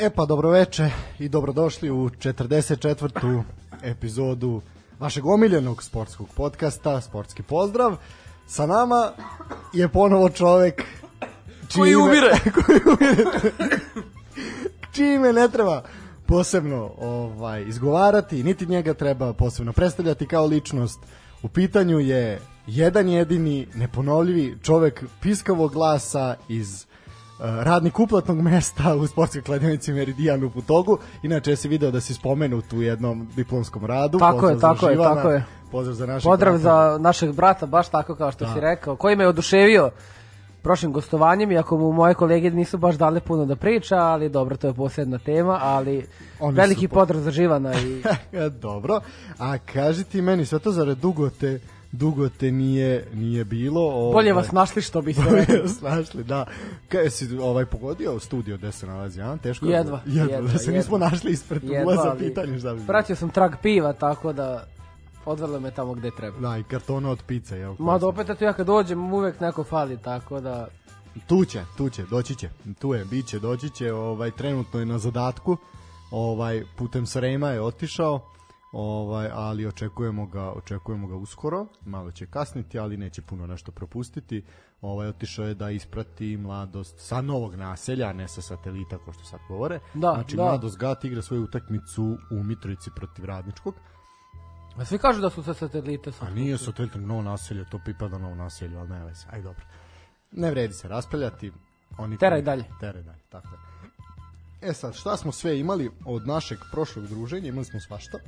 E pa dobroveče i dobrodošli u 44. epizodu vašeg omiljenog sportskog podcasta, Sportski pozdrav. Sa nama je ponovo čovek čije Koji umire. koji umire. čije ime ne treba posebno ovaj izgovarati, niti njega treba posebno predstavljati kao ličnost. U pitanju je jedan jedini neponovljivi čovek piskavog glasa iz radnik uplatnog mesta u sportskoj kladionici Meridian u Putogu. Inače se video da si spomenut u jednom diplomskom radu. Tako je, Pozdrav za tako je, tako je. Pozdrav za našeg Pozdrav brata. za našeg brata, baš tako kao što Da. si rekao, koji me je oduševio prošlim gostovanjem, iako mu moje kolege nisu baš dale puno da priča, ali dobro, to je posebna tema, ali Oni veliki po- pozdrav za Živana i Dobro. A kaži ti meni, sve to zarad dugo te, dugo te nije, nije bilo. Ovaj, bolje vas našli što bi se našli, da. Kaj si ovaj pogodio studio gde se nalazi, a? Teško je- Jedva, jedva, jedva, da se jedva. nismo našli ispred Jedva, ulaza pitanje šta bi. Pratio sam trag piva, tako da odvelo me tamo gde treba. Da, i kartona od pice, jel? Ma da opet eto ja kad dođem uvek neko fali, tako da Tu će, tu će, doći će. Tu je, bit će, doći će, ovaj, trenutno je na zadatku, ovaj, putem Srema je otišao, ovaj, ali očekujemo ga, očekujemo ga uskoro, malo će kasniti, ali neće puno nešto propustiti. Ovaj, otišao je da isprati mladost sa novog naselja, ne sa satelita, kao što sad govore. Da, znači, da. mladost Gat igra svoju utakmicu u Mitrovici protiv Radničkog. A svi kažu da su sa satelita. A nije satelit novo naselje, to pripada novo naselju, ali ne veze, aj dobro. Ne vredi se raspravljati. Oni Teraj dalje. Teraj dalje, tako je. E sad, šta smo sve imali od našeg prošlog druženja, imali smo svašta.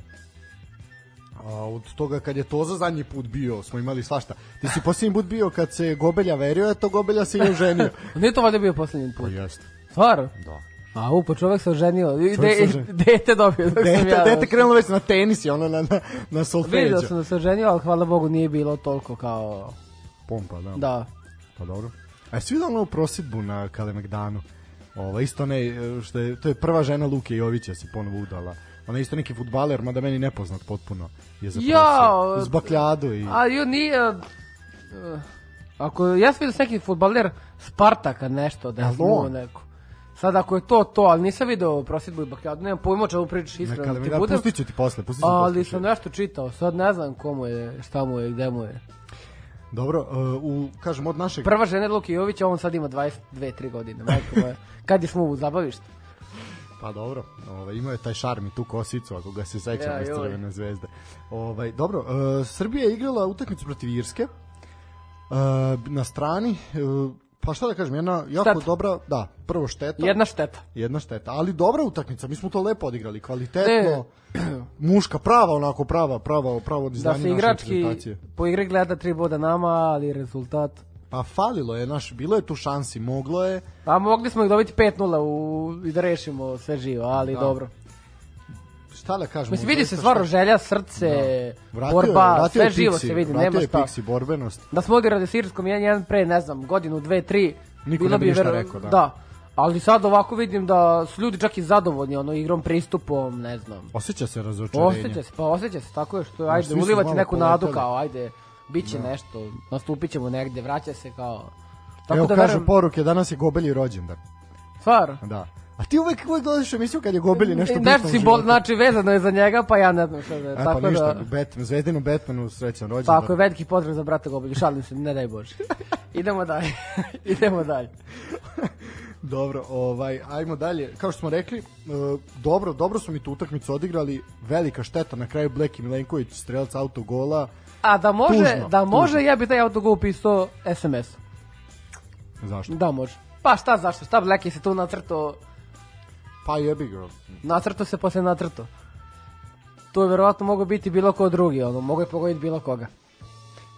A od toga kad je Toza zadnji put bio, smo imali svašta. Ti si posljednji put bio kad se Gobelja verio, eto Gobelja se i oženio. Nije to valjda bio poslednji Pa put. jeste, Stvarno? da. A upo, čovek se oženio. I se de, oženio. dete dobio. dok sam Dete, ja dete krenulo već na tenis i ono na, na, na solfeđu. Vidio sam da se oženio, ali hvala Bogu nije bilo toliko kao... Pompa, da. Da. Pa dobro. A jesi vidio onu prosidbu na Kalemegdanu? Ova, isto ne, što je, to je prva žena Luke Jovića se ponovo udala. Ona je isto neki futbaler, mada meni nepoznat potpuno. Je zaprosio. Jao! Uz bakljadu i... A ju nije... uh, ako ja sam vidio neki futbaler Spartaka nešto, da je on? neko. Sad ako je to to, ali nisam video prosjedbu i bakljadu, nemam pojma čemu pričaš iskreno da ti Kalemegdanu. budem. Pustit ću ti posle, pustit ću ti Ali posle. sam nešto čitao, sad ne znam komu je, šta mu je, gde mu je. Dobro, uh, u, kažem, od našeg... Prva žena je Luki Jović, a on sad ima 22-3 godine, majko moja. Kad je smo u zabavištu? Pa dobro, ovaj, imao je taj šarm i tu kosicu, ako ga se sećamo Ja, iz. Crvene zvezde. Ovaj, dobro, uh, Srbija je igrala utakmicu protiv Irske. Uh, na strani, uh, pa šta da kažem, jedna jako Šteta. dobra, da, prvo šteta. Jedna šteta. Jedna šteta, ali dobra utakmica, mi smo to lepo odigrali, kvalitetno, E. muška, prava onako, prava, prava, pravo Da izdanje se naše igrački po igri gleda tri boda nama, ali rezultat... Pa falilo je, naš, bilo je tu šansi, moglo je, A mogli smo ih dobiti 5-0 u, i da rešimo sve živo, ali Da. dobro. šta da kažemo. Mislim, vidi se stvarno šta- želja, srce, Vratio je- borba, vratio sve je živo se vidi, vratio nema je šta. Pixi, borbenost. Da smo odigrali s Irskom 1-1 pre, ne znam, godinu, dve, tri, Niko ne bi ništa vero- rekao, da. da. Ali sad ovako vidim da su ljudi čak i zadovoljni ono igrom, pristupom, ne znam. Osjeća se razočarenje. Osjeća se, pa osjeća se, tako je što ajde, ulivati neku nadu poletali. kao, ajde, bit će nešto, nastupit ćemo negde, vraća se kao... Tako Evo da kažu verujem, poruke, danas je Gobelji rođendan. stvar, Da. A ti uvek, uvek gledaš emisiju kad je Gobelji nešto bitno nešto u simbol, znači vezano je za njega, pa ja ne znam šta da je. E, tako pa ništa, da, Batman, Zvezdinu Batmanu srećan rođendan. tako je, veliki pozdrav za brata Gobilju, šalim se, ne daj Bože. Idemo dalje, idemo dalje. Dobro, ovaj, ajmo dalje. Kao što smo rekli, e, dobro, dobro smo mi tu utakmicu odigrali, velika šteta, na kraju Bleki Milenković, strelac autogola. A da može, Tužno, da može, tužno. ja bi taj autogol upisao SMS. Zašto? Da može. Pa šta zašto, šta Bleki se tu nacrto, Pa jebi ga. nacrto se posle nacrto. To je verovatno mogao biti bilo ko drugi, ono, mogo je pogoditi bilo koga.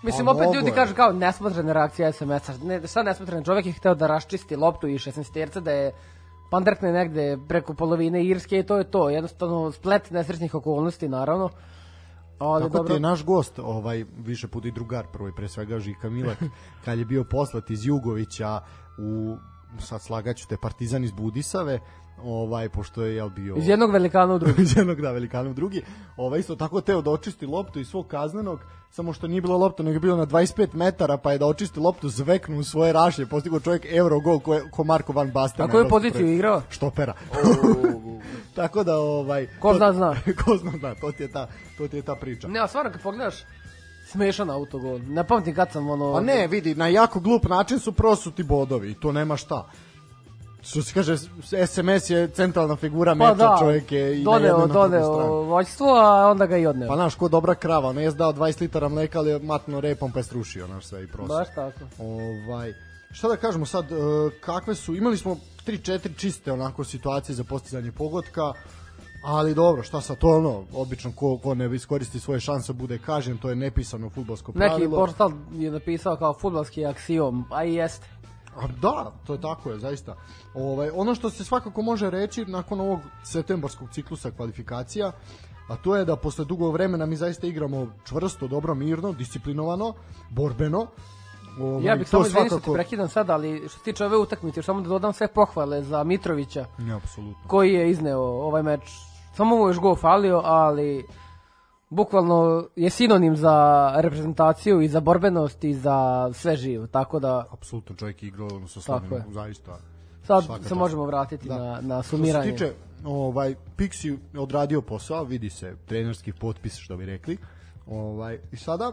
Mislim, Pa opet ljudi je. kažu kao nesmotrena reakcija SMS-a. Ne, šta nesmotren? Čovjek je hteo da raščisti loptu i 16 terca, da je pandrkne negde preko polovine Irske i to je to. Jednostavno, splet nesrećnih okolnosti, naravno. Ali Tako dobro. ti je naš gost, ovaj, više put i drugar, prvo i pre svega Žika Milak, kad je bio poslat iz Jugovića u, sad slagaću te, Partizan iz Budisave, ovaj, pošto je jel bio... Iz jednog velikana u drugi. iz jednog da velikana u drugi. Ovaj isto tako teo da očisti loptu iz svog kaznenog, samo što nije bilo lopta, nego je bilo na 25 metara, pa je da očisti loptu, zveknu u svoje rašlje, postigao čovjek euro gol ko, je- ko Marko Van Basten. A koju poziciju prvenstvu. igrao? Štopera. tako da ovaj Ko to- zna, zna. ko zna zna, to ti je ta to ti je ta priča. Ne, a stvarno kad pogledaš, smešan autogol. Ne pamtim kad sam ono... Pa ne, vidi, na jako glup način su prosuti bodovi i to nema šta. Što se kaže, SMS je centralna figura pa meča, da, čovjek je i doneo, na doneo vođstvo, a onda ga i odneo. Pa znaš, ko dobra krava, on je dao 20 litara mleka, ali je matno repom pa je srušio, znaš, sve i prosto. Baš tako. Ovaj, šta da kažemo sad, e, kakve su, imali smo 3-4 čiste onako situacije za postizanje pogotka, ali dobro, šta sad, to ono, obično ko, ko ne iskoristi svoje šanse bude kažen, to je nepisano futbolsko pravilo. Neki portal je napisao kao futbalski aksiom, a i jeste. A da, to je tako je, zaista. Ovaj, ono što se svakako može reći nakon ovog septembarskog ciklusa kvalifikacija, a to je da posle dugog vremena mi zaista igramo čvrsto, dobro, mirno, disciplinovano, borbeno. Ovaj, Ja bih samo izvinio što te prekidam sad, ali što se tiče ove utakmice, još samo da dodam sve pohvale za Mitrovića, Ne, apsolutno. koji je izneo ovaj meč. Samo je još gol falio, ali bukvalno je sinonim za reprezentaciju i za borbenost i za sve živo, tako da Apsolutno čovjek je igrao ono sa je. zaista. sad se čast. možemo vratiti Da. na, na Što sumiranje. se tiče, ovaj, Pixi je odradio posao, vidi se, trenerski potpis, što bi rekli. Ovaj, I sada,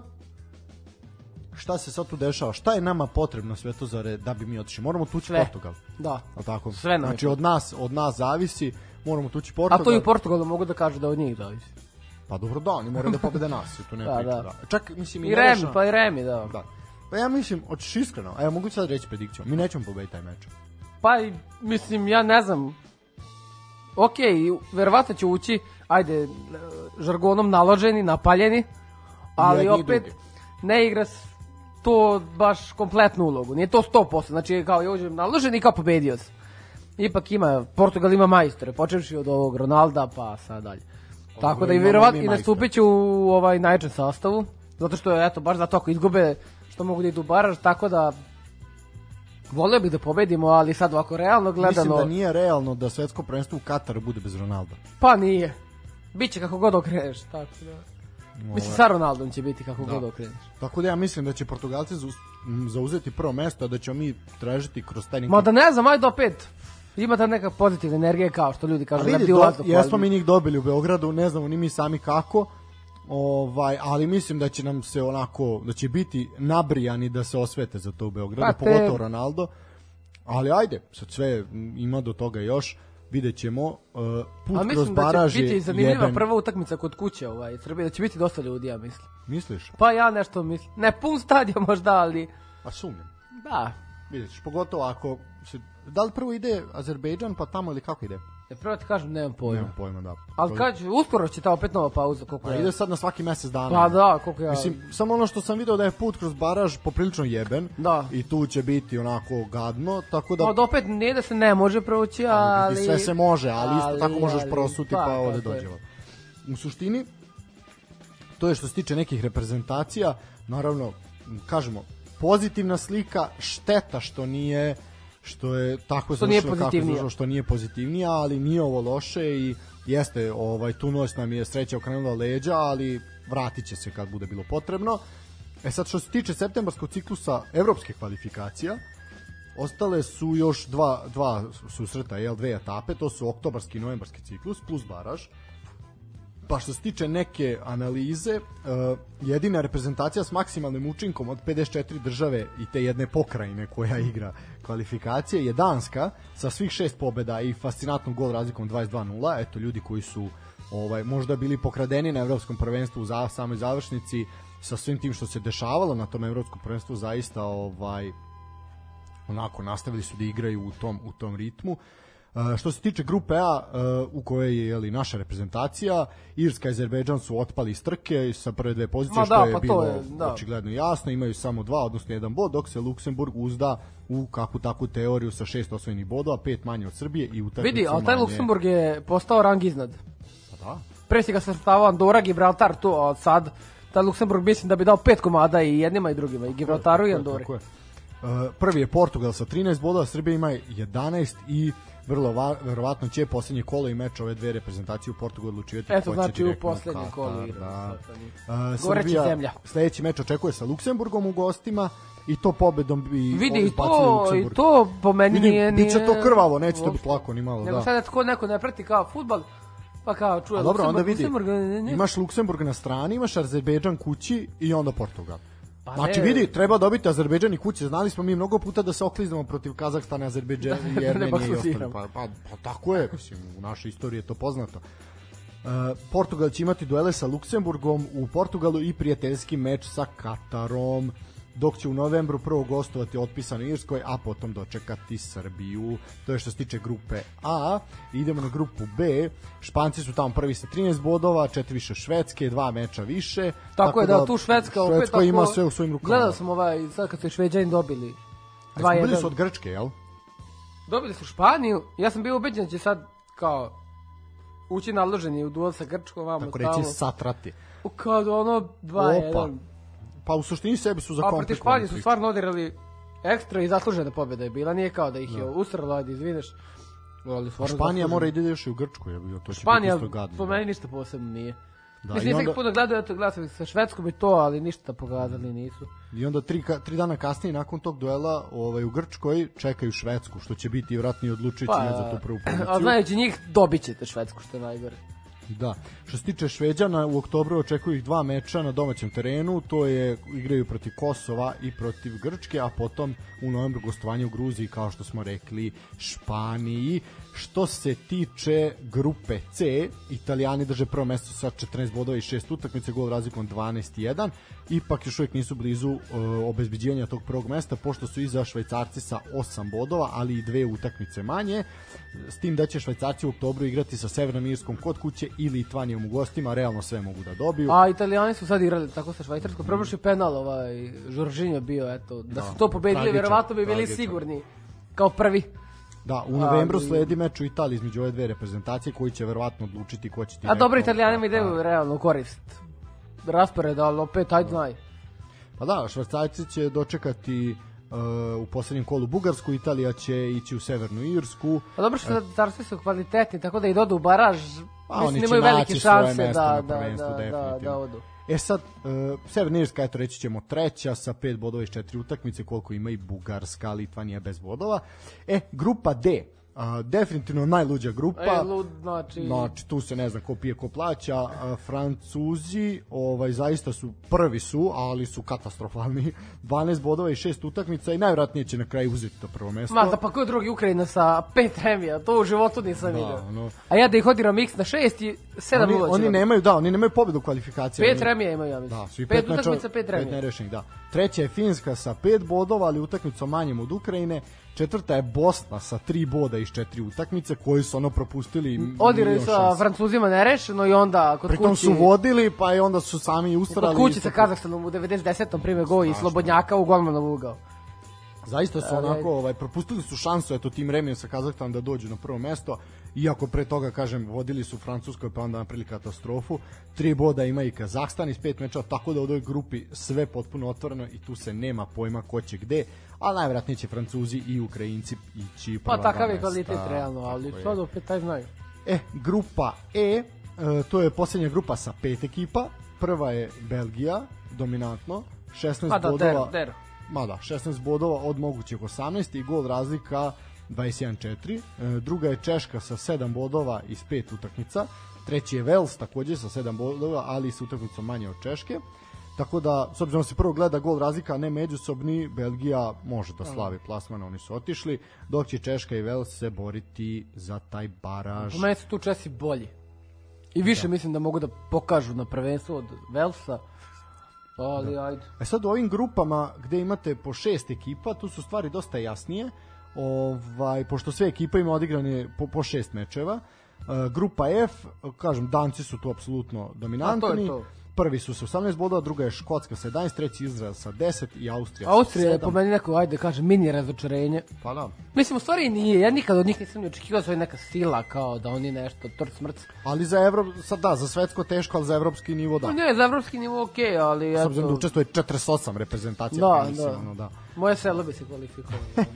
šta se sad tu dešava? Šta je nama potrebno sve to za red, da bi mi otišli? Moramo tući Sve. Portugal. Da. Al tako? Sve nam znači od nas, od nas zavisi, moramo tući Portugal. A to i u Portugalu mogu da kažu da od njih zavisi. Pa dobro da, oni moraju da pobede nas, i tu nema Da, priče, da. da. Čak mislim I ne Remi, pa i Remi, da. Da. Pa ja mislim, hoćeš iskreno, evo mogu sad reći predikciju, mi nećemo pobediti taj meč. Pa i, mislim, ja ne znam. Ok, verovatno će ući, ajde, e, žargonom naloženi, napaljeni, ali Jedni i opet drugi. ne igra to baš kompletnu ulogu. Nije to 100%, znači kao ja uđem naložen i kao pobedio sam. Ipak ima, Portugal ima majstore, počevši od ovog Ronalda pa sad dalje. Tako da i verovatno i nastupit će u ovaj najjačem sastavu, zato što je, eto, baš zato ako izgube, što mogu da idu baraž, tako da volio bih da pobedimo, ali sad ovako realno gledano, Mislim da nije realno da svetsko prvenstvo u Kataru bude bez Ronalda. pa nije. Biće kako god okreneš, tako da. Mislim, sa Ronaldom će biti kako god okreneš. Tako da ja mislim da će Portugalci zauzeti prvo mesto, a da ćemo mi tražiti kroz taj. Ma da ne znam, ajde opet, ima ta neka pozitivna energija kao što ljudi A kažu, vidi, lebdi u do, jesmo mi njih dobili u Beogradu, ne znamo ni mi sami kako, ovaj, ali mislim da će nam se onako, da će biti nabrijani da se osvete za to u Beogradu, Pa te- pogotovo Ronaldo, ali ajde, sad sve ima do toga još, vidjet ćemo, uh, put A kroz mislim da baraž će biti zanimljiva jeben. prva utakmica kod kuće ovaj, Srbije, da će biti dosta ljudi, ja mislim. Misliš? Pa ja nešto mislim, ne pun stadion možda, ali Pa sumnjam. da. Vidjet ćeš, pogotovo ako se, da li prvo ide Azerbejdžan pa tamo ili kako ide? Ja prvo ti kažem, nemam pojma. Nemam pojma, da. Ali kad će, uskoro će ta opet nova pauza, koliko Pa ja. ide sad na svaki mesec dana. Pa da, koliko ja... Mislim, samo ono što sam video da je put kroz baraž poprilično jeben Da. i tu će biti onako gadno, tako da Pa da opet nije da se ne može proći, ali... i sve se može, ali isto ali- tako možeš ali- prosuti pa, pa, ovde tako dođe. U suštini, to je što se tiče nekih reprezentacija, naravno, kažemo, pozitivna slika, šteta što nije što je tako Što nije kako završilo, što nije pozitivnija, ali nije ovo loše i jeste, ovaj, tu noć nam je sreća okrenula leđa, ali vratit će se kad bude bilo potrebno. E sad, što se tiče septembarskog ciklusa evropske kvalifikacija, Ostale su još dva, dva susreta, jel, dve etape, to su oktobarski i novembarski ciklus plus baraž. Pa što se tiče neke analize, uh, jedina reprezentacija s maksimalnim učinkom od 54 države i te jedne pokrajine koja igra kvalifikacije je Danska sa svih šest pobeda i fascinantnom gol razlikom 22-0. Eto ljudi koji su ovaj možda bili pokradeni na evropskom prvenstvu u za, samoj završnici sa svim tim što se dešavalo na tom evropskom prvenstvu zaista ovaj onako nastavili su da igraju u tom u tom ritmu. Uh, što se tiče grupe A uh, u kojoj je jeli, naša reprezentacija, Irska i Azerbejdžan su otpali iz trke sa prve dve pozicije Ma što da, je pa bilo je, da. očigledno jasno, imaju samo dva, odnosno jedan bod, dok se Luksemburg uzda u kakvu takvu teoriju sa šest osvojenih bodova, pet manje od Srbije i utakmicu Vidi, ali taj manje. Luksemburg je postao rang iznad. Pa da. pre si ga svrstavao Andora, Gibraltar, to, a sad ta Luksemburg mislim da bi dao pet komada i jednima i drugima, i Gibraltaru i Andori. Tako je. Uh, prvi je Portugal sa 13 bodova, Srbija ima 11 i vrlo va, verovatno će poslednje kolo i meč ove dve reprezentacije u Portugalu odlučivati Eto, ko će znači u direktno poslednje Katar, kolo igra. Da. Uh, Srbija zemlja. sledeći meč očekuje sa Luksemburgom u gostima i to pobedom bi Vidi, i to, i to po meni Vidi, nije... nije biće to krvavo, neće to biti lako ni malo, Nego da. sad ko neko ne prati kao futbal, pa kao čuje A dobro, onda Luksemburg, vidi, Luksemburg, ne, ne. imaš Luksemburg na strani, imaš Azerbejdžan kući i onda Portugal. Pa znači ne. vidi, treba dobiti Azerbejdžan i kuće. Znali smo mi mnogo puta da se okliznemo protiv Kazahstana, Azerbejdžana i Da ne Jermenije i ostali. baksuziramo. Pa, pa, pa tako je, mislim, u našoj istoriji je to poznato. Uh, Portugal će imati duele sa Luksemburgom u Portugalu i prijateljski meč sa Katarom dok će u novembru prvo gostovati otpisano Irskoj, a potom dočekati Srbiju. To je što se tiče grupe A. Idemo na grupu B. Španci su tamo prvi sa 13 bodova, četiri više Švedske, dva meča više. Tako, je da, tu Švedska opet Švedska tako, ima sve u svojim rukama. Gledao sam ovaj, sad kad su Šveđani dobili A smo bili 2-1. su od Grčke, jel? Dobili su Španiju, ja sam bio ubeđen da će sad kao ući naloženi u duel sa Grčkom, vamo Tako reći satrati. Kad ono 2-1. Pa u suštini sebi su A protiv zakomplikovali Španije su stvarno odigrali ekstra i zaslužena pobjeda je bila, nije kao da ih je usralo, ajde izvineš. Ali Španija mora i da još i u Grčku, je bio, to će Španija, biti isto gadno. po meni ništa posebno nije. Da, Da, Mislim, i onda... puno gledaju, eto, gledao sam sa Švedskom i to, ali ništa pokazali nisu. I onda tri, ka- tri dana kasnije nakon tog duela ovaj, u Grčkoj čekaju Švedsku, što će biti vjerojatno i odlučujući Pa, za tu prvu poziciju. a znajući njih, dobit ćete Švedsku, što je najgore. Da. Što se tiče Šveđana, u oktobru očekuju ih dva meča na domaćem terenu, to je igraju protiv Kosova i protiv Grčke, a potom u novembru gostovanje u Gruziji, kao što smo rekli, Španiji. Što se tiče grupe C, Italijani drže prvo mesto sa 14 bodova i 6 utakmice, gol razlikom 12-1. Ipak još uvijek nisu blizu e, obezbeđivanja tog prvog mesta, pošto su iza Švajcarci sa 8 bodova, ali i dve utakmice manje. S tim da će Švajcarci u oktobru igrati sa Severnom Irskom kod kuće i Litvanijom u gostima, realno sve mogu da dobiju. A Italijani su sad igrali tako sa Švajcarskom, probašli penal ovaj, Žoržinjo bio, eto, da, su to pobedili, tragičan, verovatno bi bili tragičan. sigurni kao prvi. Da, u novembru Ali- sledi meč u Italiji između ove dve reprezentacije koji će verovatno odlučiti ko će ti A dobro, Italijanima ideju realno u korist. Raspored, ali opet, ajde znaj. Pa da, Švajcarci će dočekati uh, u poslednjem kolu Bugarsku, Italija će ići u Severnu Irsku. Pa dobro što Švajcarci su kvalitetni, tako da i dodu u baraž, Pa mislim će imaju velike naći svoje šanse mesto da, na da, prvenstvu, da, da, definitivno. da odu. E sad, uh, Severna Irska, eto reći ćemo treća sa pet bodova iz četiri utakmice, koliko ima i Bugarska, Litvanija bez bodova. E, grupa D, uh, definitivno najluđa grupa. E, lud, znači... Znači, tu se ne zna ko pije, ko plaća. A, Francuzi, ovaj, zaista su, prvi su, ali su katastrofalni. 12 bodova i 6 utakmica i najvratnije će na kraju uzeti to prvo mesto. Ma da pa ko drugi Ukrajina sa pet remija, to u životu nisam Da, vidio. ono. A ja da ih odigram x na šest i sedam oni, ulođe. oni nemaju, da, oni nemaju pobedu. Pet Oni- remija imaju, ja mislim. Da, svi pet, pet, meča- utakmica, pet Pet remija. nerešenih, da. Treća je Finska sa pet bodova, ali utakmicom manjem od Ukrajine. Četvrta je Bosna sa tri boda iz četiri utakmice, koji su ono propustili Odiraju milion sa. Francuzima nerešeno i onda kod Pritom kući... su vodili, pa i onda su sami Kod ustarali. kući sa. Kazahstanom u 90. prime go i Slobodnjaka u golmanov ugao. Zaista su Ali, onako, ajde. ovaj, propustili su šansu eto tim remijem sa Kazahstanom da dođu na prvo mesto, iako pre toga, kažem, vodili su Francuskoj pa onda napravili katastrofu. Tri boda ima i Kazahstan iz pet meča, tako da u ovoj grupi sve potpuno otvoreno i tu se nema pojma ko će gde, a najvjerojatnije će Francuzi i Ukrajinci ići Pa takav je kvalitet realno, ali sad opet taj znaju. E, grupa E, e, to je posljednja grupa sa pet ekipa. Prva je Belgija, dominantno, 16 Pa da, bodova. der, der. Ma da, 16 bodova od mogućih 18 i gol razlika 21-4. E, druga je Češka sa 7 bodova iz 5 utakmica. Treći je Wales takođe sa 7 bodova, ali sa utakmicom manje od Češke. Tako da, s obzirom da se prvo gleda gol razlika, ne međusobni, Belgija može da slavi plasman, oni su otišli, dok će Češka i Wales se boriti za taj baraž. Po meni su tu Česi bolji. I više mislim da mogu da pokažu na prvenstvu od Velsa. Ali ajde. E sad u ovim grupama gde imate po šest ekipa, tu su stvari dosta jasnije. Ovaj, pošto sve ekipe ima odigrane po, po šest mečeva. E, grupa F, kažem, danci su tu apsolutno dominantni. A to je to. Prvi su sa 18 bodova, druga je Škotska sa 11, treći Izrael sa 10 i Austrija Austrija je 7. po meni neko, ajde kažem, mini razočarenje. Pa da. Mislim, u stvari nije, ja nikad od njih nisam ni očekivao svoje neka sila, kao da oni nešto, trt smrc. Ali za Evro, sad da, za svetsko teško, ali za evropski nivo da. Da. Ne, za evropski nivo okej, ali S obzirom da učestvuje 48 reprezentacija, Da, pa mislim, da. ono, da. moje selo bi se kvalifikovalo.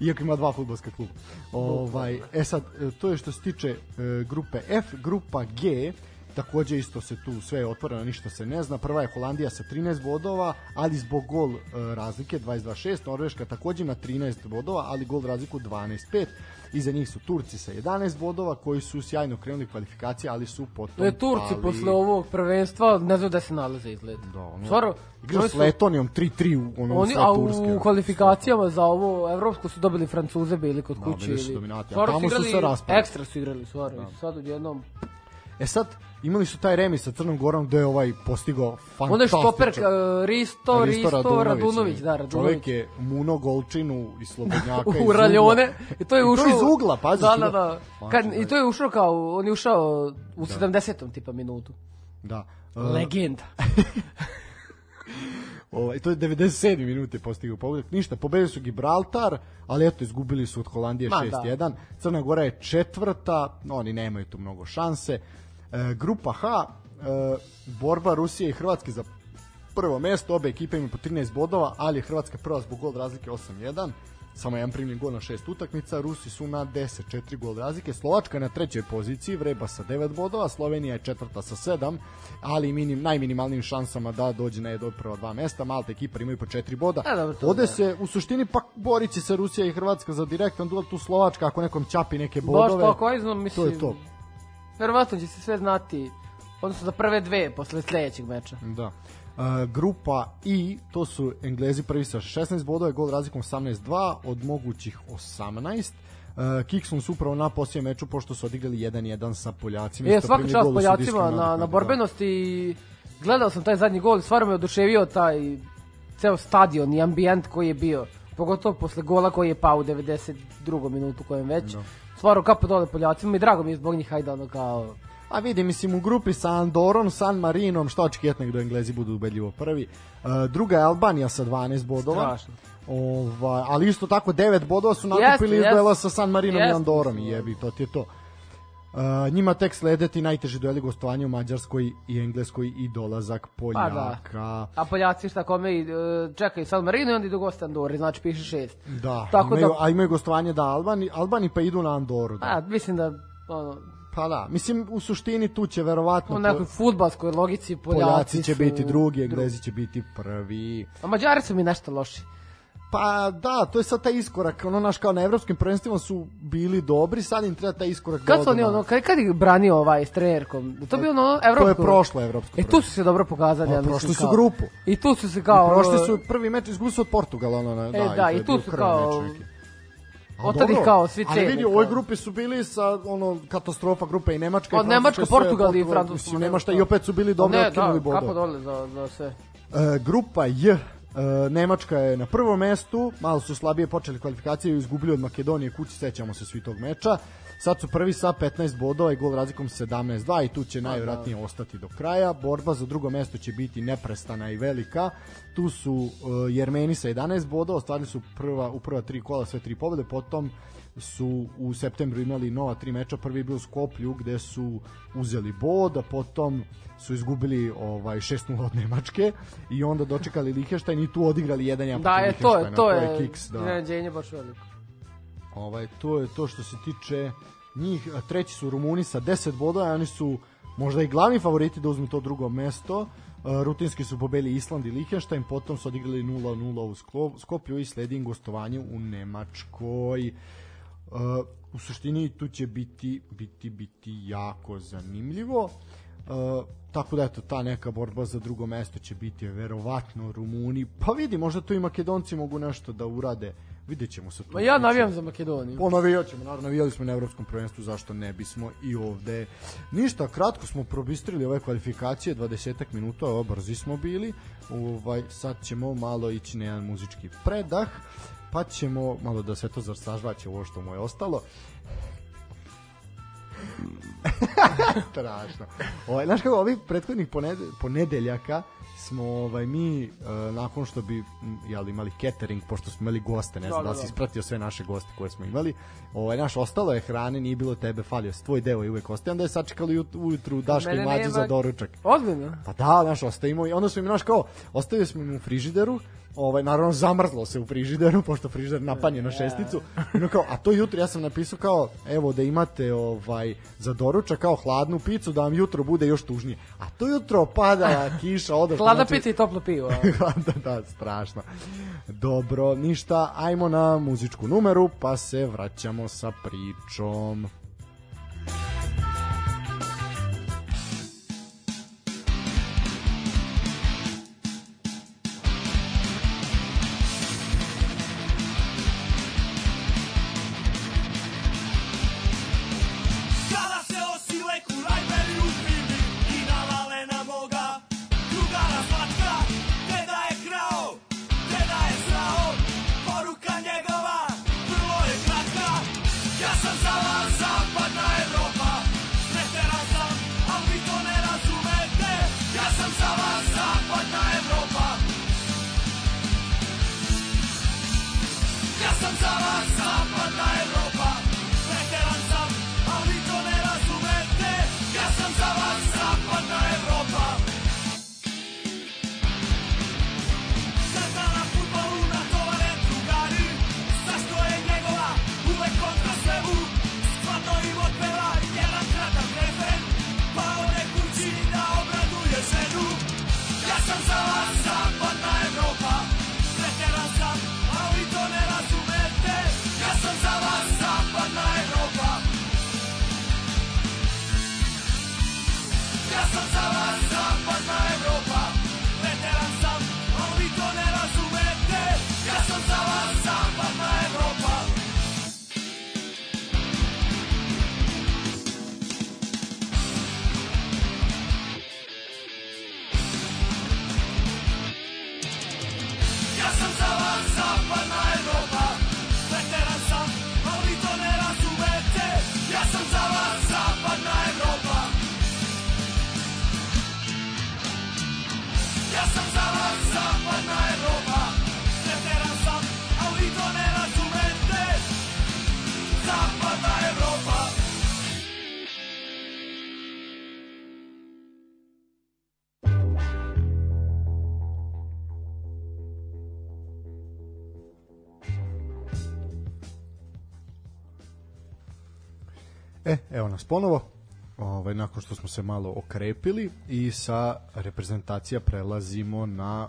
Iako ima dva fudbalska kluba. Ovaj, e sad, e, to je što se tiče e, grupe F, grupa G, takođe isto se tu sve je otvoreno, ništa se ne zna. Prva je Holandija sa 13 bodova, ali zbog gol e, razlike 22-6, Norveška takođe ima 13 bodova, ali gol razliku 12-5. Iza njih su Turci sa 11 bodova koji su sjajno krenuli kvalifikacije, ali su potom To je Turci pali. posle ovog prvenstva, ne znam da se nalaze izgled. Da, ono, Stvarno, oni s Letonijom 3-3 u ono Oni, a u kvalifikacijama za ovo evropsko su dobili Francuze, bili kod Da, kuće. bili su dominanti, a tamo su se raspali. Ekstra su igrali, stvarno. i Sad odjednom... E sad, imali su taj remis sa Crnom Gorom gde je ovaj postigao fantastičan. Onda je štoper uh, Risto, Risto, Radunović, da, Radunović. Čovjek je muno golčinu i slobodnjaka u raljone i to je I to ušao iz ugla, pazi. da, da, da. Kad, znači, i to je ušao kao on je ušao u 70. tipa minutu Da. Uh, legenda ovaj, to je 97. minute postigao pogodak. Ništa, pobedili su Gibraltar, ali eto, izgubili su od Holandije Ma, 6-1. Crna Gora je četvrta, no, oni nemaju tu mnogo šanse. E, grupa H, e, borba Rusije i Hrvatske za prvo mesto, obe ekipe imaju po 13 bodova, ali je Hrvatska prva zbog gol razlike 8-1, samo jedan primljen gol na šest utakmica, Rusi su na 10, 4 gol razlike, Slovačka je na trećoj poziciji, Vreba sa 9 bodova, Slovenija je četvrta sa 7, ali minim, najminimalnim šansama da dođe na jedno prva dva mesta, Malta i Kipar imaju po 4 boda. E, dobro, to Ovde da. se u suštini pak borit će se Rusija i Hrvatska za direktan duel, tu Slovačka ako nekom ćapi neke baš bodove. tako aj znam to mislim je to. Verovatno će se sve znati odnosno za prve dve posle sledećeg meča Da. Uh, grupa I, to su Englezi prvi sa 16 bodova, gol razlikom 18-2 od mogućih 18. Uh, Kiksum su upravo na posljednjem meču pošto su odigrali 1-1 sa Poljacima. Je, svaka čast Poljacima na, na nadoknadama, borbenosti i gledao sam taj zadnji gol, stvarno me oduševio taj ceo stadion i ambijent koji je bio, pogotovo posle gola koji je pao u 92. minutu kojem već. Stvarno kapo dole Poljacima i drago mi je zbog njih, hajde ono kao... A vidi, mislim, u grupi sa Andorom, San Marinom, šta očekivati nego da Englezi budu ubedljivo prvi. Uh, druga je Albanija sa 12 bodova. Strašno. Ovaj, ali isto tako 9 bodova su nakupili Jeste, iz duela sa San Marinom i Andorom i mislim, jebi, to ti je to. Uh, njima tek sledeti najteži dueli gostovanja u Mađarskoj i Engleskoj i dolazak Poljaka. Pa da. A Poljaci šta kome i e, čekaju San Marino i onda idu goste Andori, znači piše šest. Da, Tako imaju, da- a imaju gostovanje da Albani, Albani pa idu na Andoru. Da. A, mislim da ono, Pa da, mislim u suštini tu će verovatno u nekoj futbalskoj logici Poljaci, Poljaci će su biti drugi, drugi. Englezi će biti prvi. A Mađari su mi nešto loši. Pa da, to je sad taj iskorak, ono naš kao na evropskim prvenstvima su bili dobri, sad im treba taj iskorak da Kad odu oni ono, kad, kad je branio ovaj s trenerkom? To je bilo ono evropsko. To je prošlo evropsko. E tu su se dobro pokazali, Pa, ja mislim. prošli su kao. grupu. I tu su se kao... Prošli ono, su prvi meč izgubili su od Portugala, ono, na, E, da, da, i tu su kao- meč neki. Od ih dobro, kao svi Ali cene, vidi, u ovoj grupi su bili sa ono katastrofa grupe i Nemačka i Od Nemačka, Portugal i Francuska. Mislim, nema šta i opet su bili dobri, ne, otkinuli da, bodove. dole za, za sve. E, grupa J, e, Nemačka je na prvom mestu, malo su slabije počeli kvalifikacije i izgubili od Makedonije kući, sećamo se svi tog meča. Sad su prvi sa 15 bodova i gol razlikom 17-2 i tu će najvjerojatnije ostati do kraja. Borba za drugo mesto će biti neprestana i velika. Tu su uh, Jermeni sa 11 bodova, ostvarili su prva, u prva tri kola sve tri pobede, potom su u septembru imali nova tri meča, prvi je bio u Skoplju gde su uzeli bod, a potom su izgubili ovaj 6-0 od Nemačke i onda dočekali Liheštajn i tu odigrali 1-1 Da, je, to je, to je, kiks, da. iznenađenje baš veliko. Ovaj, to je to što se tiče njih. Treći su Rumuni sa 10 bodova, oni su možda i glavni favoriti da uzmu to drugo mesto. Rutinski su pobeli Island i Liechtenstein, potom su odigrali 0-0 u Skoplju i sledi gostovanje u Nemačkoj. Uh, u suštini tu će biti biti biti jako zanimljivo. Uh, tako da eto ta neka borba za drugo mesto će biti verovatno Rumuni. Pa vidi, možda tu i Makedonci mogu nešto da urade. Vidjet ćemo se tu. Ma ja navijam za Makedoniju. Pa navijat ćemo, naravno, navijali smo na evropskom prvenstvu, zašto ne bismo i ovde. Ništa, kratko smo probistrili ove kvalifikacije, 20 minuta, ovo brzi smo bili. Ovaj, sad ćemo malo ići na jedan muzički predah, pa ćemo malo da sve to sažvaće ovo što mu je ostalo. Strašno. Ovaj, znaš kako, ovih prethodnih poned, ponedeljaka smo ovaj mi uh, nakon što bi m, jel, imali catering pošto smo imali goste ne znam Da, da, da, si da. ispratio sve naše goste koje smo imali ovaj naš ostalo je hrane nije bilo tebe falio tvoj deo i uvek ostaje onda je sačekali jut, ujutru Daška i mlađu nema. za doručak Ozbiljno? Pa da, znaš, ostavimo i onda smo im, znaš, kao, ostavili smo im u frižideru, ovaj, naravno zamrzlo se u frižideru, pošto frižider napanje na šesticu, i ono kao, a to jutro ja sam napisao kao, evo da imate ovaj, za doručak kao hladnu picu, da vam jutro bude još tužnije. A to jutro pada kiša, odaš. Hladna pica i toplo pivo. da, da, strašno. Dobro, ništa, ajmo na muzičku numeru, pa se vraćamo sa pričom. E, evo nas ponovo. Ovaj, nakon što smo se malo okrepili i sa reprezentacija prelazimo na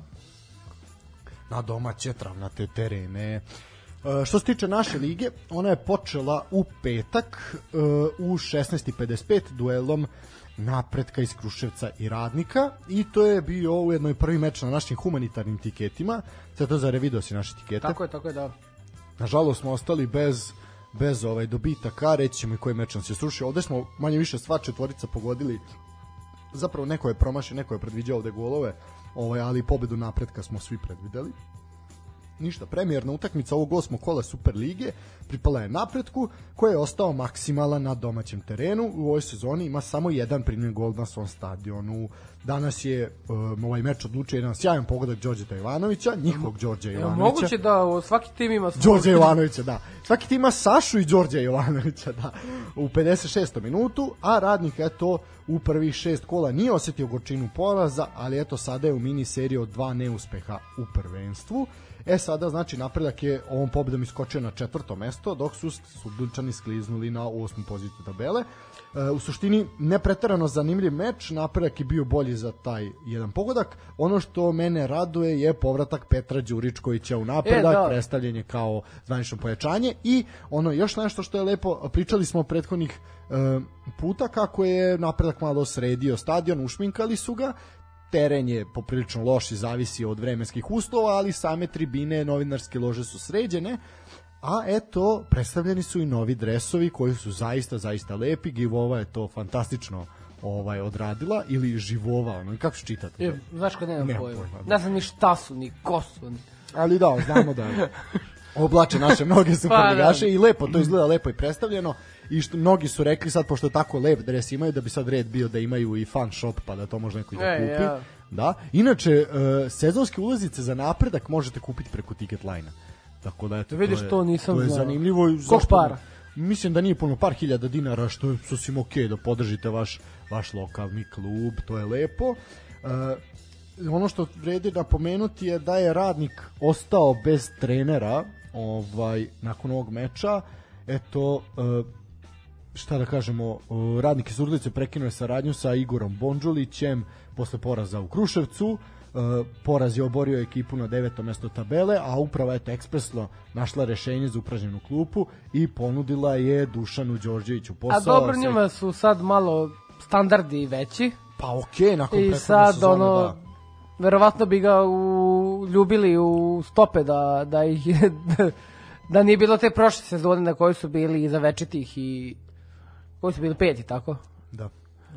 na domaće travnate terene. E, što se tiče naše lige, ona je počela u petak e, u 16.55 duelom napretka iz Kruševca i Radnika i to je bio ujedno i prvi meč na našim humanitarnim tiketima. Sve to za revideo si naše tikete. Tako je, tako je, da. Nažalost smo ostali bez bez ovaj dobitaka, reći ćemo i koji meč nam se srušio. Ovde smo manje više sva četvorica pogodili. Zapravo neko je promašio, neko je predviđao ovde golove, ovaj, ali pobedu napretka smo svi predvideli. Ništa, premijerna utakmica ovog osmog kola Super lige pripala je napretku koji je ostao maksimalan na domaćem terenu. U ovoj sezoni ima samo jedan primljen gol na svom stadionu. Danas je um, ovaj meč odlučio jedan sjajan pogodak Đorđeta Ivanovića, njihovog Đorđa Ivanovića. moguće da o, svaki tim ima svoj... Đorđe Jovanovića, da. Svaki tim ima Sašu i Đorđe Jovanovića, da. U 56. minutu, a radnik eto u prvih šest kola nije osetio gorčinu poraza, ali eto sada je u mini seriji od dva neuspeha u prvenstvu. E sada znači napredak je ovom pobedom iskočio na četvrto mesto, dok su Suduljčani skliznuli na osmu poziciju tabele. E, u suštini ne preterano zanimljiv meč, napredak je bio bolji za taj jedan pogodak. Ono što mene raduje je povratak Petra Đuričkovića u napredak, E, da. predstavljen je kao zvanično pojačanje i ono još nešto što je lepo, pričali smo prethodnih e, puta kako je napredak malo sredio stadion, ušminkali su ga, teren je poprilično loš i zavisi od vremenskih uslova, ali same tribine, novinarske lože su sređene, a eto, predstavljeni su i novi dresovi koji su zaista, zaista lepi, Givova je to fantastično ovaj odradila ili živova, ono, kako se čitate? E, znaš kad nemam Nemam pojma. pojma, da. Ne znam ni šta su, ni ko su. Ni... ali da, znamo da oblače naše mnoge superligaše Pa, da. i lepo, to izgleda lepo i predstavljeno i što mnogi su rekli sad pošto tako lep dres imaju da bi sad red bio da imaju i fan shop pa da to može neko i da E, kupi. ja. Da. Inače e, sezonske ulaznice za napredak možete kupiti preko ticket line Tako da eto, Vidiš, je, to nisam to je znao. zanimljivo. Koliko para? Mislim da nije puno par hiljada dinara, što je sasvim okej da podržite vaš, vaš lokalni klub, to je lepo. E, ono što vredi napomenuti je da je radnik ostao bez trenera ovaj nakon ovog meča. Eto, šta da kažemo, radnik iz Urlice prekinuo je saradnju sa Igorom Bondžulićem posle poraza u Kruševcu. E, poraz je oborio ekipu na deveto mesto tabele, a upravo eto ekspresno našla rešenje za upražnjenu klupu i ponudila je Dušanu Đorđeviću posao. A dobro, njima su sad malo standardi veći Pa okej, nakon i sad sezone, ono, da. verovatno bi ga u, ljubili u stope da, da ih da, da nije bilo te prošle sezone na kojoj su bili iza večitih i koji su bili peti, tako? Da.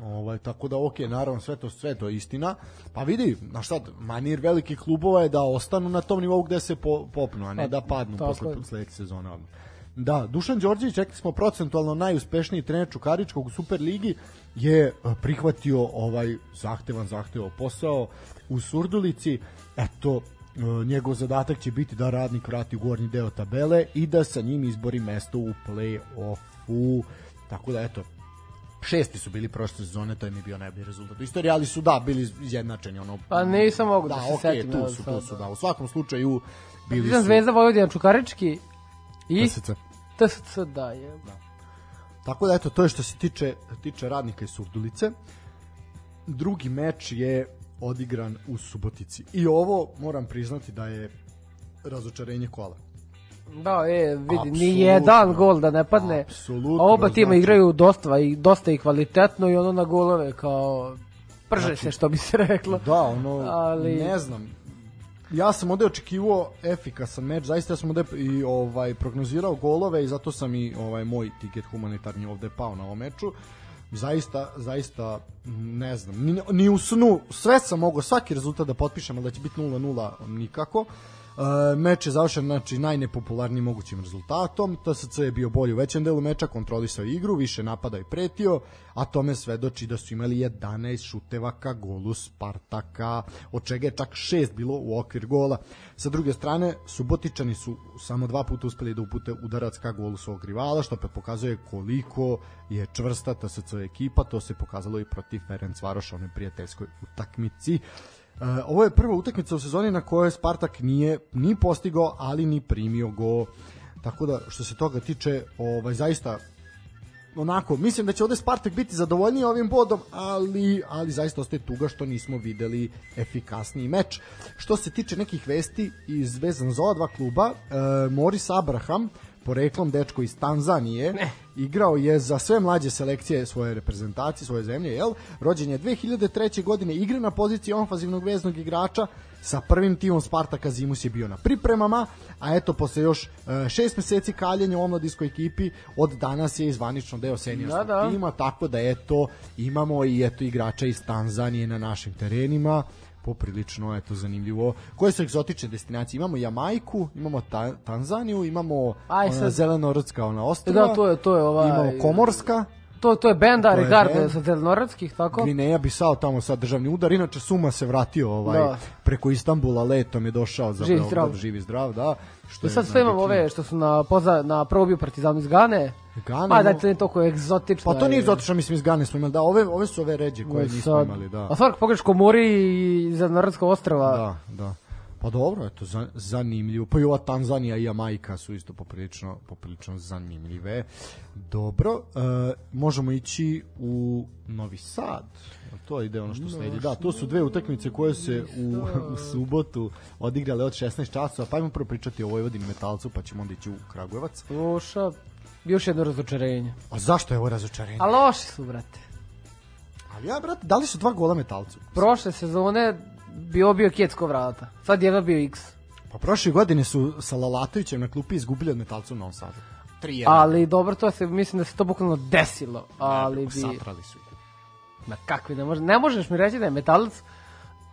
Ovaj, tako da, ok, naravno, sve to, sve to je istina. Pa vidi, na šta, manir velikih klubova je da ostanu na tom nivou gde se po, popnu, a ne Pa, da padnu posle sledeće sezone. Da, Dušan Đorđević, rekli smo procentualno najuspešniji trener Čukaričkog u Superligi, je e, prihvatio ovaj zahtevan zahtevao posao u Surdulici. Eto, e, njegov zadatak će biti da radnik vrati u gornji deo tabele i da sa njim izbori mesto u play-offu. Tako da, eto, šesti su bili prošle sezone, to je bio najbolji rezultat u istoriji, ali su da bili izjednačeni ono. Pa nisam mogu da, da, se okej, setim. tu su, tu su, da. U svakom slučaju bili Partizan su Zvezda Vojvodina Čukarički i TSC. TSC, da je. Tako da eto, to je što se tiče tiče radnika iz Surdulice. Drugi meč je odigran u Subotici. I ovo moram priznati da je razočarenje kola. Da, e, vidi, ni jedan gol da ne padne. Apsolutno, A oba tima znači- igraju dosta i dosta i kvalitetno i ono na golove kao prže Znači- se što bi se reklo. Da, ono, Ali- ne znam. Ja sam ovde očekivao efikasan meč, zaista sam ovde i ovaj prognozirao golove i zato sam i ovaj moj tiket humanitarni ovde pao na ovom meču. Zaista, zaista ne znam, ni, ni u snu, sve sam mogao, svaki rezultat da potpišem, ali da će biti 0-0 nikako. E, meč je završen znači najnepopularnijim mogućim rezultatom. TSC je bio bolji u većem delu meča, kontrolisao igru, više napada i pretio, a tome svedoči da su imali 11 šuteva ka golu Spartaka, od čega je čak 6 bilo u okvir gola. Sa druge strane, Subotičani su samo dva puta uspeli da upute udarac ka golu svog rivala, što opet pokazuje koliko je čvrsta TSC ekipa, to se pokazalo i protiv Ferencvaroša, onoj prijateljskoj utakmici. E, ovo je prva utakmica u sezoni na kojoj Spartak nije ni postigao, ali ni primio go. Tako da, što se toga tiče, ovaj, zaista onako, mislim da će ovde Spartak biti zadovoljniji ovim bodom, ali, ali zaista ostaje tuga što nismo videli efikasniji meč. Što se tiče nekih vesti iz vezan za ova dva kluba, e, Moris Abraham, poreklom dečko iz Tanzanije, ne. igrao je za sve mlađe selekcije svoje reprezentacije, svoje zemlje, jel? Rođen je 2003. godine, igra na poziciji ofanzivnog veznog igrača, sa prvim timom Spartaka Zimus je bio na pripremama, a eto posle još e, šest meseci kaljenja u omladinskoj ekipi, od danas je izvanično deo seniorskog Da, da. tima, tako da eto imamo i eto igrača iz Tanzanije na našim terenima poprilično eto zanimljivo. Koje su egzotične destinacije? Imamo Jamajku, imamo ta, Tanzaniju, imamo Aj, ona sad- zelenorodska ona ostrva. Da, to je to je ovaj Imamo Komorska, To to je benda bend. sa Zelenoradskih, tako? Gvineja Bisao tamo sad državni udar. Inače Suma se vratio ovaj Da. preko Istambula letom je došao za Živ, Beograd, zdrav. živi zdrav, da. Što I sad sve imamo ove što su na poza na probiju Partizanu iz Gane. Gane, Pa da to je toliko egzotično. Pa to nije je. egzotično, mislim iz Gane smo imali, da, ove, ove su ove ređe koje nismo imali, da. A stvar pogreš Komori i Zelenoradskog ostrava. Da, da. Pa dobro, eto, za, zanimljivo. Pa i ova Tanzanija i Jamajka su isto poprilično, poprilično zanimljive. Dobro, e, možemo ići u Novi Sad. To ide ono što sledi. Da, to su dve utakmice koje se u, u subotu odigrale od 16 časova. Pa ajmo prvo pričati o Vojvodini Metalcu, pa ćemo onda ići u Kragujevac. Sluša, još jedno razočarenje. A zašto je ovo razočarenje? A loši su, brate. Ali ja, brate, da li su dva gola Metalcu? Prošle sezone bi obio Kjetsko vrata. Sad je bio X. Pa prošle godine su sa Lalatovićem na klupi izgubili od Metalca u Novom Sadu. 3-1. Ali dobro, to se, mislim da se to bukvalno desilo. Ali bi... Satrali su ih. Ma kakvi, ne, može, ne možeš mi reći da je metalac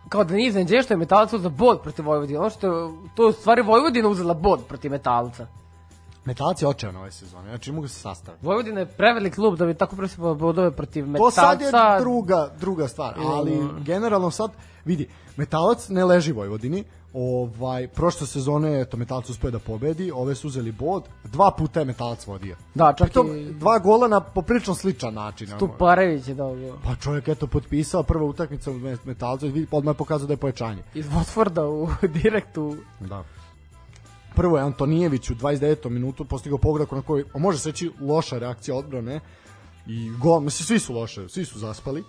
kao da nije iznenađenje što je metalac uzela bod protiv Vojvodina. Ono što je, to je u stvari Vojvodina uzela bod protiv metalca. Metalac je očajan ove sezone, znači mogu se sastaviti. Vojvodina je prevelik klub da bi tako presipao bodove protiv To Metalca. sad je druga, druga stvar, ali generalno sad, vidi, Metalac ne leži Vojvodini, ovaj, prošle sezone je to Metalac uspeo da pobedi, ove su uzeli bod, dva puta je Metalac vodio. Da, čak Pritom, i dva gola na poprilično sličan način. ono. Tuparević je dao gol. Pa čovjek eto potpisao prva utakmica u Metalcu i odmah je pokazao da je pojačanje. Iz Watforda u direktu. Da. Prvo je Antonijević u 29. minutu postigao pogodak na koji, može se reći loša reakcija odbrane i gol, mislim svi su loše, svi su zaspali.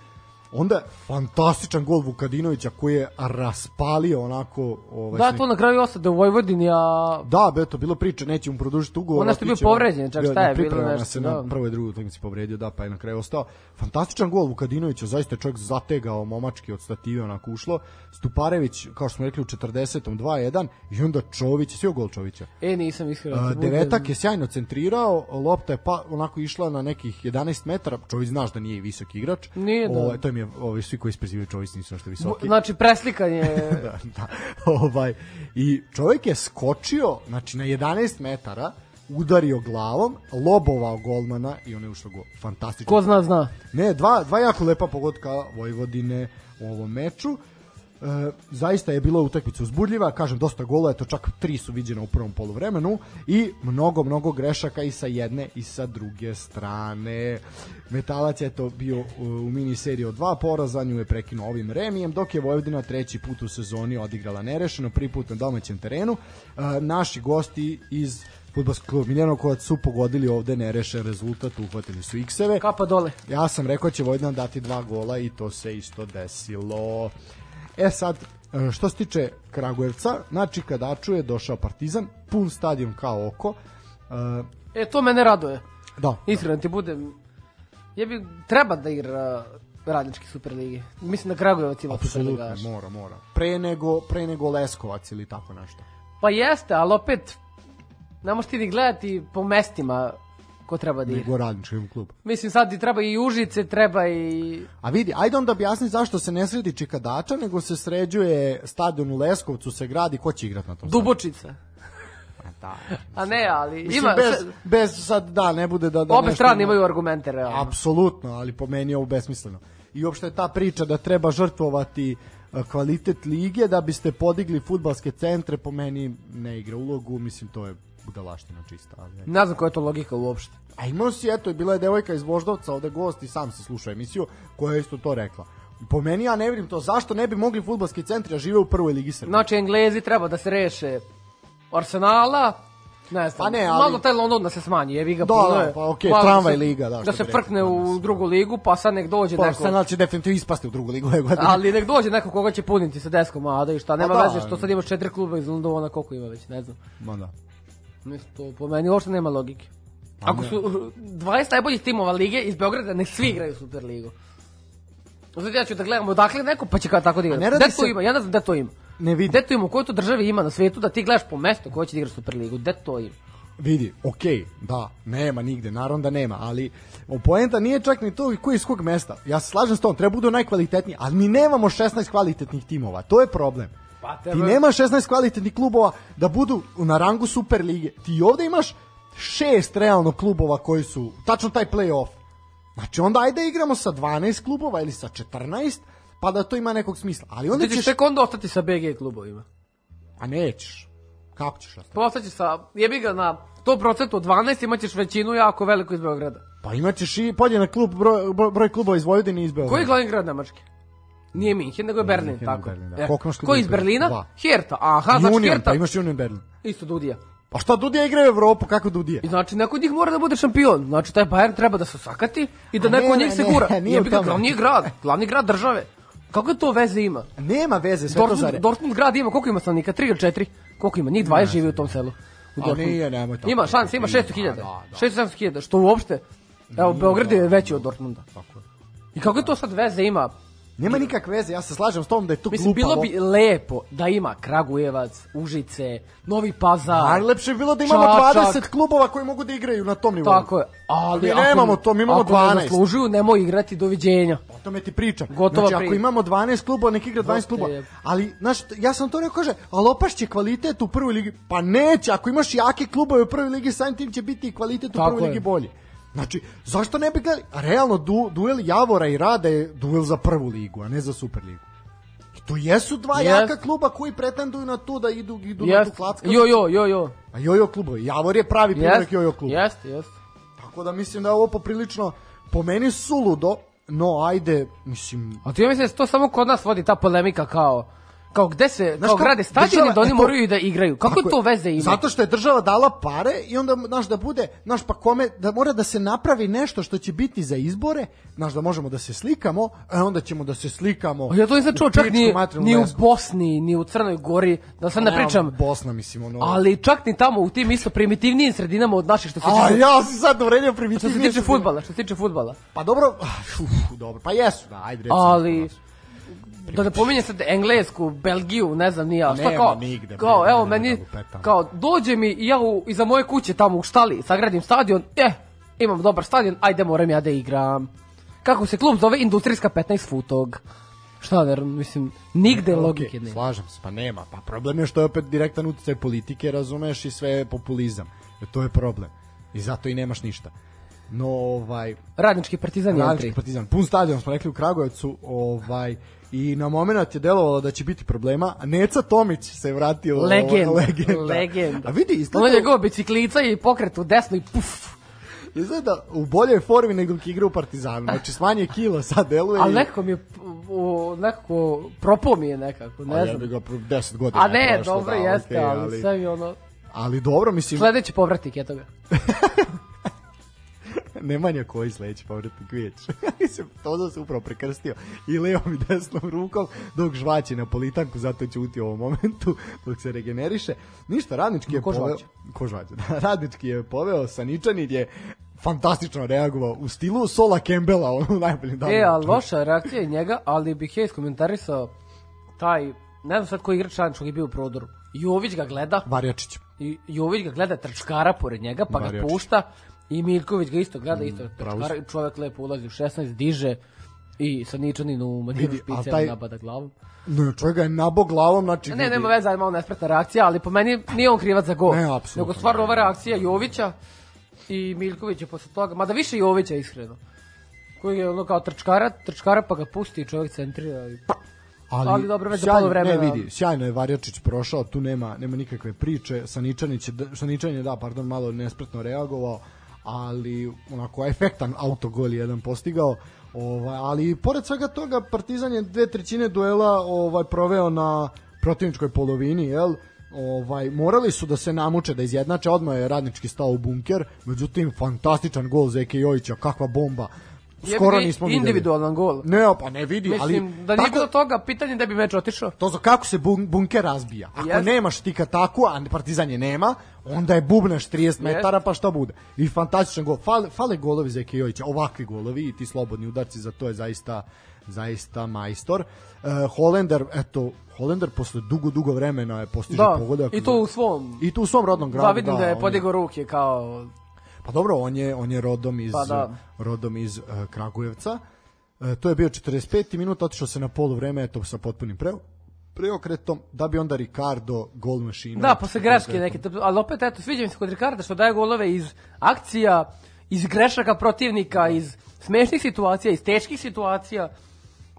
Onda fantastičan gol Vukadinovića koji je raspalio onako ovaj Da, sve- to na kraju ostade u Vojvodini, a Da, be, to bilo priče, neće mu produžiti ugovor. On nešto je bio povređen, čak šta je bilo nešto, se da. na prvoj i drugoj utakmici povredio, da, pa je na kraju ostao. Fantastičan gol Vukadinovića, zaista je čovjek zategao momački od stative onako ušlo. Stuparević, kao što smo rekli, u 40. 2-1 i onda Čović, sve gol Čovića. e, nisam iskreno. Devetak je sjajno centrirao, lopta je pa onako išla na nekih 11 metara. Čović znaš da nije visok igrač. Nije, da. Ovaj, to mi je, ovaj, svi koji isprezivaju Čović nisu nešto visoki. Znači, preslikanje... da, da. Ovaj, I čovjek je skočio, znači na 11 metara, udario glavom, lobovao golmana i on je ušao gol. Fantastično. Ko zna, zna. Ne, dva, dva jako lepa pogotka Vojvodine u ovom meču. E, zaista je bila utakmica uzbudljiva, kažem dosta gola, eto čak tri su viđena u prvom poluvremenu i mnogo, mnogo grešaka i sa jedne i sa druge strane. Metalac je to bio u, mini seriji od dva poraza, nju je prekinuo ovim remijem, dok je Vojvodina treći put u sezoni odigrala nerešeno, prvi put na domaćem terenu. E, naši gosti iz Futbolskog kluba Miljanovac su pogodili ovde nerešen rezultat, uhvatili su X-eve. Kapa dole. Ja sam rekao da će Vojvodina dati dva gola i to se isto desilo. E sad, e, što se tiče Kragujevca, na Čikadaču je došao Partizan, pun stadion kao oko. E, E, to mene raduje. da, Iskreno ti budem... Je bi treba da igra radnički Superligi. Mislim da Kragujevac ima Superligaš. mora, mora. Pre nego, pre nego Leskovac ili tako nešto. Pa jeste, ali opet ne možeš ti ni gledati po mestima ko treba da igra. Nego radnički klub. Mislim sad ti treba i Užice, treba i... A vidi, ajde onda objasni zašto se ne sredi Čikadača, nego se sređuje stadion u Leskovcu, se gradi, ko će igrati na tom Dubočica. Da. A ne, ali Mislim, ima... bez, bez sad, da, ne bude da... da Obe strane ima- imaju argumente, realno. Apsolutno, ali po meni je ovo besmisleno. I uopšte ta priča da treba žrtvovati e, kvalitet lige da biste podigli futbalske centre po meni ne igra ulogu, mislim to je budalaština čista. Ali. Ne znam koja je to logika uopšte. A imao si, eto, bila je devojka iz Voždovca, ovde gost i sam se slušao emisiju, koja je isto to rekla. Po meni ja ne vidim to, zašto ne bi mogli futbalski centri da žive u prvoj ligi Srbije? Znači, Englezi treba da se reše Arsenala, ne znam, Pa ne, ali- malo taj London da se smanji, jebi ga Da, puno da, je. pa okej, Malo tramvaj se- liga, da, Da se frkne kod u nas. drugu ligu, pa sad nek dođe Pa, neko... Arsenal će definitivno ispasti u drugu ligu ove godine. Ali nek dođe neko koga će puniti sa deskom Ada i šta, nema da. veze što sad imaš četiri kluba iz Londona, koliko ima već, ne znam. Ma da. Mislim, to po meni uopšte nema logike. Ako ne. su uh, 20 najboljih timova lige iz Beograda, nek svi igraju Superligu. Sad ja ću da gledam odakle neko, pa će kao tako da igra. A ne radi Gde to se- ima? Ja ne znam gde to ima. Ne vidi. Gde to ima? U kojoj to državi ima na svetu da ti gledaš po mestu ko će da igra Superligu? Gde to ima? Vidi, okej, da, nema nigde, naravno da nema, ali poenta nije čak ni to koji iz kog mesta. Ja se slažem s tom, treba budu najkvalitetniji, ali mi nemamo 16 kvalitetnih timova, to je problem. Pa Ti nema 16 kvalitetnih klubova da budu na rangu Super lige. Ti ovde imaš šest realno klubova koji su, tačno taj play-off. Znači onda ajde igramo sa 12 klubova ili sa 14, pa da to ima nekog smisla. Ali onda Ti ćeš ćeš... tek onda ostati sa BG klubovima. A nećeš. Kako ćeš ostati? Pa ostaći sa, jebi ga na 100% od 12 imaćeš većinu jako veliku iz Beograda. Pa imaćeš i podjednak klub, broj, broj, broj klubova iz Vojvodine i iz Beograda. Koji je glavni grad Nemačke? Nije Minhen, nego je Berlin, Minhen, tako. Berlin, da. E, Koliko imaš Ko iz Berlina? Dva. Herta. Aha, znači Union, Herta. pa imaš Union Berlin. Isto Dudija. Pa šta Dudija igra u Evropu, kako Dudija? I znači neko od njih mora da bude šampion. Znači taj Bayern treba da se sakati i da A neko ne, od njih ne, se ne, gura. nije Jebi u ga, glavni grad, glavni grad države. Kako to veze ima? Nema veze, sve to Dortmund, zare. Dortmund grad ima, koliko ima stanovnika? 3 ili 4? Koliko ima? Njih 20 živi u tom selu. U A nije, nemoj tako. Ima šanse, ima Ima, 600.000. da, da. 600.000, što uopšte. Evo, Beograd je veći od Dortmunda. Tako je. I kako to sad veze ima Nema nikakve veze, ja se slažem s tom da je to Mislim, glupavo. bilo bi lepo da ima Kragujevac, Užice, Novi Pazar. Najlepše bi bilo da imamo Čačak. 20 klubova koji mogu da igraju na tom nivou. Tako je. Ali Mi ako- nemamo to, mi imamo ako 12. ne zaslužuju, nemoj igrati doviđenja. O tome ti pričam. Gotova znači, ako priča. imamo 12 klubova, nek igra 12 Dosta klubova. je. Ali, znaš, ja sam to rekao, kaže, ali opašće kvalitet u prvoj ligi. Pa neće, ako imaš jake klubove u prvoj ligi, samim tim će biti kvalitet u Tako prvoj je. ligi bolji. Znači, zašto ne bi gledali? A Realno, du, duel Javora i Rada je duel za prvu ligu, a ne za Super ligu. I to jesu dva Jest. jaka kluba koji pretenduju na to da idu, idu na tu Jest. klackavu. Jo, jo, jo, jo. A jojo klubovi. Javor je pravi primjerak Jest, jojo kluba. jest, jest. Tako da mislim da je ovo poprilično po meni suludo, no ajde, mislim, A ti ja mislim da se to samo kod nas vodi ta polemika kao kao gde se Znaš kao grade stadioni da oni e, moraju da igraju. Kako to veze ima? Zato što je država dala pare i onda, znaš, da bude, znaš, pa kome, da mora da se napravi nešto što će biti za izbore, znaš, da možemo da se slikamo, a onda ćemo da se slikamo. A Ja to nisam čuo čak ni, ni u. Bosni, ni u Crnoj Gori, da sad ne pričam. Bosna, mislim, ono... Ali čak ni tamo u tim isto primitivnijim sredinama od naših što se A tiče ja si sad uvredio što se primitivnije. tiče fudbala, što se tiče fudbala. Pa dobro, uf, dobro, pa jesu, da, ajde recimo. Ali da ne pominjem sad Englesku, Belgiju, ne znam ni ja. Šta kao, nigde, kao evo meni, da kao dođe mi i ja u, iza moje kuće tamo u štali, sagradim stadion, eh, imam dobar stadion, ajde moram ja da igram. Kako se klub zove? Industrijska 15 futog. Šta da, mislim, nigde logike Ok, nema. slažem se, pa nema. Pa problem je što je opet direktan uticaj politike, razumeš, i sve je populizam. E, to je problem. I zato i nemaš ništa. No, ovaj, Radnički partizan Radnički partizan, pun stadion smo rekli u Kragujevcu, ovaj, i na moment je delovalo da će biti problema, a Neca Tomić se vratio. ovaj, Legenda. legenda. Legenda. A vidi, Ono izgleda, njegova biciklica i pokret u desno i puf. izgleda u boljoj formi nego dok igra u Partizanu. Znači, smanje kilo, sad deluje. Ali i- nekako mi je, u, nekako, propao mi je nekako, A ne ja znam. bi ga pro- 10 godina A ne, prošlo, dobro da, jeste, okej, ali sve mi ono... ali dobro, mislim, Sledeći povratnik je toga. Nemanja koji sledeći povratnik vidjeć. Mislim, to se upravo prekrstio i levom i desnom rukom dok žvaće na politanku, zato će uti u ovom momentu dok se regeneriše. Ništa, radnički je Ko poveo... žvaće? Ko žvaće, da. Radnički je poveo, Saničanin je fantastično reagovao u stilu Sola Kembela, ono u najboljem danu. E, ali loša reakcija je njega, ali bih ja iskomentarisao taj, ne znam sad koji igrač radničkog je bio u prodoru. Jović ga gleda, Varjačić. i Jović ga gleda trčkara pored njega, pa ga Varjačić. pušta i Miljković ga isto gleda, isto pravo trčkara, i čovjek lepo ulazi u 16, diže i sa Ničanin u a špice taj- nabada glavom. No, čovjek ga je nabo glavom, znači... Ne, vidi. nema veze, ali malo nespretna reakcija, ali po meni nije on krivac za gol. Ne, apsolutno Nego stvarno ne. ova reakcija Jovića i Miljkovića posle toga, mada više Jovića iskreno. Koji je ono kao trčkara, trčkara pa ga pusti i čovjek centrira i... Ali, Ali dobro, već sjajno- poluvremena. Ne vidi, sjajno je Varjačić prošao, tu nema nema nikakve priče. Saničanić je je da, pardon, malo nespretno reagovao, ali onako efektan autogol je jedan postigao. Ovaj, ali pored svega toga Partizan je dve trećine duela ovaj proveo na protivničkoj polovini, jel? Ovaj morali su da se namuče da izjednače, odmah je radnički stao u bunker, međutim fantastičan gol Zeke Jojića, kakva bomba. Skoro nismo videli. individualan gol. Ne, pa ne vidi, ali Mislim, da nije bilo toga, pitanje da bi meč otišao. to za kako se bun, bunker razbija. Ako Jeste. nemaš tika tako, a Partizan je nema, onda je bubneš 30 metara, pa šta bude. I fantastičan gol. Fale, fale golovi za Jojića, ovakvi golovi i ti slobodni udarci, za to je zaista zaista majstor. Uh, Holender, eto, Holender posle dugo, dugo vremena je postiže Da, pogodak. i to u svom... I to u svom rodnom gradu. Da, vidim da, je on podigao ruke kao... Pa dobro, on je on je rodom iz Pa da. rodom iz uh, Kragujevca. Uh, to je bio 45. minut, otišao se na polu vreme eto sa potpunim pre preokretom, da bi onda Ricardo gol mašina. Da, posle greške neke, ali opet, eto, sviđa mi se kod Ricarda što daje golove iz akcija, iz grešaka protivnika, iz smešnih situacija, iz teških situacija,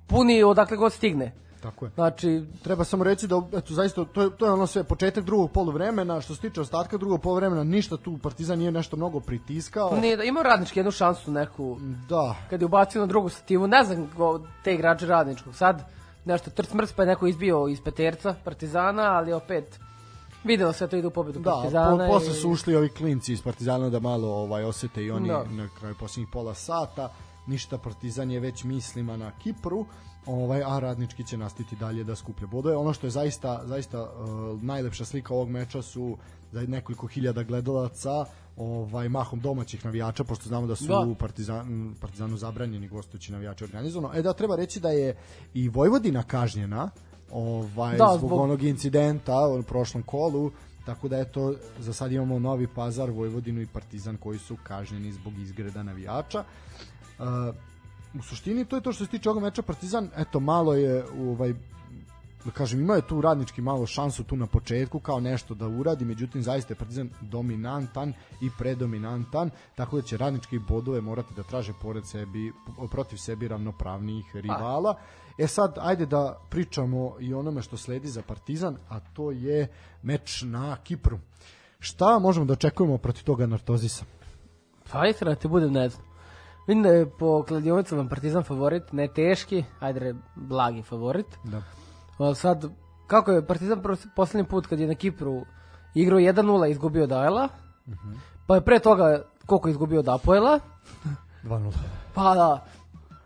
puni odakle god stigne. Tako je. Znači, Treba samo reći da eto zaista to je to je ono sve početak drugog poluvremena, što se tiče ostatka drugog poluvremena, ništa tu Partizan nije nešto mnogo pritiskao. nije da imao radnički jednu šansu neku, Da. kad je ubacio na drugu stativu, ne znam go, te igrače radničkog, sad nešto trc mrc pa je neko izbio iz peterca Partizana, ali opet videlo se da to ide u pobedu Da, Partizana. po, posle i- su ušli ovi klinci iz Partizana da malo ovaj osete i oni Da. na kraju posljednjih pola sata. ništa Partizan je već mislima na Kipru, ovaj a Radnički će nastaviti dalje da skuplja bodove. Ono što je zaista zaista uh, najlepša slika ovog meča su za nekoliko hiljada gledalaca, ovaj mahom domaćih navijača pošto znamo da su Da. da. Partizan, Partizanu zabranjeni gostujući navijači organizovano. E da treba reći da je i Vojvodina kažnjena ovaj da, zbog, zbog- onog incidenta u prošlom kolu tako da eto za sad imamo Novi Pazar, Vojvodinu i Partizan koji su kažnjeni zbog izgreda navijača. Uh, u suštini to je to što se tiče ovog meča Partizan, eto malo je ovaj da kažem, imao je tu radnički malo šansu tu na početku kao nešto da uradi, međutim zaista je Partizan dominantan i predominantan, tako da će radnički bodove morati da traže pored sebi, protiv sebi ravnopravnijih rivala. E sad, ajde da pričamo i onome što sledi za Partizan, a to je meč na Kipru. Šta možemo da očekujemo protiv toga Nartozisa? Pa istina ti budem ne znam. Vidim da je po kladionicama Partizan favorit, ne teški, ajde re, blagi favorit. Da. Ali sad, kako je Partizan poslednji put kad je na Kipru igrao 1-0 izgubio od Ajla, pa je pre toga koliko je izgubio od Apoela, 2-0. pa da,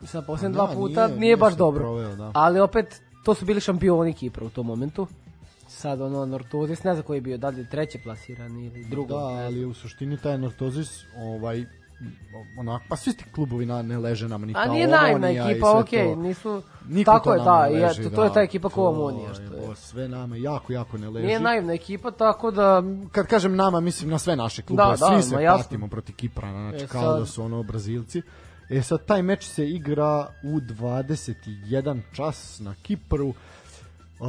sad posljednje dva da, puta nije- nije, baš dobro. proveo, da. Ali opet, to su bili šampioni Kipra u tom momentu. Sad ono, Nortozis, ne znam koji je bio, da li treći plasiran ili drugo. Da, ali u suštini taj Nortozis, ovaj, onak, pa svi ti klubovi na, ne leže nam, ni A ta nije naivna Omonija i ekipa, okej, to. nisu... Niko tako to je, da, leži, eto, to je da. ta ekipa To ko Omonija, što je, je. Sve nama jako, jako ne leži. Nije naivna ekipa, tako da... Kad kažem nama, mislim na sve naše klubove, Da, da, svi se ma jasno. patimo protiv Kipra, znači E, kao sad- da su ono Brazilci. E sad, taj meč se igra u 21 čas na Kipru. Uh,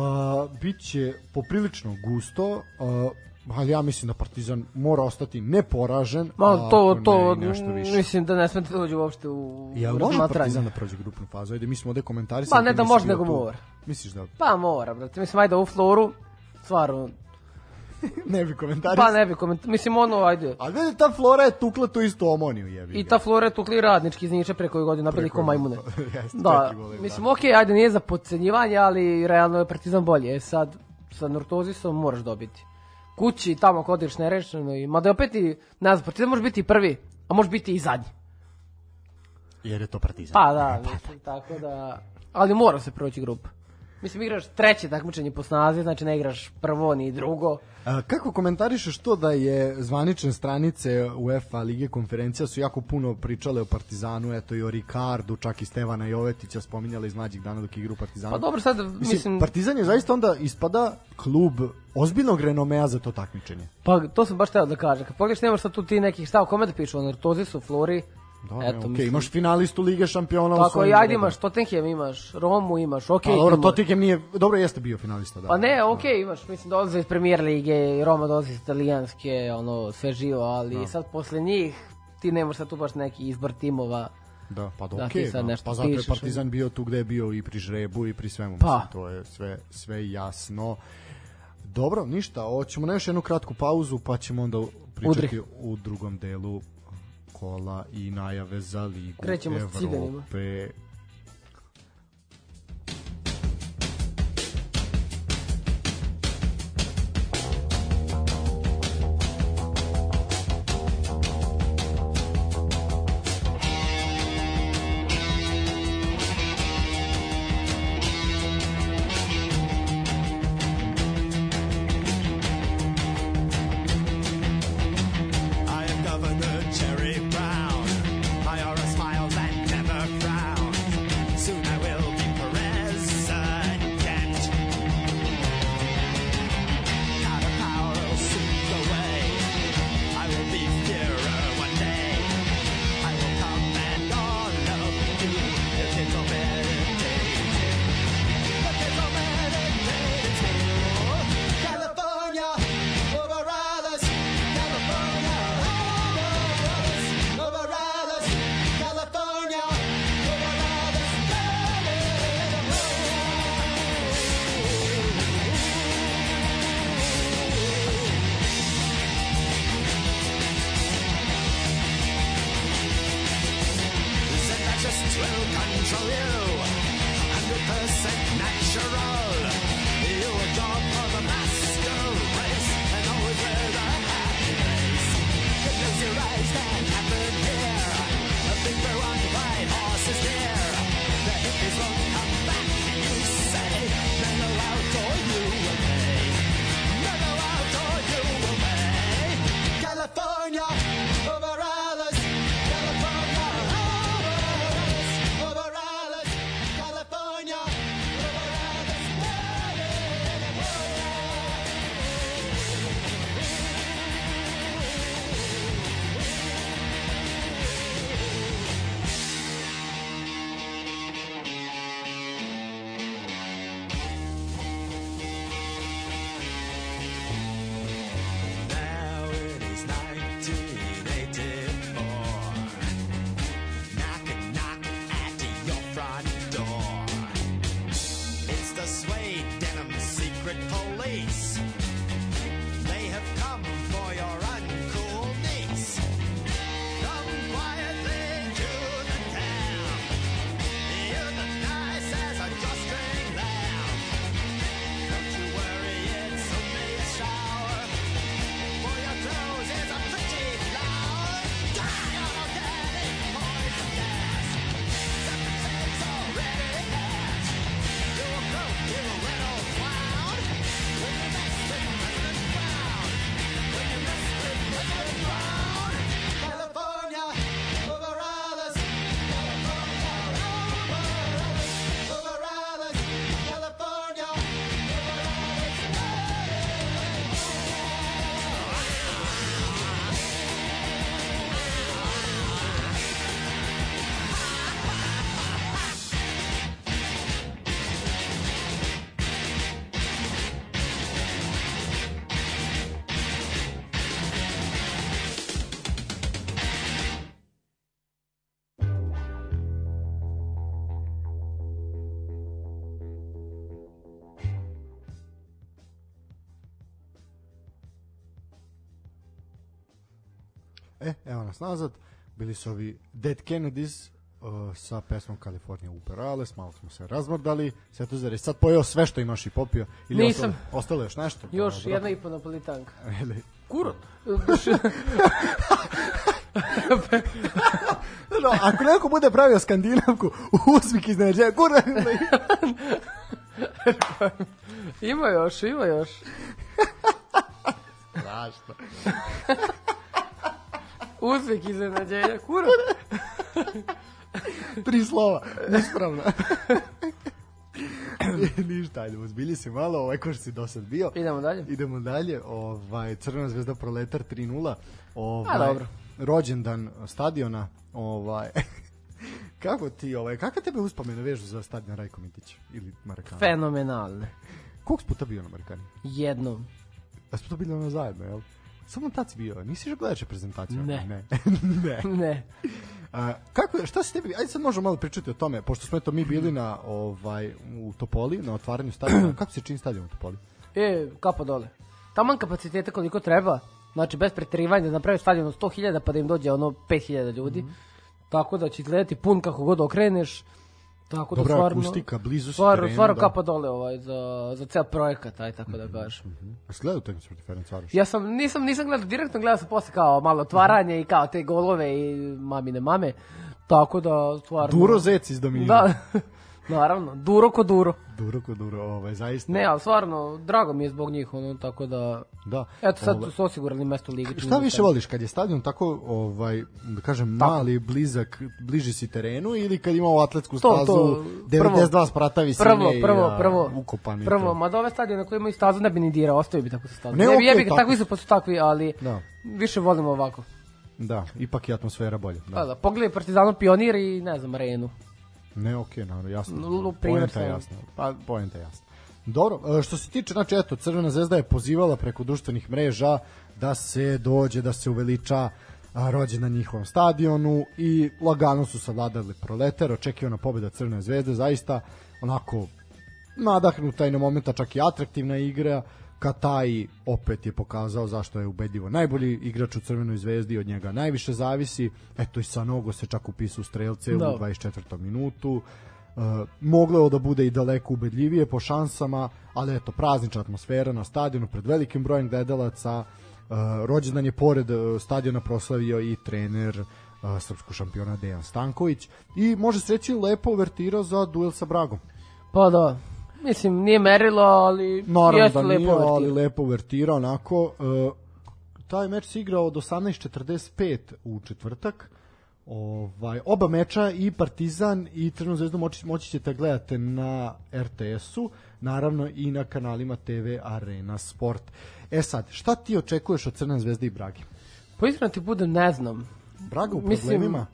biće poprilično gusto, uh, ali ja mislim da Partizan mora ostati neporažen, Ma, to, ako to, ne, i nešto više. mislim da ne smete dođe uopšte u u može. Partizan da prođe grupnu fazu? Ajde, mi smo ovde komentarisali. Pa ne da može, bio nego mora. Misliš da Pa mora, brate. Mislim, ajde u floru, stvarno, ne bi komentarisao? pa ne bi koment... Mislim, ono, ajde. A vidi, ta Flora je tukla tu istu omoniju, jebi I ta flora je tukli radnički iz Niče preko godine Preko ko majmune. Jeste, Da, četiri gola im mislim, dali. okej, ajde, nije za podcenjivanje, ali realno je Partizan bolje. E sad, sa Nortozisom moraš dobiti. Kući, tamo ako odiš nerešeno, i, mada opet i, ne znam, Partizan može biti prvi, a može biti i zadnji. Jer je to Partizan. Pa da, mislim, tako da... Ali mora se proći grupa. Mislim, igraš treće takmičenje po snazi, znači ne igraš prvo ni drugo. A, kako komentarišeš to da je zvanične stranice UEFA Lige konferencija su jako puno pričale o Partizanu, eto i o Ricardu, čak i Stevana Jovetića spominjale iz mlađih dana dok igra u Partizanu. Pa dobro, sad, Mislim, mislim, Partizan je zaista onda ispada klub ozbiljnog renomea za to takmičenje. pa to sam baš teo da kažem. Kad pogledaš, nemaš sad tu ti nekih stav, kome da pišu, o Nortozisu, Flori, Da, Eto, okay, mislim- imaš finalistu Lige šampiona u Tako svojim i ajde imaš Tottenham, imaš Romu, imaš, ok. Pa dobro. Tottenham nije, dobro jeste bio finalista, da. Pa ne, ok, imaš, mislim, dolaze iz premijer lige, i Roma dolazi iz italijanske, ono, sve živo, ali sad posle njih ti nemaš sad tu baš neki izbor timova. Da, pa da, Da, sad da. nešto pa zato je Partizan bio tu gde je bio i pri žrebu i pri svemu, Pa. mislim, to je sve, sve jasno. Dobro, ništa, hoćemo na još jednu kratku pauzu, pa ćemo onda pričati Udri. u drugom delu kola i najave za Ligu Krećemo. Evrope. Nas nazad. Bili su ovi Dead Kennedys uh, sa pesmom California Uperales, malo smo se razmrdali. Svetozar je sad pojeo sve što imaš i popio. Ili Nisam. Ostalo, ostalo još nešto? Još Dobro. jedna i po napolitanka. Ili- Kurot. No, ako neko bude pravio skandinavku, uzvik iznenađenja, kurva, ima još, ima još. Strašno. Uzvik iznenađenja. Kurot. Tri slova, ispravno. Ništa, ajde, uzbilji se malo, ovaj ko što si do sad bio. Idemo dalje. Idemo dalje, ovaj, Crvena zvezda Proletar 3-0. Ovaj, A, dobro. Rođendan stadiona, ovaj, kako ti, ovaj, kakve tebe uspomene vežu za stadion Rajko Mitić ili Marakana? Fenomenalne. Koliko puta bio na Marakani? Jednom. Da smo to bili ono zajedno, jel? Samo si bio, nisi još gledaš reprezentaciju? Ne. Ne. ne. Ne. A, kako, je- šta se tebi, ajde sad možemo malo pričati o tome, pošto smo eto mi bili na, ovaj, u Topoli, na otvaranju stadiona, kako se čini stadion u Topoli? E, kapa dole. Taman kapaciteta koliko treba, znači bez preterivanja da naprave stadion od 100.000 pa da im dođe ono 5.000 ljudi. Mhm. Tako da će izgledati pun kako god okreneš. Tako Dobra da stvarno, akustika, blizu si stvarno, terenu, stvarno da. kapa dole ovaj, za, za ceo projekat, aj tako da kažem. A si gledao utakmicu protiv Ferencvaroša? Ja sam, nisam, nisam gledao direktno, gledao sam posle kao malo otvaranje i kao te golove i mamine mame. Tako da, stvarno... Duro Zec iz Dominina. Da, naravno, duro ko duro. Duro ko duro, ovaj, zaista. Ne, ali stvarno, drago mi je zbog njih, ono, tako da... Da. Eto, sad Ovaj, su osigurali mesto u ligi. Šta više se. voliš, kad je stadion tako, ovaj, da kažem, mali, blizak, bliži si terenu ili kad ima ovu atletsku To, stazu, to, 92 sprata visine Prvo, i, prvo, a, prvo. ukopan i Prvo, to. mada ove stadione koje imaju stazu ne bi ni dirao, ostavio bi tako sa stazu. Ne, Ne, bi okej, jebi tako takvi su. pa su takvi, ali Da. više volimo ovako. Da, ipak je atmosfera bolja. Da. Da, da, pogledaj Partizanu Pionir i ne znam, Arenu. Ne, okej, naravno, jasno. Poenta je jasna. Pa, poenta je jasna. Dobro, e, što se tiče, znači, eto, Crvena zvezda je pozivala preko društvenih mreža da se dođe, da se uveliča rođendan na njihovom stadionu i lagano su savladali proletar, očekivana pobjeda Crvene zvezde, zaista onako nadahnuta i na momenta čak i atraktivna igra, Kataj opet je pokazao zašto je ubedljivo najbolji igrač u Crvenoj zvezdi, od njega najviše zavisi. Eto i Sanogo se čak upisao u strelce Da. u 24. minutu. E, moglo je da bude i daleko ubedljivije po šansama, ali eto, praznična atmosfera na stadionu pred velikim brojem gledalaca. E, rođendan je pored e, stadiona proslavio i trener e, srpskog šampiona Dejan Stanković i može se reći lepo uvertirao za duel sa Bragom. Pa da, mislim, nije merilo, ali Naravno jeste da lepo nije, ali lepo uvertirao onako. E, taj meč se igrao od 18.45 u četvrtak. Ovaj, oba meča i Partizan i Crvenu zvezdu moći, moći ćete gledati na RTS-u, naravno i na kanalima TV Arena Sport. E sad, šta ti očekuješ od Crvene zvezde i Brage? Pa iskreno ti budem, ne znam. Braga u Mislim, problemima?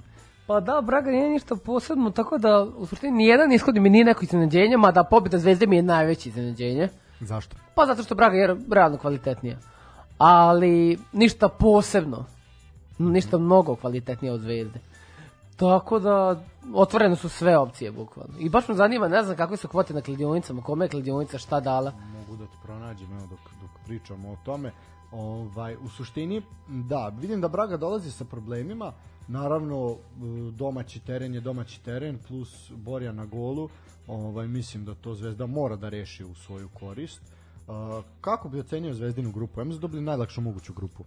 Pa da, Braga nije ništa posebno, tako da u suštini nijedan ishod mi nije neko iznenađenje, mada pobjeda Zvezde mi je najveće iznenađenje. Zašto? Pa zato što Braga je realno kvalitetnija. Ali ništa posebno. Ništa mnogo kvalitetnije od Zvezde. Tako da, otvorene su sve opcije, bukvalno. I baš me zanima, ne znam kakve su kvote na kladionicama, kome je kladionica, šta dala. mogu da ti pronađem evo dok, dok pričamo o tome ovaj, u suštini da, vidim da Braga dolazi sa problemima naravno e, domaći teren je domaći teren plus Borja na golu ovaj, mislim da to Zvezda mora da reši u svoju korist Uh, kako bi ocenio Zvezdinu grupu? Ja mislim da dobili najlakšu moguću grupu.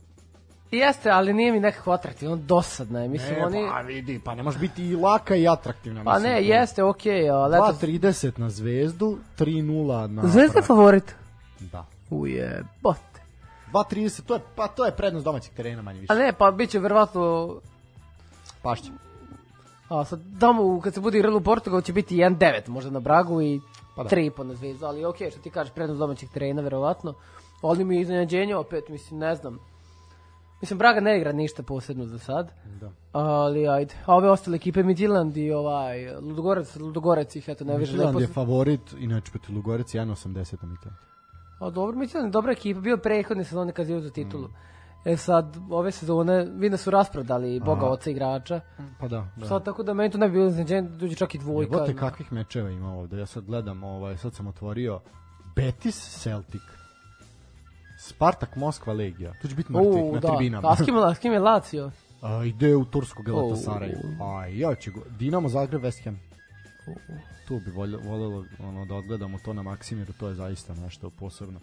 Jeste, ali nije mi nekako atraktivno, dosadna je. Mislim, ne, oni... pa vidi, pa ne može biti i laka i atraktivna. Pa mislim, ne, to- jeste, okej, ali eto... 2.30 na Zvezdu, 3.0 na... Zvezda je favorit. Da. Uje, bote. 2.30, to je, pa to je prednost domaćeg terena manje više. A ne, pa bit će verovatno... Pašće. A sad, tamo, kad se bude igralo u Portugal, će biti 1-9 možda na Bragu i Pa da. 3,5 na Zvezdu, ali okej, što ti kažeš, prednost domaćeg terena, verovatno. Ali mi je iznenađenje, opet, mislim, ne znam. Mislim, Braga ne igra ništa posebno za sad. Da. Ali, ajde. A ove ostale ekipe, Midland i ovaj, Ludogorec, Ludogorec ih, eto, ne više Midland lepo. je favorit, inače protiv Lugorec 1.80 na Midland. A dobro, Midland je dobra ekipa, bio je prethodne sezone kad je uzeo titulu. E sad, ove sezone, vidim da su rasprodali Boga Aha. oca igrača. Pa da, da. Sad, tako da meni to ne bi bilo iznenađenje da dođe čak i dvojka. Jebote kakvih mečeva ima ovde. Ja sad gledam, ovaj, sad sam otvorio Betis Celtic. Spartak Moskva Legija. Tu će biti mrtvih na da. tribinama. A s kim, a s kim je Lazio? A, ide u Tursku Galatasaraju. Aj, ja ću go. Dinamo Zagreb West Ham. Tu bi volje, voljelo ono, da odgledamo to na Maksimiru, to je zaista nešto posebno.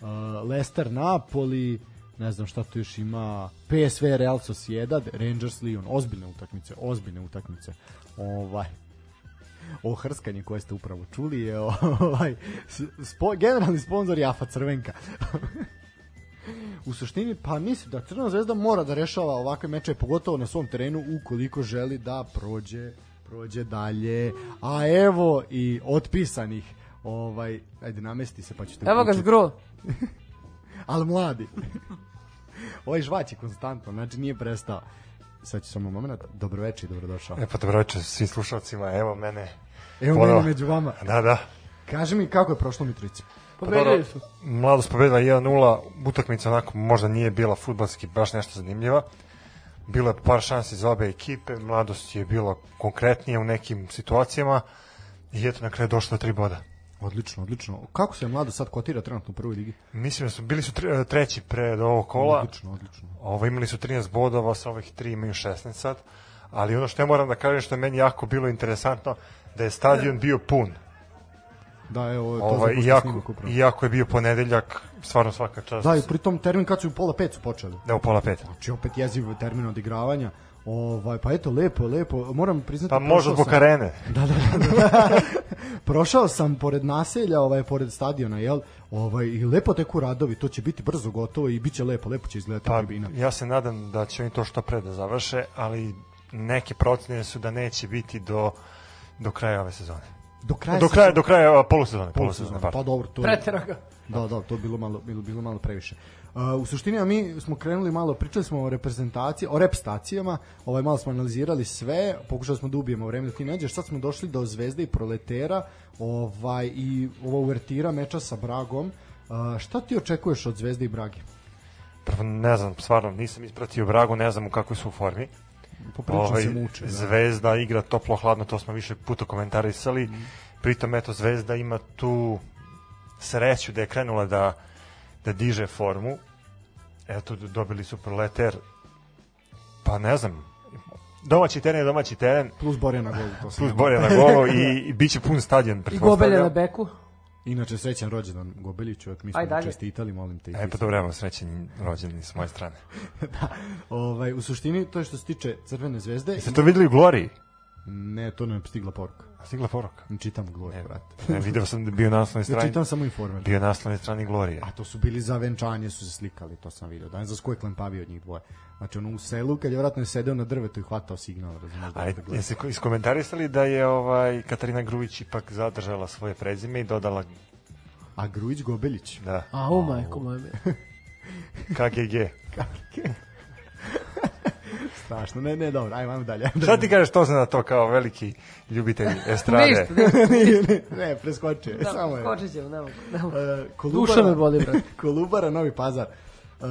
Uh, Leicester Napoli, ne znam šta tu još ima, PSV Real Sociedad, Rangers Lyon, ozbiljne utakmice, ozbiljne utakmice. Ovaj, o hrskanje koje ste upravo čuli je ovaj spo, generalni sponsor je AFA Crvenka. u suštini pa mislim da Crvena zvezda mora da rešava ovakve mečeve pogotovo na svom terenu ukoliko želi da prođe prođe dalje. A evo i otpisanih ovaj ajde namesti se pa ćete Evo ga zgro. ali mladi. Ovaj žvać je konstantno, znači nije prestao. Sad ću samo moment. Dobroveče i dobrodošao. E pa dobro večer svim slušalcima, evo mene. Evo ponovo. mene među vama. Da, da. Kaži mi kako je prošlo Mitrovici. Pobedili su. Mladost pobedila 1-0, utakmica onako možda nije bila futbalski baš nešto zanimljiva. Bilo je par šansi za obe ekipe, mladost je bila konkretnija u nekim situacijama i eto na kraju došlo do tri boda. Odlično, odlično. Kako se mlado sad kotira trenutno u prvoj ligi? Mislim da su bili su tre, treći pred ovog kola. Odlično, odlično. Ovo, imali su 13 bodova, sa ovih tri imaju 16 sad. Ali ono što ja moram da kažem što je meni jako bilo interesantno, da je stadion bio pun. Da, evo, to Ovaj, iako, iako je bio ponedeljak, stvarno svaka čast. Da, i pritom termin kad su u pola pet su počeli. Da, u pola pet. Znači opet jeziv termin odigravanja. Ovaj, pa eto, lepo, lepo. Moram priznati... Pa možda zbog sam- arene. Da, da, da, da. prošao sam pored naselja, ovaj, pored stadiona, jel? Ovaj, I lepo teku radovi, to će biti brzo gotovo i bit će lepo, lepo će izgledati Pa, tribina. ja se nadam da će oni to što pre da završe, ali neke procene su da neće biti do do kraja ove sezone. Do kraja, Do kraja, do kraja polusezone, polusezone. polusezone, Pa pardon. dobro, to je... Pretera ga. Da, da, to je bilo malo, bilo, bilo malo previše. Uh, u suštini, a mi smo krenuli malo, pričali smo o reprezentaciji, o repstacijama, ovaj, malo smo analizirali sve, pokušali smo da ubijemo vreme da ti neđeš, sad smo došli do Zvezde i Proletera, ovaj, i ova uvertira meča sa Bragom. Uh, šta ti očekuješ od Zvezde i Brage? Prvo, ne znam, stvarno, nisam ispratio Bragu, ne znam u kakvoj su u formi. Poprično Ovaj, se muče. Da. Zvezda igra toplo hladno, to smo više puta komentarisali. Mhm. Pritom eto Zvezda ima tu sreću da je krenula da da diže formu. Eto dobili su proleter. Pa ne znam. Domaći teren je domaći teren. Plus Borja na golu. To Plus ja- Borja na golu i, i bit će pun stadion. I. Gobelja na beku. Inače, srećan rođendan Gobeliću, ak mi smo dalje. čestitali, molim te. E pa dobro, evo srećen rođendan s moje strane. da, ovaj, u suštini, to je što se tiče Crvene zvezde. Jeste to videli u Gloriji? Ne, to ne je stigla poruka. Stigla poruka. Ne čitam Gloriju, Ne, brate. ne, video sam da je bio na naslovnoj Ne strani. čitam samo informer. Bio je na naslovnoj strani Glorije. A to su bili za venčanje, su se slikali, to sam vidio. Danas za ko je klempavio od njih dvoje. Znači ono u selu, kad je vratno sedeo na drvetu i hvatao signal, razumiješ da A da jeste ko- iskomentarisali da je ovaj Katarina Grujić ipak zadržala svoje prezime i dodala A Grujić Gobelić. da A, u majko moje. KGG. Strašno, ne, ne, dobro, ajmo, ajmo dalje. Šta ti kažeš to na to kao veliki ljubitelj estrade? Ništa, ništa. ne, ne, preskočio je, samo je. Skočit ćemo, ne mogu. Ne mogu. E, Duša me boli, brate. Kolubara, Novi Pazar. E,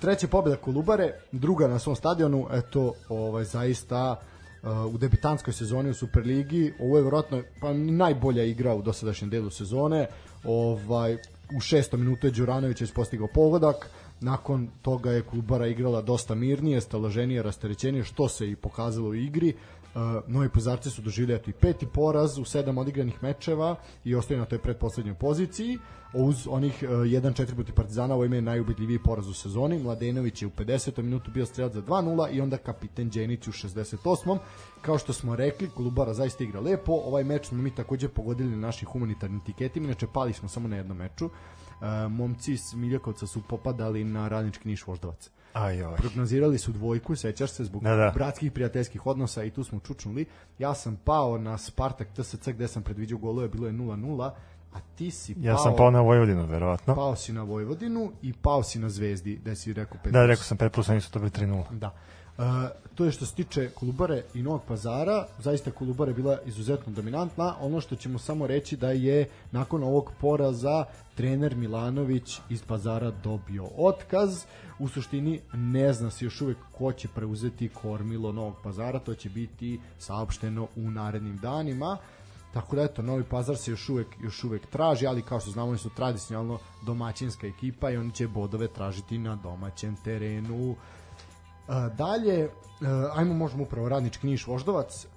treća pobjeda Kolubare, druga na svom stadionu, eto, ovaj, zaista uh, u debitanskoj sezoni u Superligi. Ovo je vjerojatno pa najbolja igra u dosadašnjem delu sezone. Ovaj u šestom minutu je Đuranović već postigao pogodak. Nakon toga je Kolubara igrala dosta mirnije, staloženije, rasterećenije, što se i pokazalo u igri. Uh, Novi Pazarci su doživjeli eto i peti poraz u sedam odigranih mečeva i ostaju na toj predposlednjoj poziciji. Uz onih uh, 1-4 protiv Partizana, ovo ime je najubedljiviji poraz u sezoni. Mladenović je u 50. minutu bio strelac za 2-0 i onda kapiten Đenić u 68. Kao što smo rekli, Kolubara zaista igra lepo. Ovaj meč smo mi takođe pogodili na našim humanitarnim tiketima, inače pali smo samo na jednom meču. Uh, momci iz Miljakovca su popadali na radnički niš voždovac Aj, oj. prognozirali su dvojku, sećaš se, zbog Da, da. bratskih prijateljskih odnosa i tu smo čučnuli. Ja sam pao na Spartak TSC gde sam predviđao golove, bilo je 0-0, a ti si pao, Ja sam pao na Vojvodinu, verovatno. pao si na Vojvodinu i pao si na Zvezdi, gde si rekao 5 Da, rekao sam 5 plus, oni su dobili 3-0. Da. Uh, to je što se tiče Kolubare i Novog pazara, zaista Kolubara je bila izuzetno dominantna. Ono što ćemo samo reći da je nakon ovog poraza trener Milanović iz pazara dobio otkaz. U suštini ne zna se još uvek ko će preuzeti kormilo Novog pazara, to će biti saopšteno u narednim danima. Tako da eto, Novi Pazar se još uvek, još uvek traži, ali kao što znamo oni su tradicionalno domaćinska ekipa i oni će bodove tražiti na domaćem terenu. A, dalje, e, ajmo možemo upravo radnički Niš Voždovac. E,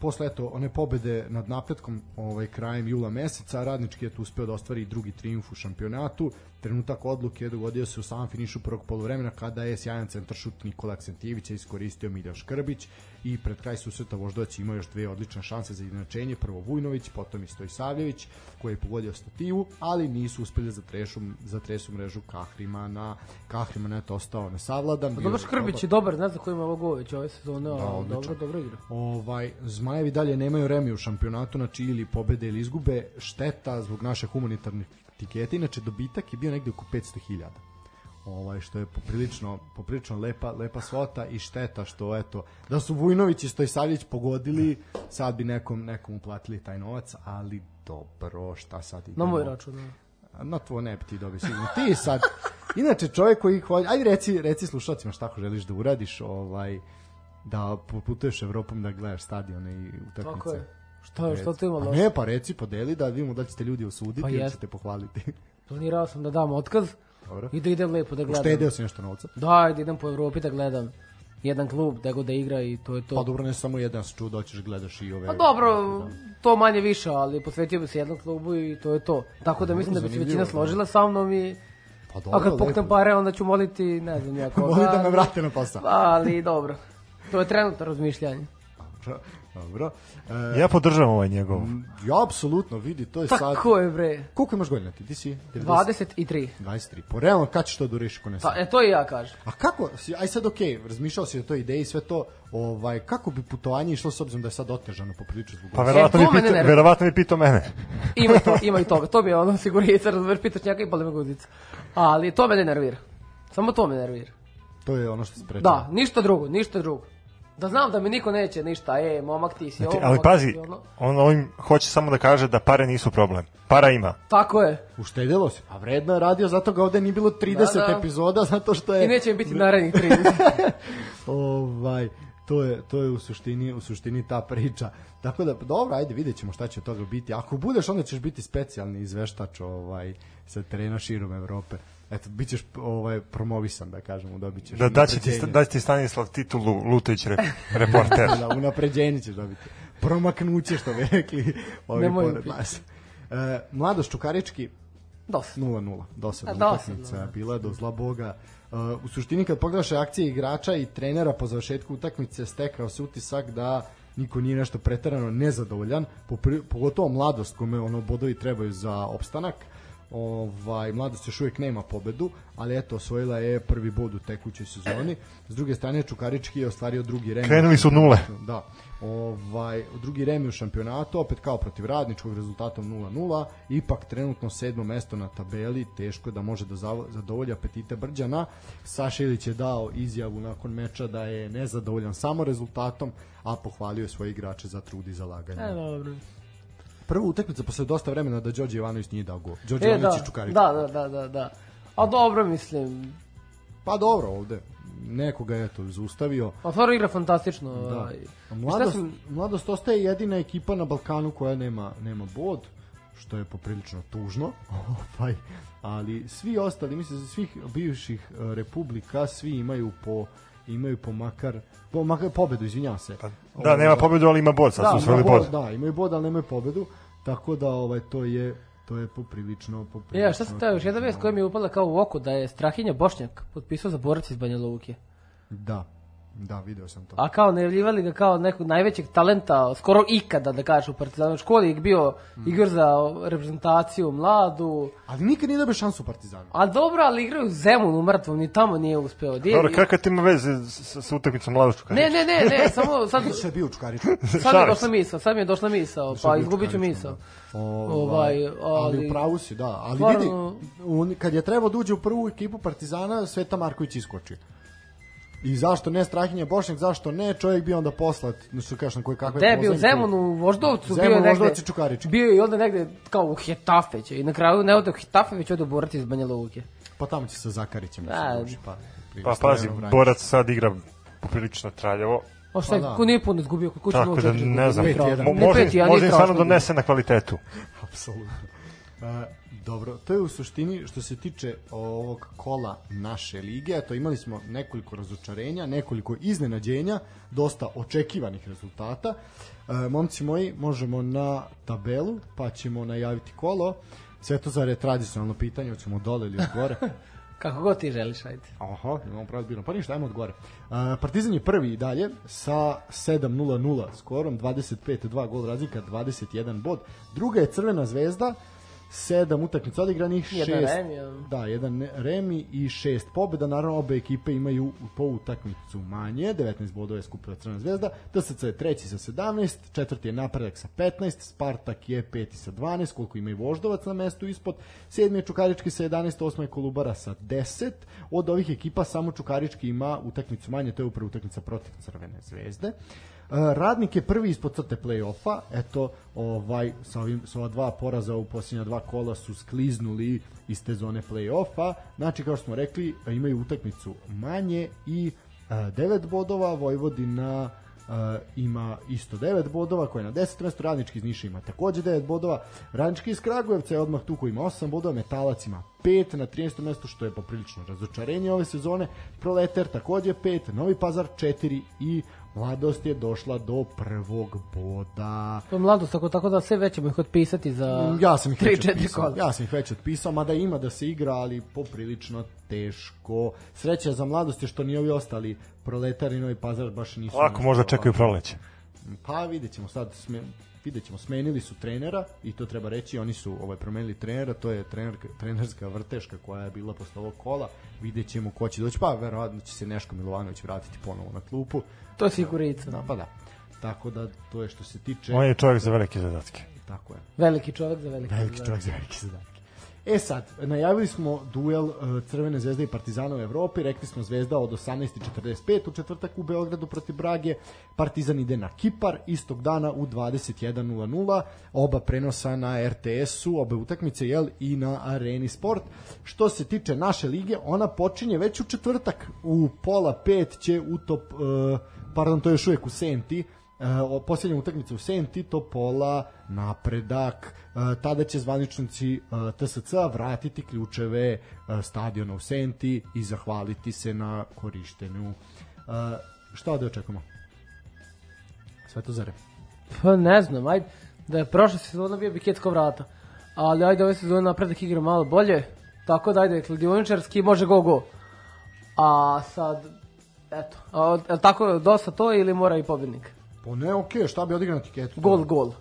posle eto one pobede nad napretkom ovaj krajem jula meseca, radnički je tu uspeo da ostvari drugi trijumf u šampionatu. Trenutak odluke je dogodio se u samom finišu prvog polovremena kada je sjajan centaršut Nikola Aksentijevića iskoristio Milja Škrbić i pred kraj susreta Voždovac imao još dve odlične šanse za izjednačenje, prvo Vujnović, potom i Stojsavljević koji je pogodio stativu, ali nisu uspeli za trešu, za tresu mrežu Kahrimana. Kahriman je to ostao nesavladan. Pa dobro Škrbić je dobar, ne znam ko ima ovo već ove sezone, odličan. dobro, dobro igra. Ovaj Zmajevi dalje nemaju remi u šampionatu, znači ili pobede ili izgube, šteta zbog naše humanitarnih tiketa, inače dobitak je bio negde oko 500.000. Ovaj što je poprilično poprilično lepa lepa svota i šteta što eto da su Vujnović i Stojsavljević pogodili, sad bi nekom nekom uplatili taj novac, ali dobro, šta sad Na idemo? moj račun. da. Na tvoj ne bi ti dobio sigurno. Ti sad, inače čovjek koji hoće, ajde reci, reci slušalcima šta ako želiš da uradiš, ovaj, da putuješ Evropom da gledaš stadione i utakmice. Tako je. Šta, šta to ima Pa loše? ne, pa reci, podeli da vidimo da ćete ljudi osuditi Pa ili ćete pohvaliti. Planirao sam da dam otkaz Dobro. i da idem lepo da gledam. Uštedeo si nešto novca. Da, da idem po Evropi da gledam jedan klub, da go da igra i to je to. Pa dobro, ne samo jedan se čuo, doćeš gledaš i ove... Pa dobro, to manje više, ali posvetio bi se jednom klubu i to je to. Tako da mislim da bi se većina da. složila sa mnom i Pa a dobro, kad poknem lepo. pare onda ću moliti, ne znam ja koga. Voli da me vrate na posao. Ali dobro. To je trenutno razmišljanje. Dobro. E, Ja podržavam ovaj njegov. ja apsolutno vidi, to je sad... Tako je bre. Koliko imaš godina ti? Ti si 90? 23. 23. Po realno, kad ćeš to da ne Pa, e, to i ja kažem. A kako, aj sad okej, razmišljao si o toj ideji i sve to, ovaj, kako bi putovanje išlo s obzirom da je sad otežano poprilično zbog Pa ovoga? verovatno E, pitao, nervira. verovatno bi pitao mene. Ima i to, ima i toga. To bi je ono sigurica, razumeš, pitaš njega i pali me guzica. Ali to mene nervira. Samo to me nervira. To je ono što se preča. Da, ništa drugo, ništa drugo. Da znam da mi niko neće ništa, e, momak ti si ovo, Znači, ali pazi, si ono. on ovim hoće samo da kaže da pare nisu problem. Para ima. Tako je. Uštedelo se. A vredno je radio, zato ga ovde nije bilo 30 Da, da. epizoda, zato što je... I neće mi biti narednih 30. ovaj, to je, to je u suštini, u suštini ta priča. Tako da, dobro, ajde, vidjet ćemo šta će od toga biti. Ako budeš, onda ćeš biti specijalni izveštač ovaj, sa terena širom Evrope. Eto, bit ćeš ovaj, promovisan, da kažemo, dobit ćeš Da, da će ti, da će ti Stanislav titulu Lutajić re, reporter. da, unapređenje ćeš dobiti. Promaknuće, što bi rekli ovi Nemoj pored nas. E, Mladoš Čukarički, Dosta. 0-0, dosadna dosadno, utakmica da. bila do zla boga. Uh, u suštini kad pogledaš reakcije igrača i trenera po završetku utakmice stekao se utisak da niko nije nešto preterano nezadovoljan, popri- pogotovo mladost kome ono bodovi trebaju za opstanak. Ovaj mladost još uvijek nema pobedu, ali eto osvojila je prvi bod u tekućoj sezoni. S druge strane Čukarički je ostvario drugi remi. Krenuli su nule. Da. Ovaj drugi remi u šampionatu, opet kao protiv radničkog rezultatom 0:0, ipak trenutno sedmo mesto na tabeli, teško da može da zadovolji apetite Brđana. Saša Ilić je dao izjavu nakon meča da je nezadovoljan samo rezultatom, a pohvalio je svoje igrače za trud i zalaganje. E, dobro. Prva utakmica posle dosta vremena da Đorđe Ivanović nije dao gol. Đorđe E, Ivanović da, i Čukarički. da, da, da, da, da. A dobro, mislim, Pa dobro ovde. nekoga je to zaustavio. A stvarno igra fantastično. Da. ovaj. A Mladost, sam- mladost ostaje jedina ekipa na Balkanu koja nema, nema bod, što je poprilično tužno. Ovaj, ali svi ostali, mislim, svih bivših e, republika, svi imaju po imaju po makar, po makar pobedu, izvinjavam se. Pa, da, nema pobedu, ali ima bod, sad su da, osvojili ima bod. Da, imaju bod, ali nemaju pobedu. Tako da ovaj to je to je poprilično poprilično. Ja, šta se teo, još jedna vest koja mi je upala kao u oko, da je Strahinja Bošnjak potpisao za borac iz Banja Luke. Da. Da, video sam to. A kao najavljivali ga kao nekog najvećeg talenta, skoro ikada da kažeš u Partizanu. U školi je bio igra za reprezentaciju mladu. Ali nikad nije dobio šansu u Partizanu. A dobro, ali igraju u Zemunu mrtvom, ni tamo nije uspeo. Di, Dobro, kakva ti ima veze s, s utakmicom Mladošću? Ne, ne, ne, ne, samo sad, je bio u Čukaričku. sad mi je došla se. misao, sad mi je došla misao, pa izgubit ću misao. Ovaj, ali, ali- u pravu si, da. Ali Stvarno- vidi, on, kad je trebao da uđe u prvu ekipu Partizana, Sveta Marković iskoči. I zašto ne Strahinja Bošnjak, zašto ne, čovjek bio onda poslat, no što kažem, koji kakve Gde bio. Zemunu, u Voždovcu, Zemun, bio je negde. Voždovac i Čukarički. Bio je i onda negde kao u Hetafeće i na kraju ne ode u Hetafe, već ode u Borac iz Banja Luke. Pa tamo će sa Zakarićem. Da. Da, doći, pa, Pa pazi, Borac sad igra poprilično traljavo, A šta je, Pa da. ko nije puno izgubio, kod kuće tako da 0-4 ne znam, Pet jedan. mo- Ne može, pet, ali može im stvarno donese na kvalitetu. Apsolutno. E, dobro, to je u suštini što se tiče ovog kola naše lige, a to imali smo nekoliko razočarenja, nekoliko iznenađenja, dosta očekivanih rezultata. E, momci moji, možemo na tabelu, pa ćemo najaviti kolo. Svetozar je tradicionalno pitanje, hoćemo dole ili od gore. Kako god ti želiš, ajde. Aha, imamo pravo zbirno. Pa ništa, ajmo od gore. Uh, Partizan je prvi i dalje sa 7-0-0 skorom, 25-2 gol razlika, 21 bod. Druga je Crvena zvezda, 7 utakmica odigranih, Jedan 6 remi, a- Da, jedan remi i šest pobjeda. Naravno, obe ekipe imaju po utakmicu manje. 19 bodova je skupila Crvena zvezda. TSC je treći sa 17, četvrti je napredak sa 15, Spartak je peti sa 12, koliko ima i Voždovac na mestu ispod. Sedmi je Čukarički sa 11, osma je Kolubara sa 10. Od ovih ekipa samo Čukarički ima utakmicu manje, to je upravo utakmica protiv Crvene zvezde. Uh, Radnik je prvi ispod crte play-offa, eto, ovaj, sa, ovim, sa ova dva poraza u posljednja dva kola su skliznuli iz te zone play-offa, znači kao što smo rekli, imaju utakmicu manje i uh, 9 bodova, Vojvodina uh, ima isto 9 bodova, koja je na 10 mesto, Radnički iz Niša ima takođe 9 bodova, Radnički iz Kragujevca je odmah tu koji ima 8 bodova, Metalac ima 5 na 13. mesto, što je poprilično razočarenje ove sezone, Proletar takođe 5, Novi Pazar 4 i Mladost je došla do prvog boda. To je mladost, tako, tako da sve već ćemo ih otpisati za Ja sam ih već 3-4 otpisao. kola. Ja sam ih već otpisao, mada ima da se igra, ali poprilično teško. Sreća za mladost je što ni ovi ostali proletari i Novi Pazar baš nisu... Lako možda čekaju proleće. Pa vidjet ćemo sad, sme, vidjet ćemo, smenili su trenera i to treba reći, oni su ovaj, promenili trenera, to je trener, trenerska vrteška koja je bila posle ovog kola, vidjet ćemo ko će doći, pa verovatno će se Neško Milovanović vratiti ponovo na klupu, To je sigurica. da, pa da. Tako da, to je što se tiče... On je čovjek za velike zadatke. Tako je. Veliki čovjek za veliki. Veliki čovjek za velike zadatke. E sad, najavili smo duel uh, Crvene zvezde i Partizana u Evropi, rekli smo Zvezda od 18.45 u četvrtak u Beogradu protiv Brage, Partizan ide na Kipar, istog dana u 21.00, oba prenosa na RTS-u, obe utakmice, jel, i na Areni Sport. Što se tiče naše lige, ona počinje već u četvrtak, u pola pet će utop, uh, pardon, to je još uvijek u Senti, Uh, posljednja utakmica u Senti, Topola, napredak, uh, tada će zvaničnici TSC vratiti ključeve stadiona u Senti i zahvaliti se na korištenju. Šta da očekujemo? Svetozare. Pa ne znam, ajde, da je prošla sezona bio biketsko vrata. Ali ajde ove sezone napredak igra malo bolje, tako da ajde, kladioničarski može go go. A sad, eto, a, tako dosta to ili mora i pobjednik? Po ne, okej, šta bi odigrao na tiketu? Gol, gol.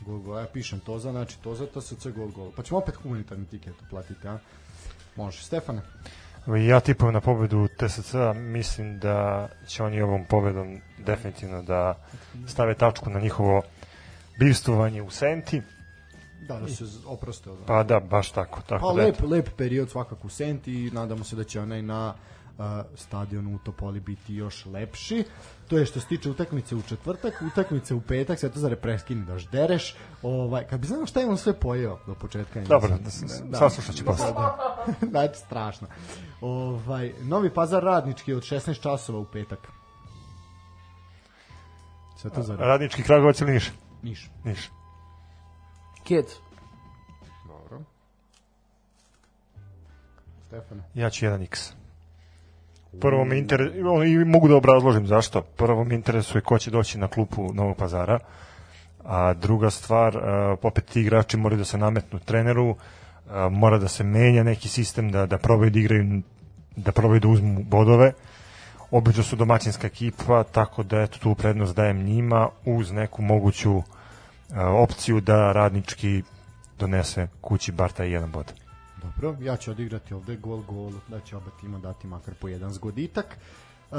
Gol, gol, ja pišem to za, znači to za TSC gol, gol. Pa ćemo opet humanitarni tiket uplatiti, a? Može. Stefane? Ja tipujem na pobedu TSC, mislim da će oni ovom pobedom definitivno da stave tačku na njihovo bivstvovanje u Senti. Da, da se oproste od Pa da, baš tako. tako Pa da, lep, lep period svakako u Senti i nadamo se da će onaj na stadion u Topoli biti još lepši. To je što se tiče utakmice u četvrtak, utakmice u petak, sve to za preskini daš dereš. Ovaj, kad bi znao šta je on sve pojeo do početka. Dobro, emisije. da, saslušat ću posle. znači, strašno. Ovaj, Novi pazar radnički od 16 časova u petak. Sve to za Radnički Kragovac ili Niš? Niš. Niš. Kec. Dobro. Stefane. Ja ću 1x. Prvo mi inter... i mogu da obrazložim zašto. Prvo mi interesuje ko će doći na klupu Novog pazara, a druga stvar, uh, opet ti igrači moraju da se nametnu treneru, uh, mora da se menja neki sistem, da, da probaju da igraju, da probaju da uzmu bodove. Obično su domaćinska ekipa, tako da eto tu prednost dajem njima uz neku moguću uh, opciju da radnički donese kući bar taj jedan bod. Dobro, ja ću odigrati ovde gol gol, da će oba tima dati makar po jedan zgoditak. Uh,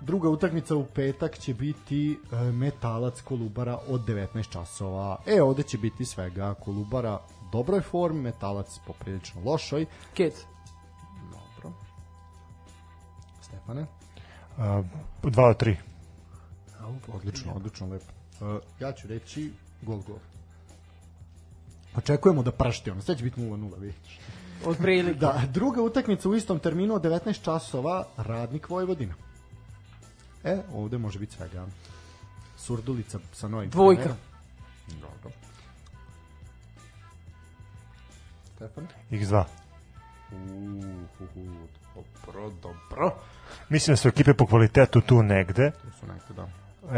druga utakmica u petak će biti uh, Metalac Kolubara od 19 časova. E, ovde će biti svega Kolubara u dobroj formi, Metalac poprilično lošoj. Kec. Dobro. Stefane? Uh, 2 do 3. Odlično, odlično, lepo. Uh, ja ću reći gol gol. Očekujemo da prašti ono, sve će biti 0-0, vidiš. Od prilike. Da, druga utakmica u istom terminu od 19 časova, Radnik Vojvodina. E, ovde može biti svega. Surdulica sa novim Dvojka. trenerom. Dobro. Stefan? X2. Uhuhu, dobro, dobro. Mislim da su ekipe po kvalitetu tu negde. To su nekde, da.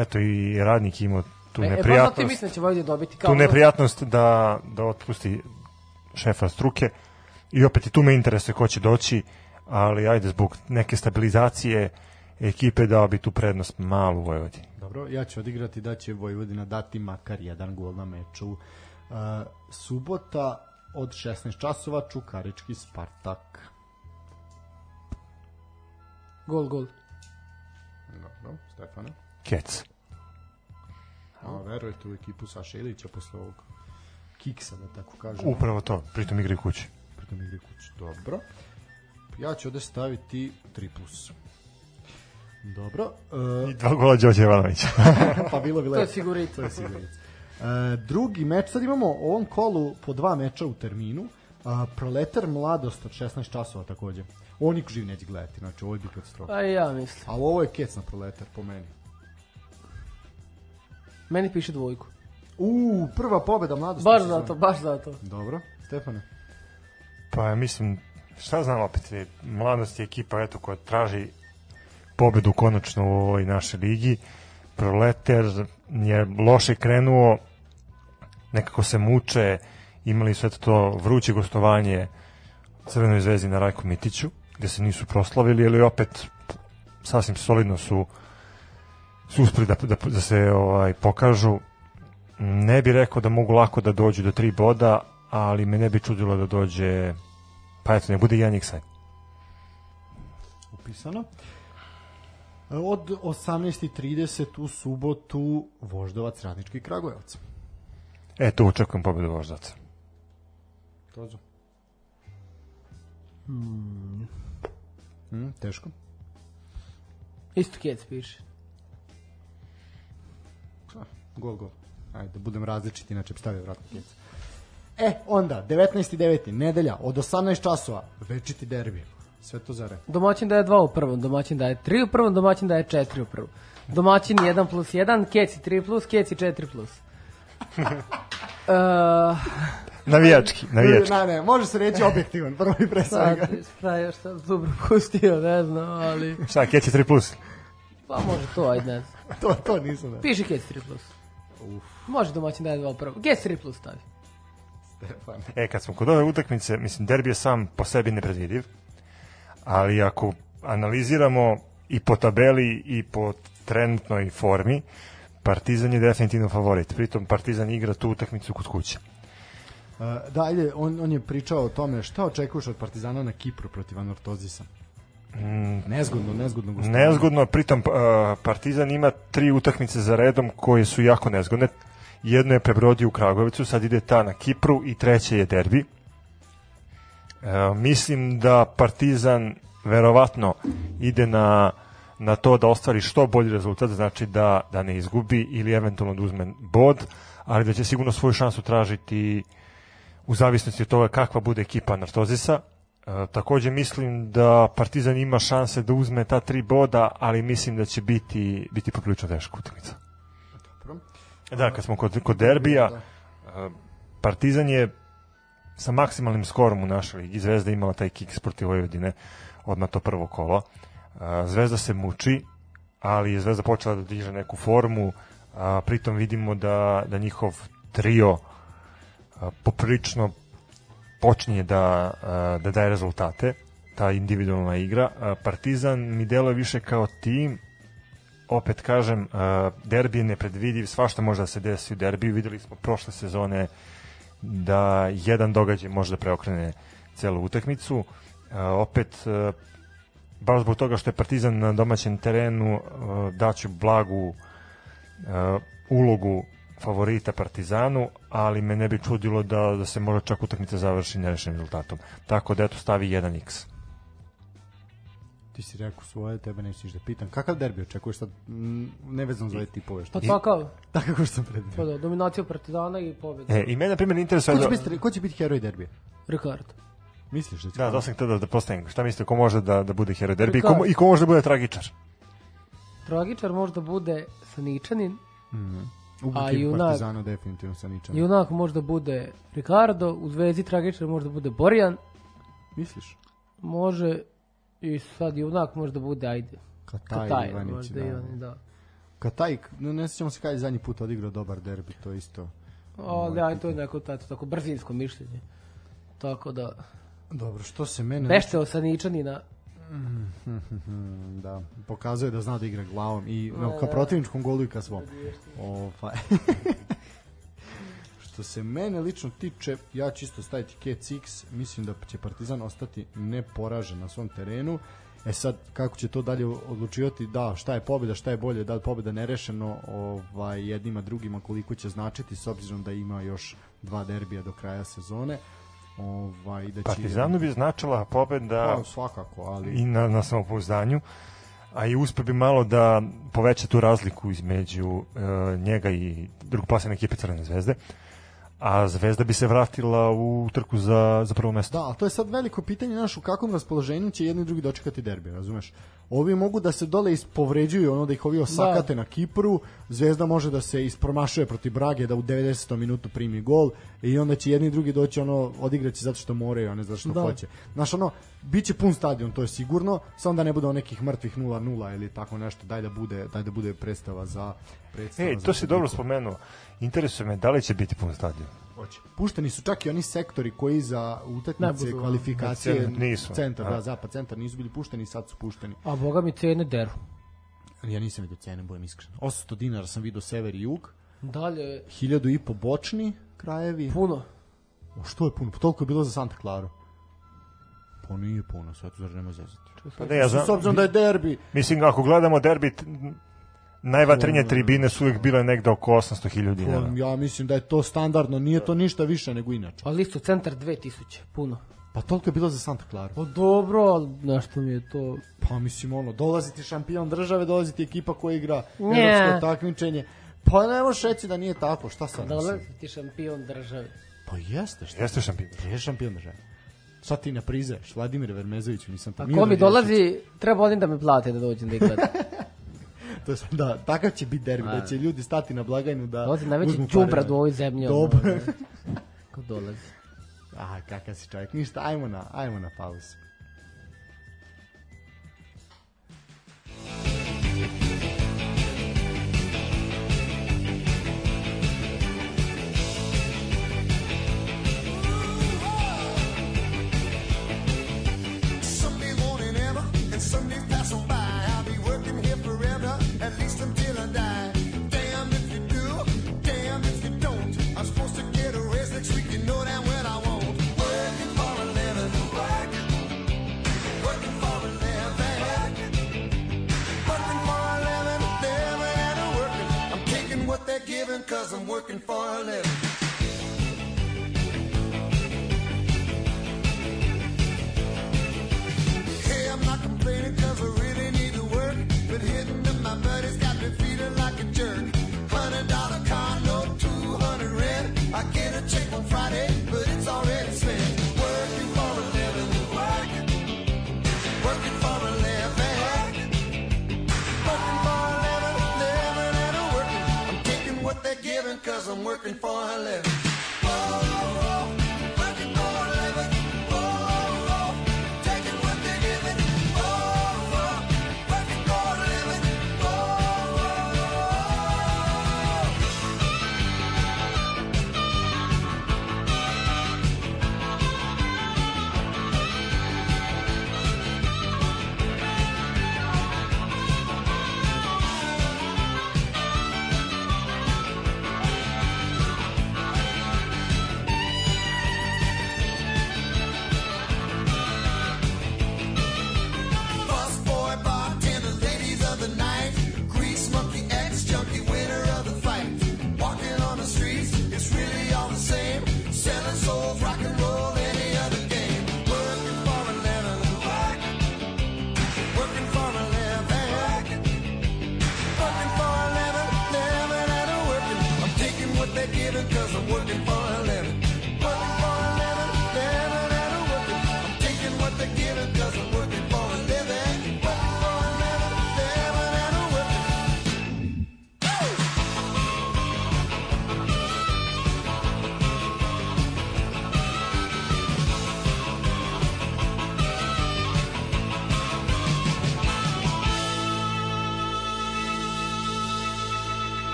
Eto i radnik imao tu E, e, baš zato ti neprijatnost. mislim da će Vojvodina dobiti kao... tu neprijatnost da, da otpusti šefa struke i opet i tu me interesuje ko će doći, ali ajde zbog neke stabilizacije ekipe dao bi tu prednost malu Vojvodini. Dobro, ja ću odigrati da će Vojvodina dati makar jedan gol na meču. Uh, subota od 16 časova Čukarički Spartak. Gol, gol. Dobro, Stefana. Kec. A verujete u ekipu Saša Ilića posle ovog kiksa, da tako kažem. Upravo to, pritom igri kući. Pritom igri kući. Dobro. Ja ću ovde staviti 3+. plus. Dobro. Uh, I dva gola Đorđe Jovanovića. pa bilo bi To je lepo. sigurito. To je sigurno. E, drugi meč, sad imamo u ovom kolu po dva meča u terminu. A, proletar mladost od 16 časova takođe. Ovo niko živ neće gledati, znači ovo je bi katastrofa. Pa i ja mislim. Ali ovo je kec na proletar, po meni. Meni piše dvojku. U, prva pobeda mladosti. Baš zato, baš zato. Dobro, Stefane. Pa ja mislim, šta znam opet, mladost je ekipa eto, koja traži pobedu konačno u ovoj našoj ligi. Proleter je loše krenuo, nekako se muče, imali su eto to vruće gostovanje Crvenoj zvezdi na Rajku Mitiću, gde se nisu proslavili, ali opet sasvim solidno su su uspeli da, da, da se ovaj pokažu ne bi rekao da mogu lako da dođu do tri boda, ali me ne bi čudilo da dođe pa eto, ne bude jedan x Upisano. E, Od 18.30 u subotu Voždovac Radnički Kragujevac. E, tu očekujem pobedu voždaca. Tozo. Hmm. Hmm, teško. Isto kec piše. Gol, gol. Ajde, da budem različit, inače bi stavio vratno kjec. E, onda, 19.9. nedelja, od 18 časova, večiti derbi. Sve to zare. Domaćin daje 2 u prvom, domaćin daje 3 u prvom, domaćin daje 4 u prvom. Domaćin 1 plus 1, keci 3 plus, keci 4 plus. uh, Navijački, navijački. Ne, ne, može se reći objektivan, prvo i pre svega. šta još sam tu propustio, ne znam, ali... Šta, Kec je 3+. Plus? Pa može to, ajde, ne znam. to, to nisam da. Piši kec 3 plus. Može domaćin daje 2 u prvom. Kec 3 plus stavi. Stefan. E, kad smo kod ove utakmice, mislim, derbi je sam po sebi nepredvidiv, ali ako analiziramo i po tabeli i po trenutnoj formi, Partizan je definitivno favorit. Pritom Partizan igra tu utakmicu kod kuće. Uh, da, ajde, on, on je pričao o tome šta očekuješ od Partizana na Kipru protiv Anortozisa. Mm, Nezgodno, nezgodno gostovanje. nezgodno, pritom uh, Partizan ima tri utakmice za redom koje su jako nezgodne. Jedno je prebrodio u Kragovicu, sad ide ta na Kipru i treće je derbi. Uh, mislim da Partizan verovatno ide na, na to da ostvari što bolji rezultat, znači da, da ne izgubi ili eventualno da uzme bod, ali da će sigurno svoju šansu tražiti u zavisnosti od toga kakva bude ekipa Nartozisa. E, takođe mislim da Partizan ima šanse da uzme ta tri boda, ali mislim da će biti, biti poprilično teška utakmica. Da, kad smo kod, kod derbija, Da. e, Partizan je sa maksimalnim skorom u našoj ligi, Zvezda imala taj kiks protiv Vojvodine odmah to prvo kolo. E, Zvezda se muči, ali je Zvezda počela da diže neku formu, a pritom vidimo da, da njihov trio a, poprilično počinje da, a, da daje rezultate, ta individualna igra. A, Partizan mi deluje više kao tim, opet kažem, a, derbi je nepredvidiv, svašta može da se desi u derbiju, videli smo prošle sezone da jedan događaj može da preokrene celu utakmicu. A, opet, a, baš zbog toga što je Partizan na domaćem terenu, daću blagu ulogu favorita Partizanu, ali me ne bi čudilo da, da se možda čak utakmica završi nerešenim rezultatom. Tako da eto stavi 1x. Ti si rekao svoje, tebe nećeš da pitam. Kakav derbi očekuješ sad, mm, nevezano za ove tipove? Što? Pa takav, Tako kao što sam predvidio. pa da, dominacija Partizana i pobjeda. E, I mene, na primjer, interesuje... Ko će, Da, biti, ko će biti heroj derbija? Ricardo. Misliš da će? da, to sam htio da, da postavim. Šta mislite, ko može da, da bude heroj derbi i ko, i ko može da bude tragičar? Tragičar možda bude Saničanin, Ubiti A junak- Partizana definitivno sa ničem. junak možda bude Ricardo, u Zvezdi tragičar možda bude Borjan, Misliš? može i sad junak možda bude, ajde, Kataj, Kataj, Ivanić, možda da. Ivanić, da. Kataj, no, ne sjećamo se kada je zadnji put odigrao dobar derbi, to isto. Ali aj, to je neko tato, tako brzinsko mišljenje. Tako da, Dobro, što se mene... bešte Saničanina, Mm, da, pokazuje da zna da igra glavom i no, ka protivničkom golu i ka svom. Ovaj. Što se mene lično tiče, ja ću isto staviti Cats X, mislim da će Partizan ostati neporažen na svom terenu. E sad, kako će to dalje odlučivati, da, šta je pobjeda, šta je bolje, da li pobjeda nerešeno ovaj, jednima drugima, koliko će značiti, s obzirom da ima još dva derbija do kraja sezone. Ovaj, da će, Partizanu bi značila pobeda Pa, svakako, ali... i na, na samopouzdanju, a i uspe bi malo da poveća tu razliku između e, njega i drugoplasene ekipe Crvene zvezde, a Zvezda bi se vratila u trku za, za prvo mesto. Da, ali to je sad veliko pitanje naš u kakvom raspoloženju će jedni i drugi dočekati derbi, razumeš? Ovi mogu da se dole ispovređuju, ono da ih ovi osakate na Kipru, Zvezda može da se ispromašuje protiv Brage, da u 90. minutu primi gol i onda će jedni i drugi doći ono, odigraće zato što moraju, a ne zato što Da. hoće. Znaš, ono, bit će pun stadion, to je sigurno, samo da ne bude nekih mrtvih 0-0 ili tako nešto, daj da bude, daj da bude predstava za predstava Ej, za to si dobro spomenuo. Interesuje me da li će biti pun stadion. Hoće. Pušteni su čak i oni sektori koji za utakmice, budu, kvalifikacije, nisu. centar, da, zapad centar nisu bili pušteni, sad su pušteni. a boga mi cene deru. Ja nisam vidio cene, budem iskren. 800 dinara sam vidio sever i jug, Dalje, 1000 i po bočni krajevi. puno. O, što je puno? Pa toliko je bilo za Santa Claru. Pa nije puno, sad zar nema zezati. Pa ne, ja znam, S obzirom da je derbi, Mislim, ako gledamo derbi, najvatrenije tribine su uvijek bile negde oko 800.000 dinara. ja mislim da je to standardno, nije to ništa više nego inače. Pa listo centar 2000, puno. Pa toliko je bilo za Santa Claru. Pa dobro, ali nešto mi je to... Pa mislim ono, dolazi ti šampion države, dolazi ti ekipa koja igra Nje. evropsko takmičenje. Pa ne možeš reći da nije tako, šta sad? mislim? Dolazi ti šampion države. Pa jeste, šta? Jeste šampion. Je šampion države. Sad ti ne prizeš, Vladimir Vermezović, nisam to. A ko mi dolazi, treba odim da me plate da dođem da ih gledam. To je, da, takav će biti derbi, da će ljudi stati na blagajnu da Dolazi najveći džubrad pare. u ovoj zemlji. Dobro. ono. Ko dolazi. A, kakav si čovjek. Ništa, ajmo na, ajmo na pauzu.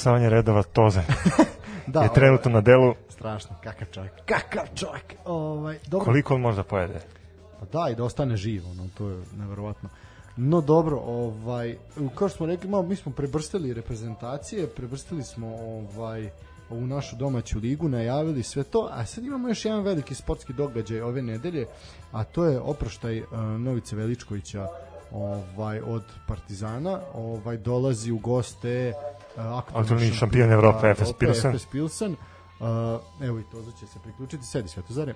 Spasavanje redova Toze Da, je trenutno na delu. strašno, kakav čovjek. Kakav čovjek. Ovaj, dobro. Koliko on može da pojede? Pa Da, i da ostane živ, ono, to je neverovatno. No dobro, ovaj, kao što smo rekli, malo, mi smo prebrstili reprezentacije, prebrstili smo ovaj, ovu našu domaću ligu, najavili sve to, a sad imamo još jedan veliki sportski događaj ove nedelje, a to je oproštaj uh, Novice Veličkovića ovaj od Partizana, ovaj dolazi u goste uh, Aktualni šampion Evrope, Efes Pilsen. Efes Pilsen. Uh, evo i Toza će se priključiti, sedi Svetozare.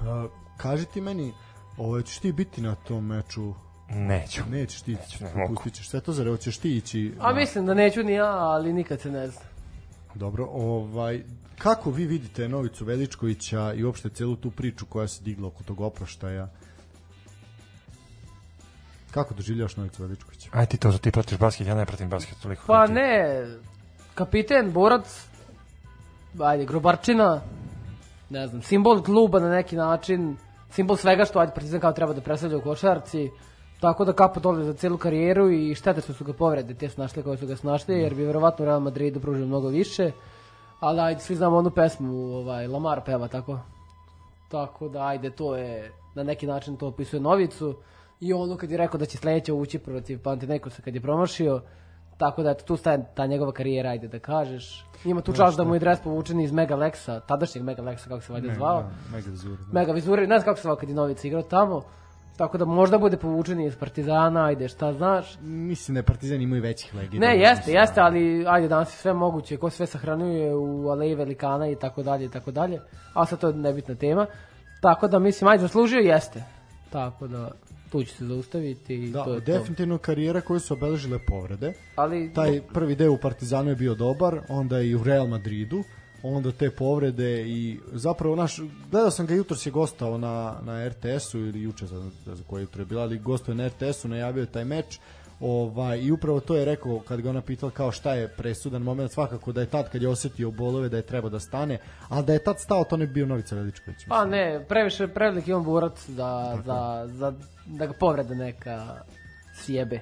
Uh, kaži ti meni, ovaj, ćeš ti biti na tom meču? Neću. Nećeš ti, ne mogu. pustit ćeš Svetozare, hoćeš ti ići? A na- mislim da neću ni ja, ali nikad se ne zna. Dobro, ovaj, kako vi vidite Novicu Veličkovića i uopšte celu tu priču koja se digla oko tog oproštaja? Kako doživljavaš Novicu Veličkovića? Aj ti to, ti pratiš basket, ja ne pratim basket toliko. Pa ne, kapiten, borac, ajde, grobarčina, ne znam, simbol kluba na neki način, simbol svega što ajde Partizan kao treba da predstavlja u košarci, tako da kapo dole za celu karijeru i štete što su ga povrede, te su našle koje su ga snašle, jer bi verovatno Real Madrid pružio mnogo više, ali ajde, svi znamo onu pesmu, ovaj, Lamar peva tako, tako da ajde, to je, na neki način to opisuje Novicu, i ono kad je rekao da će sledeće ući protiv Panathinaikosa kad je promašio, tako da eto, tu staje ta njegova karijera, ajde da kažeš. Ima tu čast da mu je dres povučen iz Mega Lexa, tadašnjeg Mega Lexa, kako se valjda zvao. Da, mega vizura, da. Mega Vizuri, ne znam kako se zvao kad je Novica igrao tamo. Tako da možda bude povučen iz Partizana, ajde, šta znaš. Mislim da je Partizan imaju većih legenda. Ne, jeste, Mislim, jeste, ali ajde, danas je sve moguće, ko sve sahranjuje u Aleji Velikana i tako dalje i tako dalje. A sad to je nebitna tema. Tako da mislim, ajde, zaslužio jeste. Tako da tu će se zaustaviti i Da, to je to. definitivno karijera koju su obeležile povrede. Ali Taj prvi deo u Partizanu je bio dobar, onda i u Real Madridu, onda te povrede i zapravo naš, gledao sam ga jutros je gostao na, na RTS-u ili juče za, za koje jutro je bila, ali gostao je na RTS-u, najavio je taj meč ovaj, i upravo to je rekao kad ga ona pitala kao šta je presudan moment, svakako da je tad kad je osetio bolove da je treba da stane, ali da je tad stao to ne bi bio Novica Veličković. Pa ne, previše preveliki on borac da, za, za, da ga povrede neka sjebe.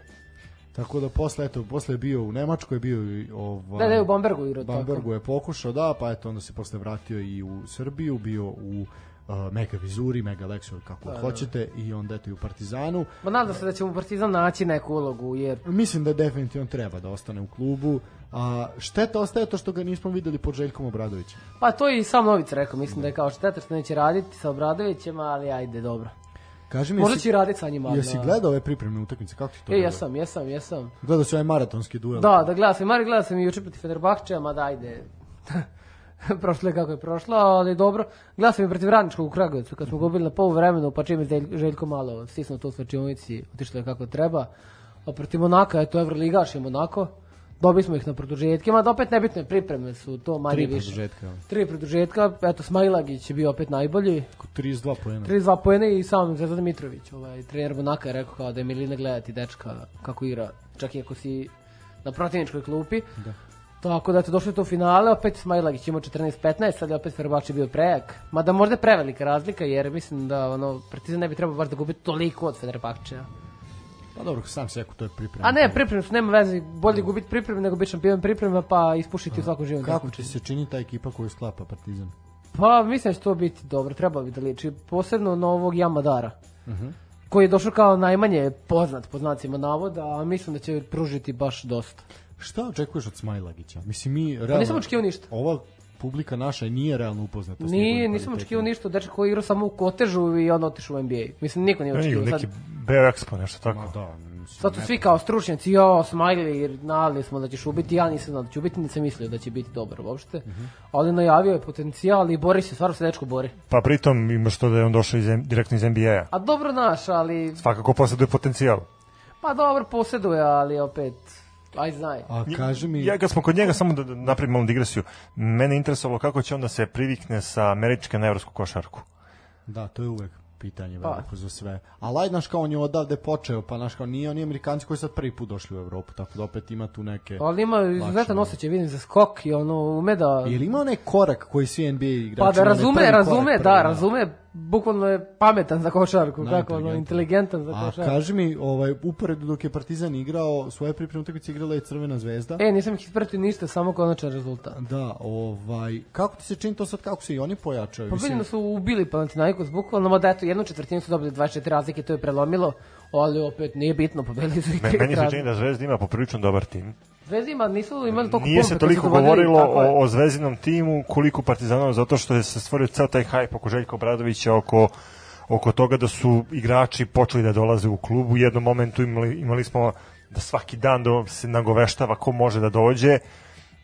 Tako da posle, eto, posle je bio u Nemačkoj, bio i ovaj, Da, da je u Bambergu igrao tako. Bambergu je pokušao, da, pa eto onda se posle vratio i u Srbiju, bio u uh, Mega Vizuri, Mega Lexio, kako Da, god hoćete, i onda eto i u Partizanu. Ma nadam se da će mu Partizan naći neku ulogu, jer Mislim da definitivno treba da ostane u klubu, a šteta ostaje to što ga nismo videli pod Željkom Obradovićem. Pa to je i sam Novic rekao, mislim da je kao šteta što neće raditi sa Obradovićem, ali ajde, dobro. Kaži mi, Možda će raditi sa njima. Jesi da. gledao ove pripremne utakmice, kako ti to E, jesam, jesam, jesam. Gledao si ovaj maratonski duel. Da, da gledao sam, Mari gledao sam i juče protiv Fenerbahčeja, ma da ajde. prošlo je kako je prošlo, ali dobro. Gledao sam i protiv Radničkog u Kragujevcu, kad smo gubili na polu vremenu, pa čim je Želj- Željko malo stisnuo to u slačionici, otišlo je kako treba. A protiv Monaka, eto, Evroligaš je Monako, Dobili smo ih na produžetkima, da opet nebitne pripreme su to manje Tri više. produžetka. Tri produžetka, eto Smajlagić je bio opet najbolji, 32 poena. 32 poene i sam Zvezdan Mitrović, ovaj, trener Bonaka je rekao kao da je milina gledati dečka kako igra, čak i ako si na protivničkoj klupi. Da. Tako da je to u finale, opet Smajlagić imao 14-15, sad je opet Fenerbahče bio prejak. Mada možda je prevelika razlika jer mislim da ono, Partizan ne bi trebao baš da gubi toliko od Fenerbahčeja. Pa dobro, sam se rekao, to je priprema. A ne, pripreme su, nema veze, bolje gubiti pripreme nego biti šampion priprema pa ispušiti u svakom živom Kako takmičenju. se čini ta ekipa koju sklapa Partizan? Pa mislim da će to biti dobro, trebalo bi da liči. Posebno na ovog Jamadara, Mhm. koji je došao kao najmanje poznat po znacima navoda, a mislim da će pružiti baš dosta. Šta očekuješ od Smajlagića? Mislim, mi realno... Pa nisam očekivao ništa. Ova publika naša nije realno upoznata Nije, nisam očekivao ništa dečka koji je igrao samo u kotežu i on otišao u NBA. Mislim, niko nije Ne, očekivao. neki Beo Expo, nešto tako. Ma da, mislim, sad su svi kao stručnjaci, jo, Smiley, nali smo da ćeš ubiti, ja nisam znao da će ubiti, nisam mislio da će biti dobar uopšte. Mhm. Ali najavio je potencijal i bori se, stvarno se dečko bori. Pa pritom imaš to da je on došao iz, direktno iz NBA-a. A dobro naš, ali, Svakako posjeduje potencijal. pa dobro posjeduje, ali opet, aj znaj. A kaži mi... Ja kad smo kod njega, samo da da napravim malu digresiju, mene interesovalo kako će onda se privikne sa američke na evropsku košarku. Da, to je uvek pitanje Pa. veliko za sve. Ali ajde, znaš kao on je odavde počeo, pa znaš kao nije oni Amerikanci koji sad prvi put došli u Evropu, tako da opet ima tu neke... Ali ima izuzetan osjećaj, vidim, za skok i ono, ume da... Je li ima onaj korak koji svi NBA igrači Pa da razume, razume, korak da, prvi, razume, bukvalno je pametan za košarku, kako ono, inteligentan za A košarku. kaži mi, ovaj, uporedu dok je Partizan igrao, svoje pripremne utakmice igrala je Crvena zvezda. E, nisam ih ispratio ništa, samo konačan rezultat. Da, ovaj, kako ti se čini to sad, kako se i oni pojačaju? Pa vidim da su ubili Panathinaikos, bukvalno, mada eto, jednu četvrtinu su dobili 24 razlike, to je prelomilo, ali opet nije bitno, pobedili su i meni se čini da Zvezda ima poprilično dobar tim. Zvezdima nisu imali toliko Nije se toliko govorilo o, o Zvezdinom timu koliko Partizanova, zato što je se stvorio ceo taj hajp oko Željka Obradovića, oko oko toga da su igrači počeli da dolaze u klub. U jednom momentu imali, imali smo da svaki dan do, se nagoveštava ko može da dođe.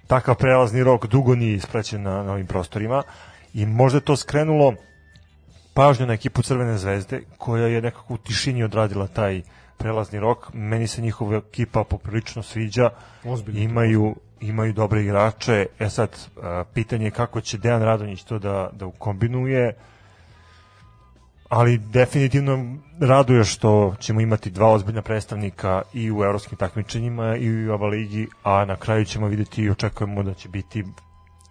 Takav prelazni rok dugo nije ispraćen na, na ovim prostorima i možda to skrenulo pažnju na ekipu Crvene zvezde koja je nekako u tišini odradila taj prelazni rok. Meni se njihova ekipa poprilično sviđa. Ozbiljno. Imaju imaju dobre igrače. E sad, pitanje je kako će Dejan Radonjić to da, da ukombinuje. Ali definitivno raduje što ćemo imati dva ozbiljna predstavnika i u evropskim takmičenjima i u Ava ligi, a na kraju ćemo videti i očekujemo da će biti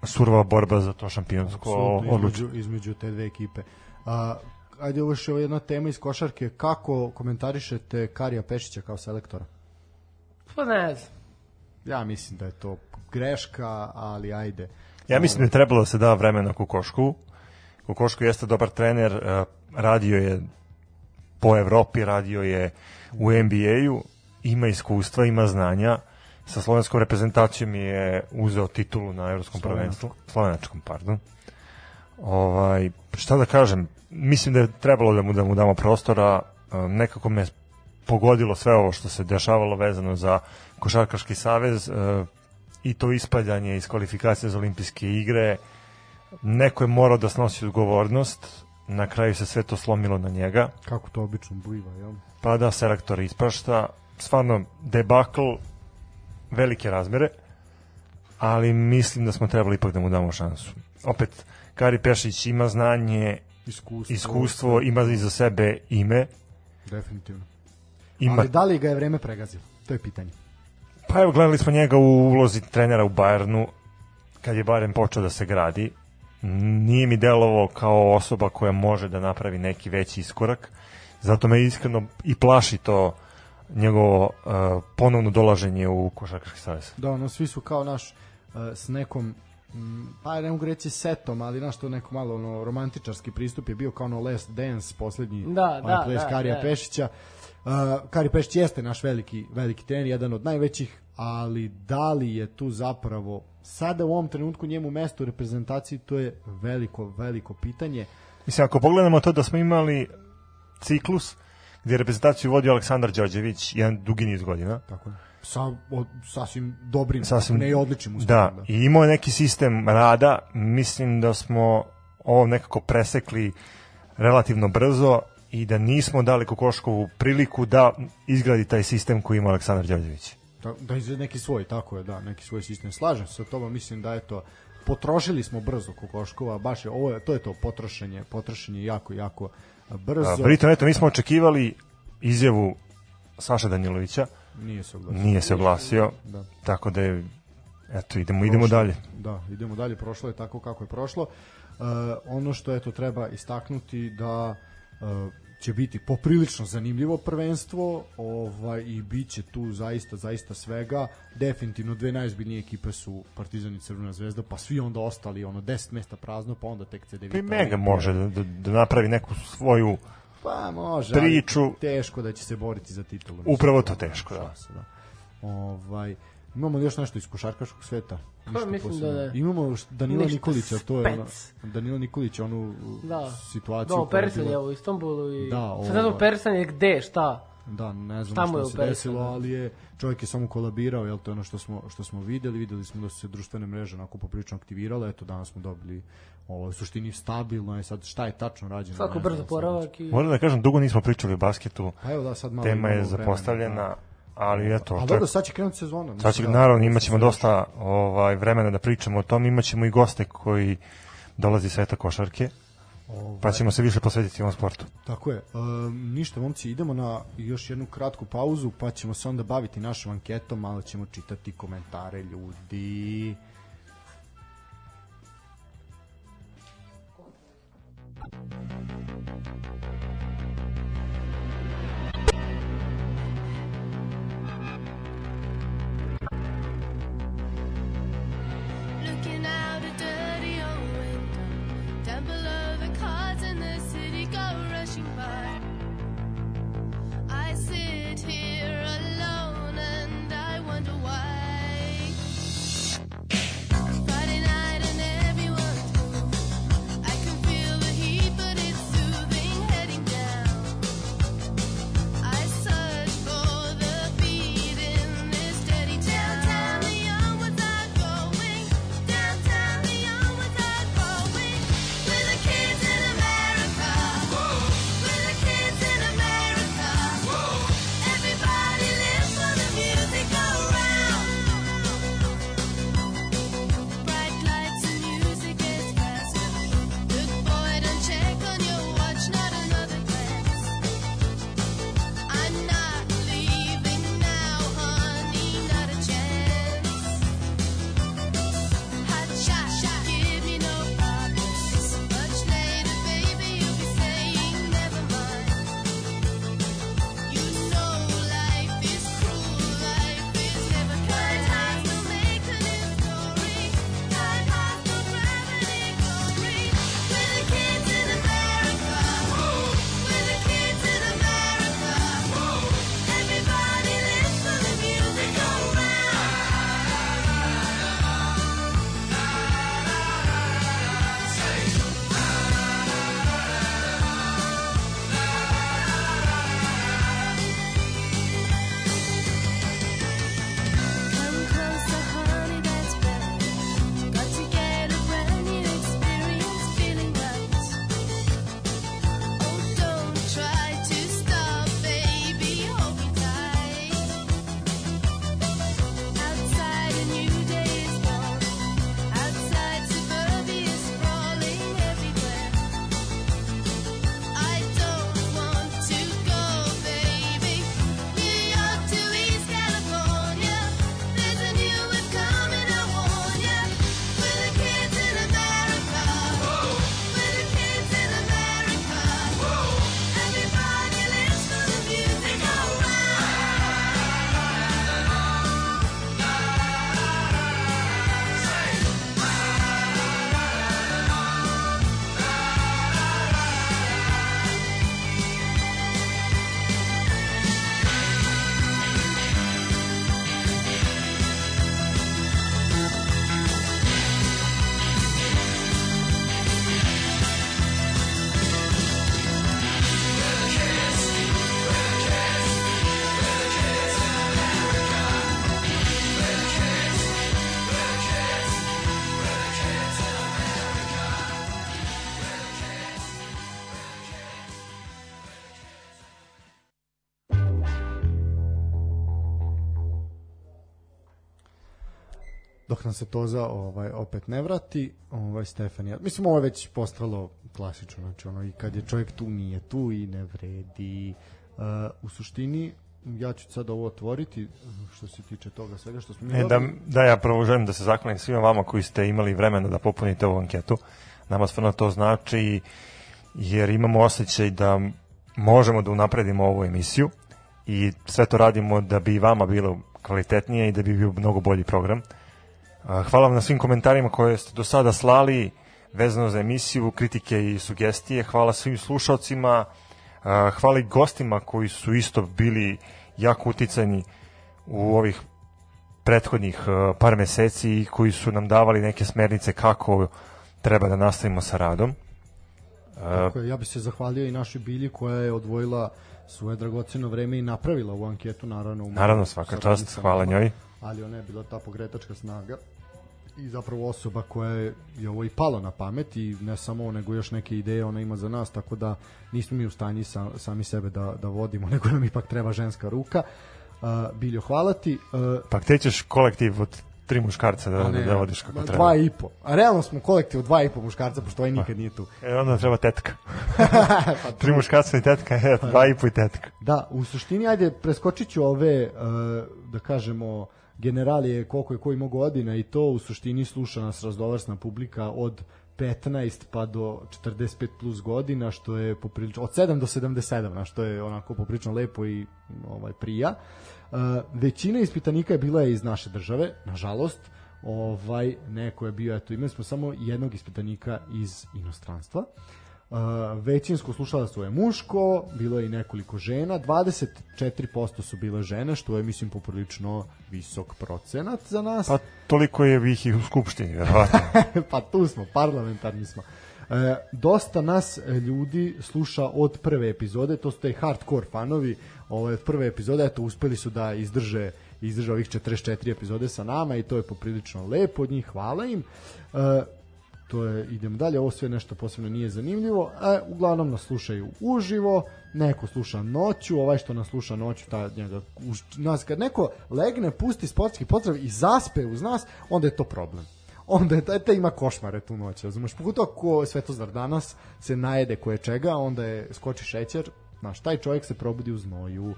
surova borba za to šampionsko odlučenje. između, između te dve ekipe. A, ajde, ovo je još jedna tema iz košarke. Kako komentarišete Karija Pešića kao selektora? Pa ne znam. Ja mislim da je to greška, ali ajde. Ja mislim da je trebalo da se da vremena Kukošku. Kukošku jeste dobar trener, eh, radio je po Evropi, radio je u NBA-u, ima iskustva, ima znanja. Sa slovenskom reprezentacijom je uzeo titulu na evropskom prvenstvu, slovenačkom, pardon. Ovaj, šta da kažem, mislim da je trebalo da mu, da mu damo prostora, nekako me pogodilo sve ovo što se dešavalo vezano za Košarkaški savez, eh, i to ispadanje iz kvalifikacije za olimpijske igre. Neko je morao da snosi odgovornost, na kraju se sve to slomilo na njega, Kako to obično biva, jel? pa da selektor isprašta. Stvarno, debakl velike razmere, ali mislim da smo trebali ipak da mu damo šansu. Opet, Kari Pešić ima znanje, Iskustvo. iskustvo, ima iza sebe ime, Definitivno. ima Ali da li ga je vreme pregazilo? To je pitanje. Pa evo, gledali smo njega u ulozi trenera u Bayernu, kad je Bayern počeo da se gradi. Nije mi delovao kao osoba koja može da napravi neki veći iskorak. Zato me iskreno i plaši to njegovo uh, ponovno dolaženje u Košarkaški savez. Da, ono, svi su kao naš uh, s nekom pa ne mogu reći setom, ali naš to neko malo ono, romantičarski pristup je bio kao ono Last Dance, poslednji Da, onaj da, ples da, Karija da. Pešića. Uh, Kari Pešić jeste naš veliki, veliki trener, jedan od najvećih, ali da li je tu zapravo sada u ovom trenutku njemu mesto u reprezentaciji, to je veliko, veliko pitanje. Mislim, ako pogledamo to da smo imali ciklus gdje je reprezentaciju vodio Aleksandar Đorđević jedan dugi niz godina. Tako je. Sa od, sasvim dobrim, Sasvim, ne i odličnim uspehom. da, i imao je neki sistem rada, mislim da smo ovo nekako presekli relativno brzo i da nismo dali Kokoškovu priliku da izgradi taj sistem koji ima Aleksandar Đorđević. Ta- Da izvede neki svoj, tako je, da, neki svoj sistem. Slažem se sa tobom, mislim da je to potrošili smo brzo kokoškova, baš je, ovo je, to je to potrošenje, potrošenje jako, jako brzo. A, pritom, eto, mi smo očekivali izjavu Saša Danjilovića, Nije se oglasio. nije se oglasio, Da. tako da je, eto, idemo, idemo dalje. Da, idemo dalje, prošlo je tako kako je prošlo. Uh, ono što eto treba istaknuti da uh, će biti poprilično zanimljivo prvenstvo ovaj i biće tu zaista zaista svega definitivno dve najzbiljnije ekipe su Partizan i Crvena zvezda pa svi onda ostali ono 10 mesta prazno pa onda tek CD Pa i Mega može da, da, da napravi neku svoju pa može priču. ali teško da će se boriti za titulu Upravo to teško, da. Šanse, da. Ovaj Imamo li još nešto iz košarkaškog sveta? Pa, mislim posebno. da ne. Imamo Danila Ništa Nikolića, to je ono, spec. Danila Nikolića, onu Da. situaciju. Da, koja je opersan je bila- u Istanbulu i... Da, Sad ne znam, ovaj. je gde, šta? Da, ne Šta znam mu je što se operisano? desilo, ali je čovjek je samo kolabirao, jel to je ono što smo što smo videli, videli smo da su se društvene mreže onako poprilično aktivirale, eto danas smo dobili ovo u suštini stabilno je sad šta je tačno rađeno. Svako brzo poravak i... Moram da kažem, dugo nismo pričali o basketu, Pa evo da sad malo tema je imamo vremena, zapostavljena, da. ali eto, A dobro, sad će krenuti sezona. sad će, da, naravno, imaćemo se dosta ovaj, vremena da pričamo o tom, imaćemo i goste koji dolazi iz sveta košarke, Ovaj, pa ćemo se više posvetiti ovom sportu. Tako je. Um, ništa, momci, idemo na još jednu kratku pauzu, pa ćemo se onda baviti našom anketom, malo ćemo čitati komentare ljudi. Looking nam se Toza ovaj opet ne vrati, ovaj Stefanija. Mislim ovo je već postalo klasično, znači ono i kad je čovjek tu nije tu i ne vredi. Uh, u suštini ja ću sad ovo otvoriti što se tiče toga svega što smo mi E, da, da ja prvo želim da se zahvalim svima vama koji ste imali vremena da popunite ovu anketu. Nama stvarno to znači jer imamo osjećaj da možemo da unapredimo ovu emisiju i sve to radimo da bi vama bilo kvalitetnije i da bi bio mnogo bolji program. Hvala vam na svim komentarima koje ste do sada slali vezano za emisiju, kritike i sugestije. Hvala svim slušalcima, hvala i gostima koji su isto bili jako uticajni u ovih prethodnih par meseci i koji su nam davali neke smernice kako treba da nastavimo sa radom. Tako je, ja bih se zahvalio i našoj Bilji koja je odvojila svoje dragoceno vreme i napravila ovu anketu, naravno. u Naravno, svaka čast, hvala njoj. Ali ona je bila ta pogretačka snaga i zapravo osoba koja je, je ovo i palo na pamet i ne samo ovo, nego još neke ideje ona ima za nas, tako da nismo mi u stanji sa, sami sebe da, da vodimo, nego nam ipak treba ženska ruka. Uh, Biljo, hvala ti. Uh, pa gde ćeš kolektiv od tri muškarca da, ne, da vodiš kako treba? Dva i po. A realno smo kolektiv od dva i po muškarca, pošto ovaj nikad nije tu. E, onda treba tetka. Pa Tri muškarca i tetka, e, dva i po i tetka. Da, u suštini, ajde, preskočit ću ove, uh, da kažemo, generalije koliko je koji mogu godina i to u suštini sluša nas razdovarsna publika od 15 pa do 45 plus godina, što je poprilično, od 7 do 77, na što je onako poprilično lepo i ovaj prija. Uh, većina ispitanika je bila iz naše države, nažalost, ovaj neko je bio eto imali smo samo jednog ispitanika iz inostranstva Uh, većinsko slušalaštvo je muško, bilo je i nekoliko žena, 24% su bile žene, što je mislim poprilično visok procenat za nas. Pa toliko je ih i u skupštini, verovatno. pa tu smo, parlamentarni smo. E, dosta nas e, ljudi sluša od prve epizode, to su te hardcore fanovi ovaj, od prve epizode, eto uspeli su da izdrže izdrže ovih 44 epizode sa nama i to je poprilično lepo od njih, hvala im. E, to je, idemo dalje, ovo sve nešto posebno nije zanimljivo, e, uglavnom nas slušaju uživo, neko sluša noću, ovaj što nas sluša noću, ta njega, uz, nas, kad neko legne, pusti sportski pozdrav i zaspe uz nas, onda je to problem onda je te ima košmare tu noć, razumeš? Pogotovo ako Svetozar danas se najede koje čega, onda je skoči šećer, znaš, taj čovjek se probudi u znoju.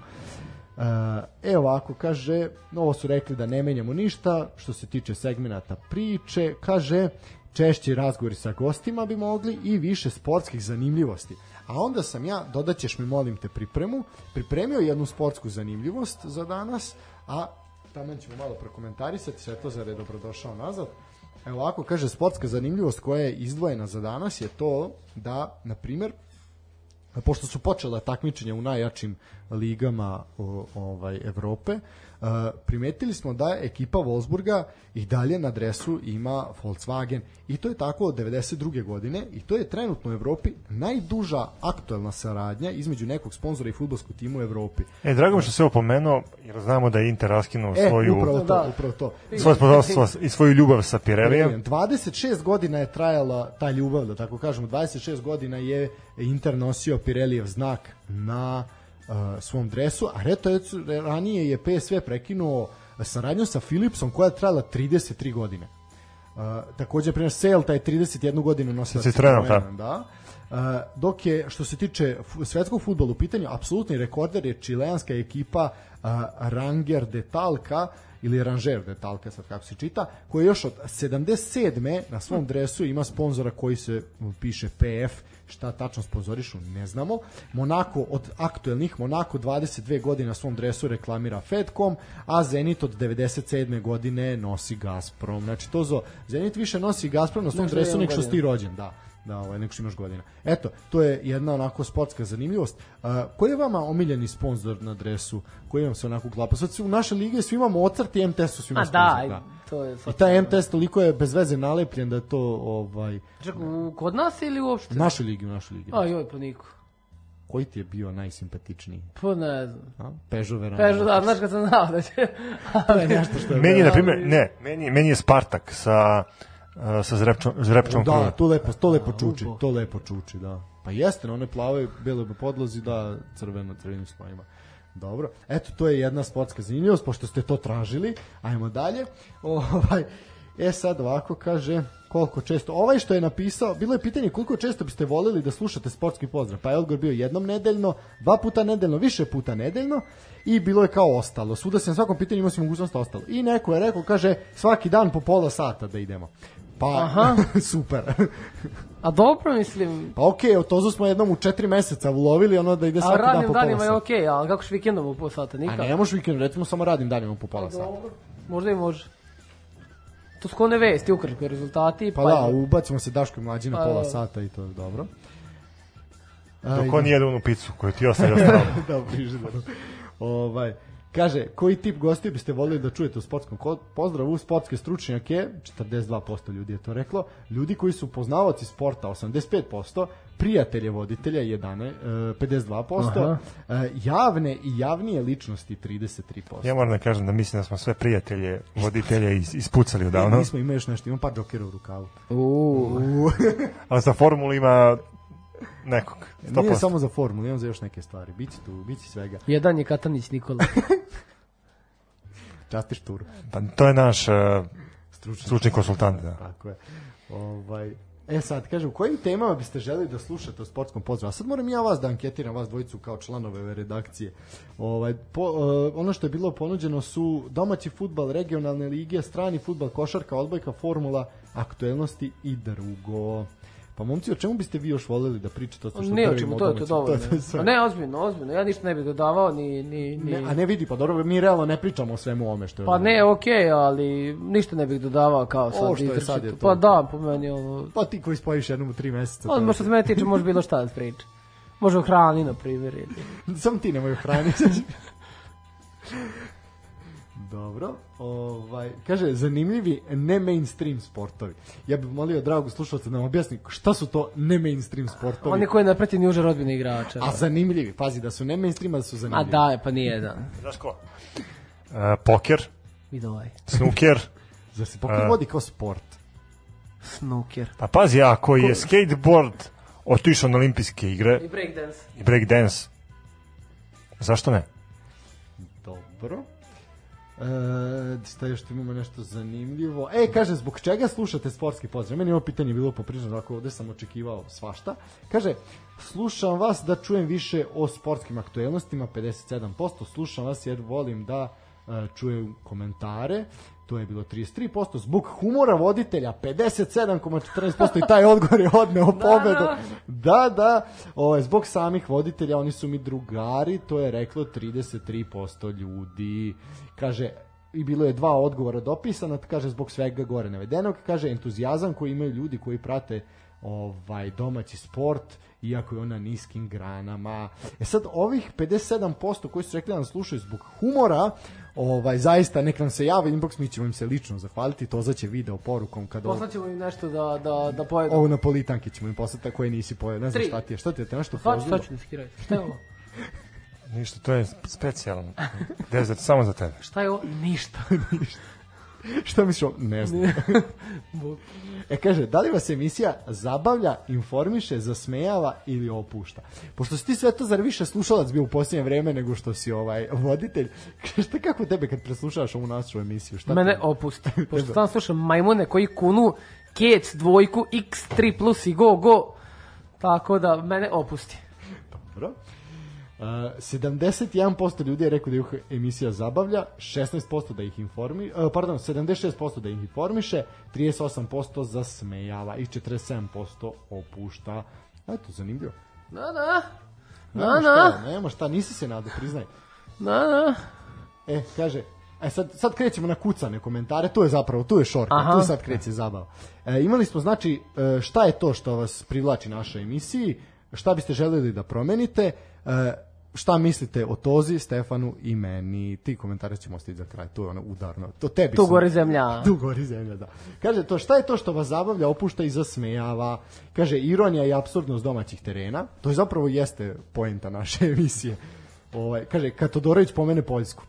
E, ovako, kaže, ovo su rekli da ne menjamo ništa, što se tiče segmenata priče, kaže, češći razgovori sa gostima bi mogli i više sportskih zanimljivosti. A onda sam ja, dodaćeš mi molim te pripremu, pripremio jednu sportsku zanimljivost za danas, a tamo ćemo malo prokomentarisati, Svetozar je dobrodošao nazad. Evo ovako, kaže, sportska zanimljivost koja je izdvojena za danas je to da, na primjer, pošto su počela takmičenja u najjačim ligama ovaj Evrope, primetili smo da ekipa Wolfsburga i dalje na dresu ima Volkswagen i to je tako od 92. godine i to je trenutno u Evropi najduža aktuelna saradnja između nekog sponzora i futbolskog tima u Evropi. E, drago mi što se ovo pomenuo, jer znamo da je Inter raskinuo E, svoju, upravo to, Da. upravo to. svoje sponzorstvo i svoju ljubav sa Pirelijem. 26 godina je trajala ta ljubav, da tako kažemo. 26 godina je Inter nosio Pirelijev znak na uh, svom dresu, a reto je, ranije je PSV prekinuo saradnju sa Philipsom koja je trajala 33 godine. Uh, takođe, primjer, Celta je 31 godinu nosila Sa Citroenom, Citroenom, da. Uh, dok je, što se tiče svetskog futbola u pitanju, apsolutni rekorder je čileanska ekipa uh, Ranger de Talca, ili Ranger de Talca, sad kako se čita, koja još od 77. na svom dresu ima sponzora koji se piše PF, šta tačno sponzorišu, ne znamo. Monako od aktuelnih, Monako 22 godine na svom dresu reklamira Fedcom, a Zenit od 97. godine nosi Gazprom. Znači to zo, Zenit više nosi Gazprom na svom Nego što dresu nego što si ti rođen, da da ovaj nego što imaš godina. Eto, to je jedna onako sportska zanimljivost. Uh, koji je vama omiljeni sponsor na dresu? Koji vam se onako uklapa? Sad u naše lige svi imamo ocrt i MTS su svima A sponsor. da, to je I taj MTS toliko je bez veze nalepljen da je to ovaj Čak, u, kod nas ili uopšte? u našoj ligi, u našoj ligi. A joj, pa niko. Koji ti je bio najsimpatičniji? Pa ne znam. A? Peugeot Verano. Da, znaš kad sam znao da će... to je nešto što je Meni je, na primjer, ne, meni, meni je Spartak sa, uh, sa Zrepčom, Zrepčom Da, to lepo, to lepo čuči, to lepo čuči, da. Pa jeste, na one plave, bele podlozi, da, crveno, crvenim slojima. Dobro, eto, to je jedna sportska zanimljivost, pošto ste to tražili. Ajmo dalje. Ovaj, E sad ovako kaže koliko često, ovaj što je napisao, bilo je pitanje koliko često biste volili da slušate sportski pozdrav, pa je odgovor bio jednom nedeljno, dva puta nedeljno, više puta nedeljno i bilo je kao ostalo. Svuda se na svakom pitanju imao si mogućnost ostalo. I neko je rekao, kaže, svaki dan po pola sata da idemo. Pa, Aha. super. A dobro, mislim, pa okej, okay, Tozu smo jednom u četiri meseca ulovili, ono da ide a svaki dan radnim po pola danima je sata. okej, ali kako vikendom u pola sata, A nikad. ne možeš vikend, recimo samo radim danima po pola sata. Dobro, možda i može. To su kone vesti, ukratko rezultati. Pa da, ubacimo se Daško i mlađi na Pa, pola da. sata i to je dobro. Dok on jede onu picu koju ti ostavio stranu. da, frižideru. ovaj, kaže, koji tip gostiju biste volili da čujete u sportskom ko- pozdravu? Sportske stručnjake, 42% ljudi je to reklo, ljudi koji su poznavaoci sporta, 85%, prijatelje voditelja, 11, e, 52%, e, javne i javnije ličnosti, 33%. Ja moram da kažem da mislim da smo sve prijatelje, voditelje is, ispucali odavno. Mi smo imali još nešto, imam par džokera u rukavu. Uuu. Ali sa formula ima nekog. 100%. Nije samo za formulu, imam za još neke stvari. Biće tu, biće svega. Jedan je Katanić Nikola. Častiš turu. Pa to je naš uh, Stručni. stručni konsultant. Da. Tako je. Ovaj, e sad, kaže, u kojim temama biste želeli da slušate o sportskom pozdravu? A sad moram ja vas da anketiram, vas dvojicu kao članove ove redakcije. Ovaj, po, uh, ono što je bilo ponuđeno su domaći futbal, regionalne lige, strani futbal, košarka, odbojka, formula, aktuelnosti i drugo. Pa momci, o čemu biste vi još voljeli da pričate? što Ne, o čemu, to je to dovoljno. To je sve. A ne, ozbiljno, ozbiljno. Ja ništa ne bih dodavao, ni... ni, ni... Ne, a ne vidi, pa dobro, mi realno ne pričamo o svemu ome što je Pa ne, okej, ali ništa ne bih dodavao kao sad. Ovo što je sad je to. Pa da, po meni ono... Pa ti koji spojiš jednom u tri meseca. to je- Ono što se mene tiče može bilo šta da priča. Može o hrani, na primjer. ili- Samo ti nemoj hrani. Dobro, ovaj, kaže, zanimljivi ne mainstream sportovi. Ja bih molio dragu slušalca da nam objasni šta su to ne mainstream sportovi. Oni koji ne prati ni uže rodbine igrača. A zanimljivi, pazi, da su ne mainstream, a da su A zanimljivi. da, je, pa nije jedan. Znaš ko? Uh, poker, Vidi ovaj. snooker, Zar se pokoj A. vodi kao sport? Snooker. pa pazi, ako je skateboard otišao na olimpijske igre I breakdance. i breakdance, zašto ne? Dobro. E, šta još tu imamo nešto zanimljivo? E, kaže, zbog čega slušate sportski pozdrav? Meni je ovo pitanje bilo poprično, ako ovde sam očekivao svašta. Kaže, slušam vas da čujem više o sportskim aktuelnostima, 57%, slušam vas jer volim da e, čujem komentare, to je bilo 33%, zbog humora voditelja 57,14% i taj odgovor je odneo pobedu. Da, da, ovaj, zbog samih voditelja, oni su mi drugari, to je reklo 33% ljudi. Kaže, i bilo je dva odgovora dopisana, kaže zbog svega gore navedenog, kaže entuzijazam koji imaju ljudi koji prate ovaj domaći sport, iako je on na niskim granama. E sad, ovih 57% koji su rekli da nas slušaju zbog humora, ovaj, zaista nek nam se jave inbox, mi ćemo im se lično zahvaliti, to zaće video porukom ovo, Poslaćemo im nešto da, da, da pojedu. ovo na politanke ćemo im poslati koje nisi pojeo, ne znam Tri. šta ti je, šta ti je, te nešto pozvilo? sad ću da. Šta je ovo? Ništa, to je specijalno. Desert, samo za tebe. Šta je ovo? Ništa. Šta misliš. Ne znam. e kaže, da li vas emisija zabavlja, informiše, zasmejava ili opušta? Pošto si ti sve to zar više slušalac bio u posljednje vreme nego što si ovaj voditelj, šta kako tebe kad preslušavaš ovu našu emisiju? Šta Mene te- opusti. Pošto sam slušam majmune koji kunu kec, dvojku, x3 plus i go, go. Tako da, mene opusti. Dobro. Uh, 71% ljudi je rekao da ih emisija zabavlja, 16% da ih informi, uh, pardon, 76% da ih informiše, 38% zasmejava i 47% opušta. Eto, zanimljivo. Nema Da, šta, da. nema šta, nisi se nadao, priznaj. Da, da. E, kaže, e sad, sad krećemo na kucane komentare, tu je zapravo, tu je šorka, Aha. tu sad kreće zabava. E, imali smo, znači, e, šta je to što vas privlači našoj emisiji, šta biste želeli da promenite, e, šta mislite o Tozi, Stefanu i meni, ti komentare ćemo ostaviti za kraj, to je ono udarno, to tebi Tu gori zemlja. Tu gori zemlja, da. Kaže, to šta je to što vas zabavlja, opušta i zasmejava? Kaže, ironija i absurdnost domaćih terena. To je zapravo jeste poenta naše emisije. Ovaj, kaže, kad Todorović pomene Poljsku.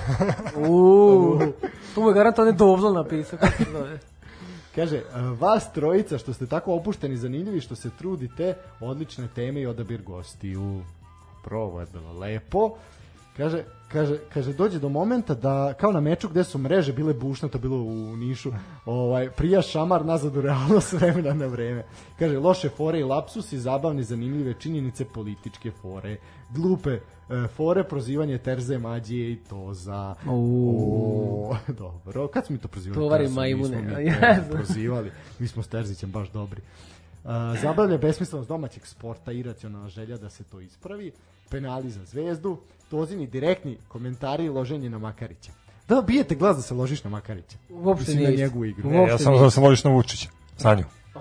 Uuu. Tu mu je garant onaj dovzol napisao. Kako se zove? Kaže, vas trojica što ste tako opušteni i zanimljivi, što se trudite, odlične teme i odabir gostiju. Bilo lepo. Kaže, kaže, kaže, dođe do momenta da, kao na meču gde su mreže bile bušne, to bilo u Nišu, ovaj, prija šamar nazad u realnost vremena na vreme. Kaže, loše fore i lapsusi, zabavne, zanimljive činjenice, političke fore, glupe e, fore, prozivanje Terze, Mađije i Toza. O, dobro. Kad smo mi to prozivali? Tovari majmune. Mi to znam. prozivali. Mi smo s Terzićem baš dobri. Zabavlja besmislenost domaćeg sporta, iracionalna želja da se to ispravi, penali za zvezdu, tozini direktni komentari i loženje na Makarića. Da bijete glas da se ložiš na Makarića. Uopšte Mislim, nije na njegovu igru. Uopšte Ne, ja sam da se ložiš na Vučića. Sanju.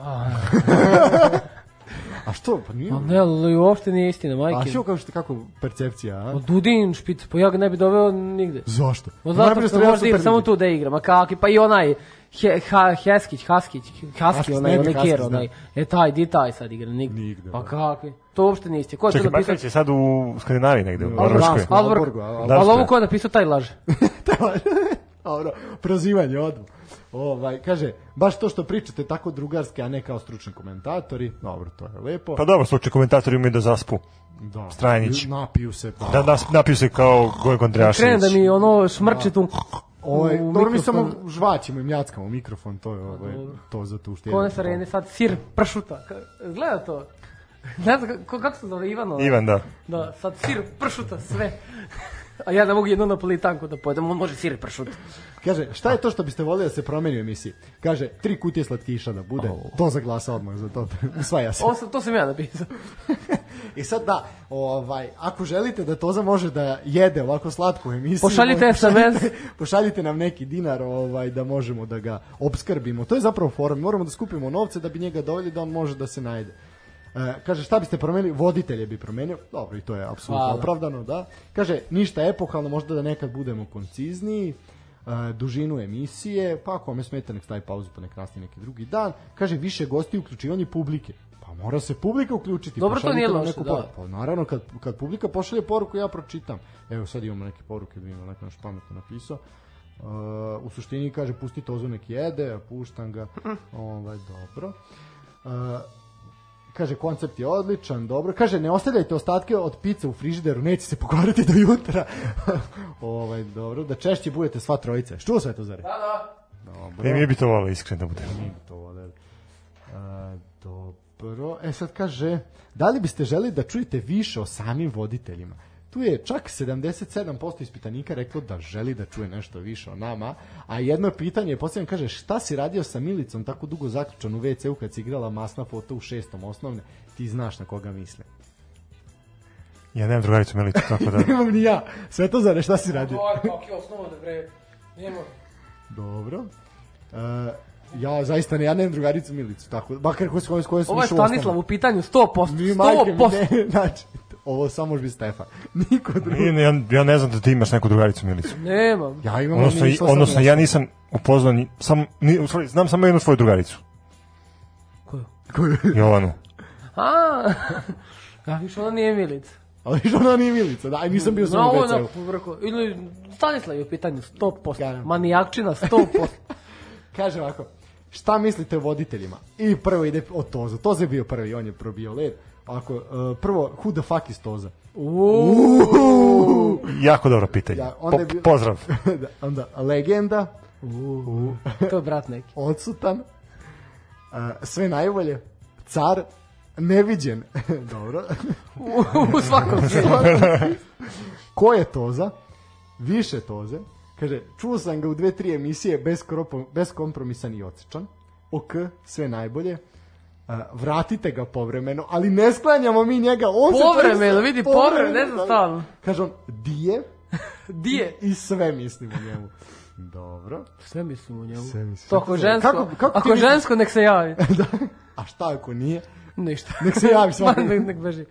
A što? Pa nije... Ma ne, ali uopšte nije istina, A majke. što kao što kako percepcija, a? Od Dudin špic, pa ja ga ne bi doveo nigde. Zašto? Od zato što igra Superligi. samo tu da igra, ma kakvi, pa i onaj he, ha, Heskić, Haskić, Haski, Haskić, onaj, onaj Kjer, da. onaj, e taj, di taj sad igra, nigde. Nigde, Pa da. kakvi, to uopšte nije istina. Ko je to Čekaj, napisao? Bakarić je sad u Skandinaviji negde, u Da, Norveškoj. Alborg, Da, ali ovo ko je napisao, taj laže. Dobro, prozivanje odmah. Ovaj, kaže, baš to što pričate tako drugarski, a ne kao stručni komentatori. Dobro, to je lepo. Pa dobro, slučaj komentatori umeju da zaspu. da. Strajnić. Napiju se. Pa. Da nas napiju se kao Gojko Andrejašević. Krene da mi ono šmrče tu Ovaj, dobro, mi samo žvaćemo i mljackamo mikrofon, to je ovaj, to za tu štijenu. Kone sa arene, sad sir pršuta. Gleda to. Ne znam, kako, kako se zove Ivano? Ivan, da. Da, sad sir pršuta, sve. A ja ne mogu jednu napolitanku da pojedem, on može sir pršuta. Kaže, šta je to što biste volili da se promeni u emisiji? Kaže, tri kutije slatkiša da bude. To za glasa odmah za to. Usvaja se. To sam ja napisao. I sad da, ovaj, ako želite da Toza može da jede ovako slatku emisiju, Pošaljite ovaj, SMS. pošaljite, pošaljite nam neki dinar ovaj, da možemo da ga obskrbimo. To je zapravo forum. Moramo da skupimo novce da bi njega doveli da on može da se najde. E, kaže, šta biste promenili? Voditelje bi promenio. Dobro, i to je apsolutno Hvala. opravdano, da. Kaže, ništa epohalno, možda da nekad budemo koncizniji, e, dužinu emisije, pa ako me smeta nek stavi pauzu pa nek nastavi neki drugi dan. Kaže, više gosti i uključivanje publike. Pa mora se publika uključiti. Dobro, to nije loše, da. poruku. Pa naravno, kad, kad publika pošalje poruku, ja pročitam. Evo, sad imamo neke poruke, da ima neko naš pametno napisao. Uh, u suštini kaže, pusti Tozu nek jede, puštam ga. ovaj, dobro. Uh, kaže, koncept je odličan, dobro. Kaže, ne ostavljajte ostatke od pice u frižideru, neće se pokvariti do jutra. ovaj, dobro, da češće budete sva trojica. Što sve to zare? Da, da. Dobro. E, mi bi to volili, iskreno da bude. Mi bi to voljeli. A, dobro. E sad kaže, da li biste želi da čujete više o samim voditeljima? Tu je čak 77% ispitanika reklo da želi da čuje nešto više o nama, a jedno pitanje je posljedno kaže šta si radio sa Milicom tako dugo zaključan u WC-u kad si igrala masna foto u šestom osnovne, ti znaš na koga mislim. Ja nemam drugaricu Milicu, tako da... Nemam ni ja. Sve to za šta si radio? Ovo je kako je osnovno da bre. Nema. Dobro. E, ja zaista ne, ja nemam drugaricu Milicu, tako, makar ko s kojom sam Ovo je Stanislav u pitanju 100%. Mi majke mi 100%. ne, znači, ovo samo biti Stefan. Niko drugi. Nije, ja, ja ne znam da ti imaš neku drugaricu Milicu. Nemam. Ja imam Odnosno, i- odnosno ja nisam upoznao, ni, sam, ni, u stvari, znam samo jednu svoju drugaricu. Koju? Koju? Jovanu. A, ja više ona nije Milica. Ali što ona nije Milica, da, nisam bio No, samo u ovo je WC-u. na povrhu. Ili Stanislav je u pitanju 100%. Garant. Manijakčina 100%. Kaže ovako, šta mislite o voditeljima? I prvo ide od Toza. Toza je bio prvi, on je probio led. Ako, uh, prvo, who the fuck is Toza? Uuu. Jako dobro pitanje. Ja, onda je Po, pozdrav. Da, Onda, legenda, To je brat neki. odsutan, uh, sve najbolje, car, neviđen, dobro, U, svakom smislu. ko je Toza, više Toze, kaže, čuo sam ga u dve, tri emisije bez, kropo, bez kompromisan i odsečan, ok, sve najbolje, vratite ga povremeno, ali ne sklanjamo mi njega. On se Povremeno, čovjek- vidi, povremeno, ne znam da. stalno. Kaže on, dije Di je? i sve mislim o njemu. Dobro. Sve mislim u njemu. Sve mislim. To ako žensko, Kako- kako ako misliš? žensko nek se javi. da. A šta ako nije? Ništa. Nek se javi svaki. Ma, nek, nek beži.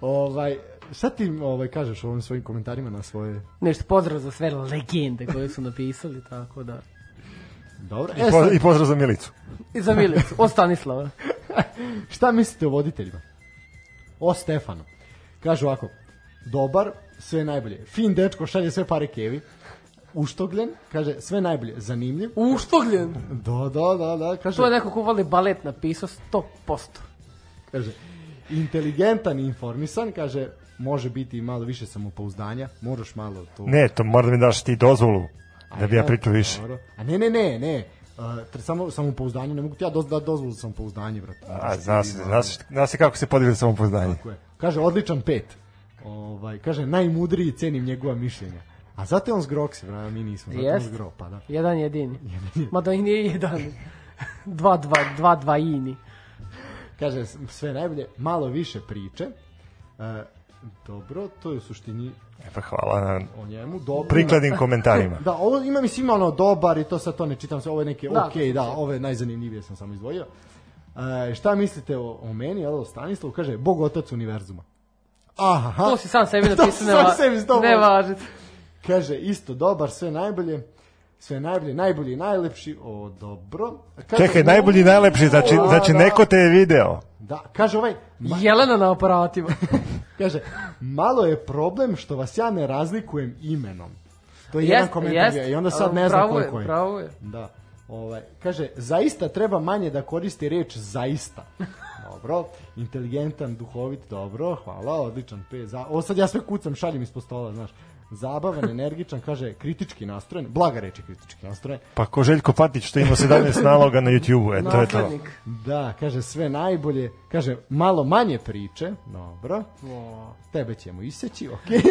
Ovaj, šta ti ovaj, kažeš o ovim svojim komentarima na svoje... Ništa, pozdrav za sve legende koje su napisali, tako da. Dobro. I, E, po, sad, I pozdrav za Milicu. I za Milicu, od Stanislava. šta mislite o voditeljima? O Stefanu. Kaže ovako, dobar, sve najbolje. Fin dečko, šalje sve pare kevi. Uštogljen, kaže, sve najbolje. Zanimljiv. Uštogljen. Da, da, da, da, kaže, To je neko ko voli balet napisao 100%. kaže, inteligentan i informisan, kaže, može biti malo više samopouzdanja, moraš malo to... Ne, to mora da mi daš ti dozvolu da bi ja pričao više. dobro. A ne, ne, ne, ne. Uh, tre- samo samopouzdanje, ne mogu ti ja doz, dati dozvolu za samopouzdanje, brate. A, zna se, zna se, zna se kako se podijeli samopouzdanje. Tako je. Kaže, odličan pet. Ovaj, kaže, najmudriji cenim njegova mišljenja. A zato je on zgrok se, brate, mi nismo. Zato je on Jest. zgro, pa da. Jedan jedini. Mada ih nije jedan. Dva, dva, dva, dva ini. Kaže, sve najbolje, malo više priče. E, dobro, to je u suštini E pa hvala na o njemu. Dobro, prikladnim komentarima. Da, ovo ima mislim ono dobar i to sad to ne čitam sve, ovo je neke Da, ok, da, ove najzanimljivije sam samo izdvojio. E, šta mislite o, o meni, o Stanislavu? Kaže, Bog otac univerzuma. Aha, To si sam sebi napisao, si ne, sam va, sebi to ne važi. Kaže, isto dobar, sve najbolje, sve najbolje, najbolji i najlepši, o, dobro. Kaže, Čekaj, najbolji najlepši, znači, Da, znači da. neko te je video. Da, kaže ovaj, ma- Jelena na aparatima. Kaže, malo je problem što vas ja ne razlikujem imenom. To je Jest, jedan komentar jest. i onda sad ne znam koliko je. pravo je. Da. Ovaj, kaže, zaista treba manje da koristi reč zaista. Dobro, inteligentan, duhovit, dobro, hvala, odličan pe. Za... Ovo sad ja sve kucam, šaljem ispod stola, znaš. Zabavan, energičan, kaže, kritički nastrojen, blaga reč je kritički nastrojen. Pa ko Željko Patić što ima 17 naloga na YouTube-u, e, to je to. Da, kaže, sve najbolje, kaže, malo manje priče, dobro. Tebe ćemo iseći, okej.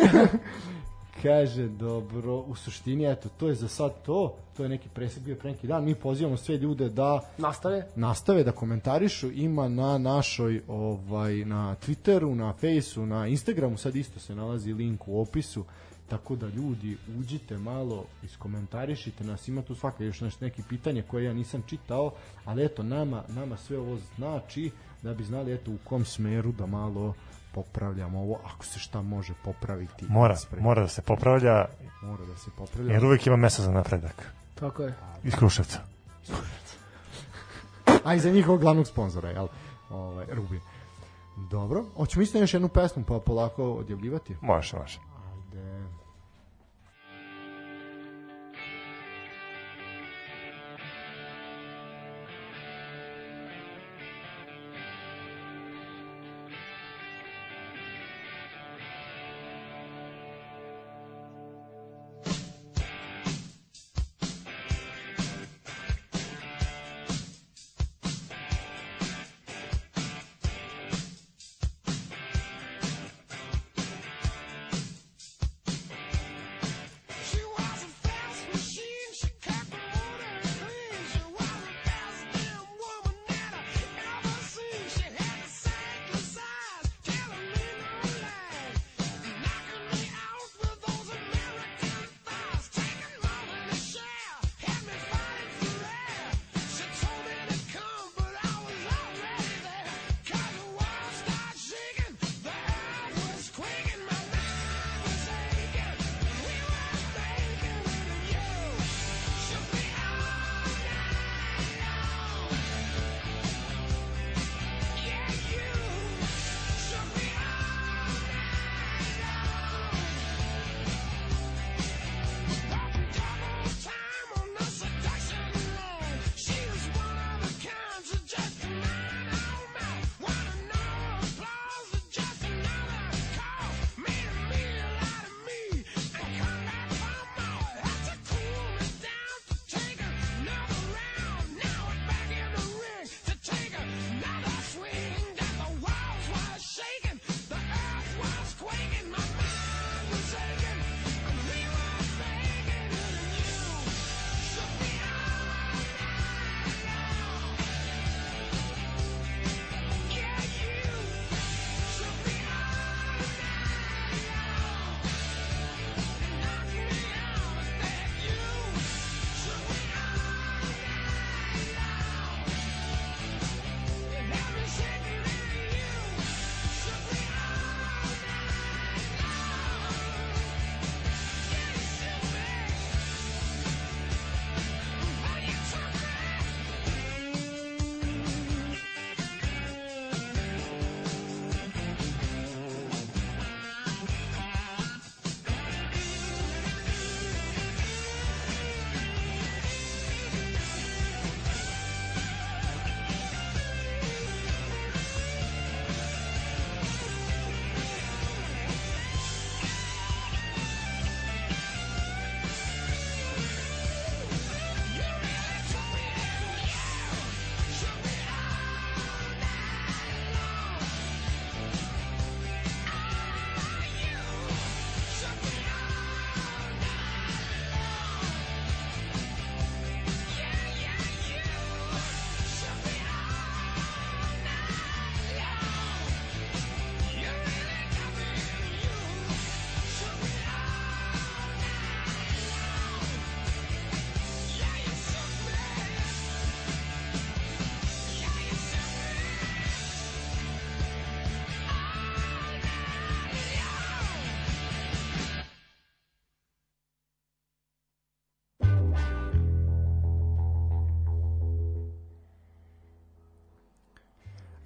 Kaže, dobro, u suštini, eto, to je za sad to, to je neki presek bio pre neki dan, mi pozivamo sve ljude da Nastave. nastave da komentarišu, ima na našoj, ovaj, na Twitteru, na Faceu, na Instagramu, sad isto se nalazi link u opisu, tako da ljudi, uđite malo, iskomentarišite nas, ima tu svaka još nešto neki pitanje koje ja nisam čitao, ali eto, nama, nama sve ovo znači da bi znali, eto, u kom smeru da malo popravljamo ovo, ako se šta može popraviti. Mora, ispred. mora da se popravlja, Mora da se popravlja. jer uvek ima mesta za napredak. Tako je. Iz Kruševca. A i za njihovog glavnog sponzora, jel? Ovaj, Rubi. Dobro, hoćemo isto još jednu pesmu pa polako odjavljivati? Može, može.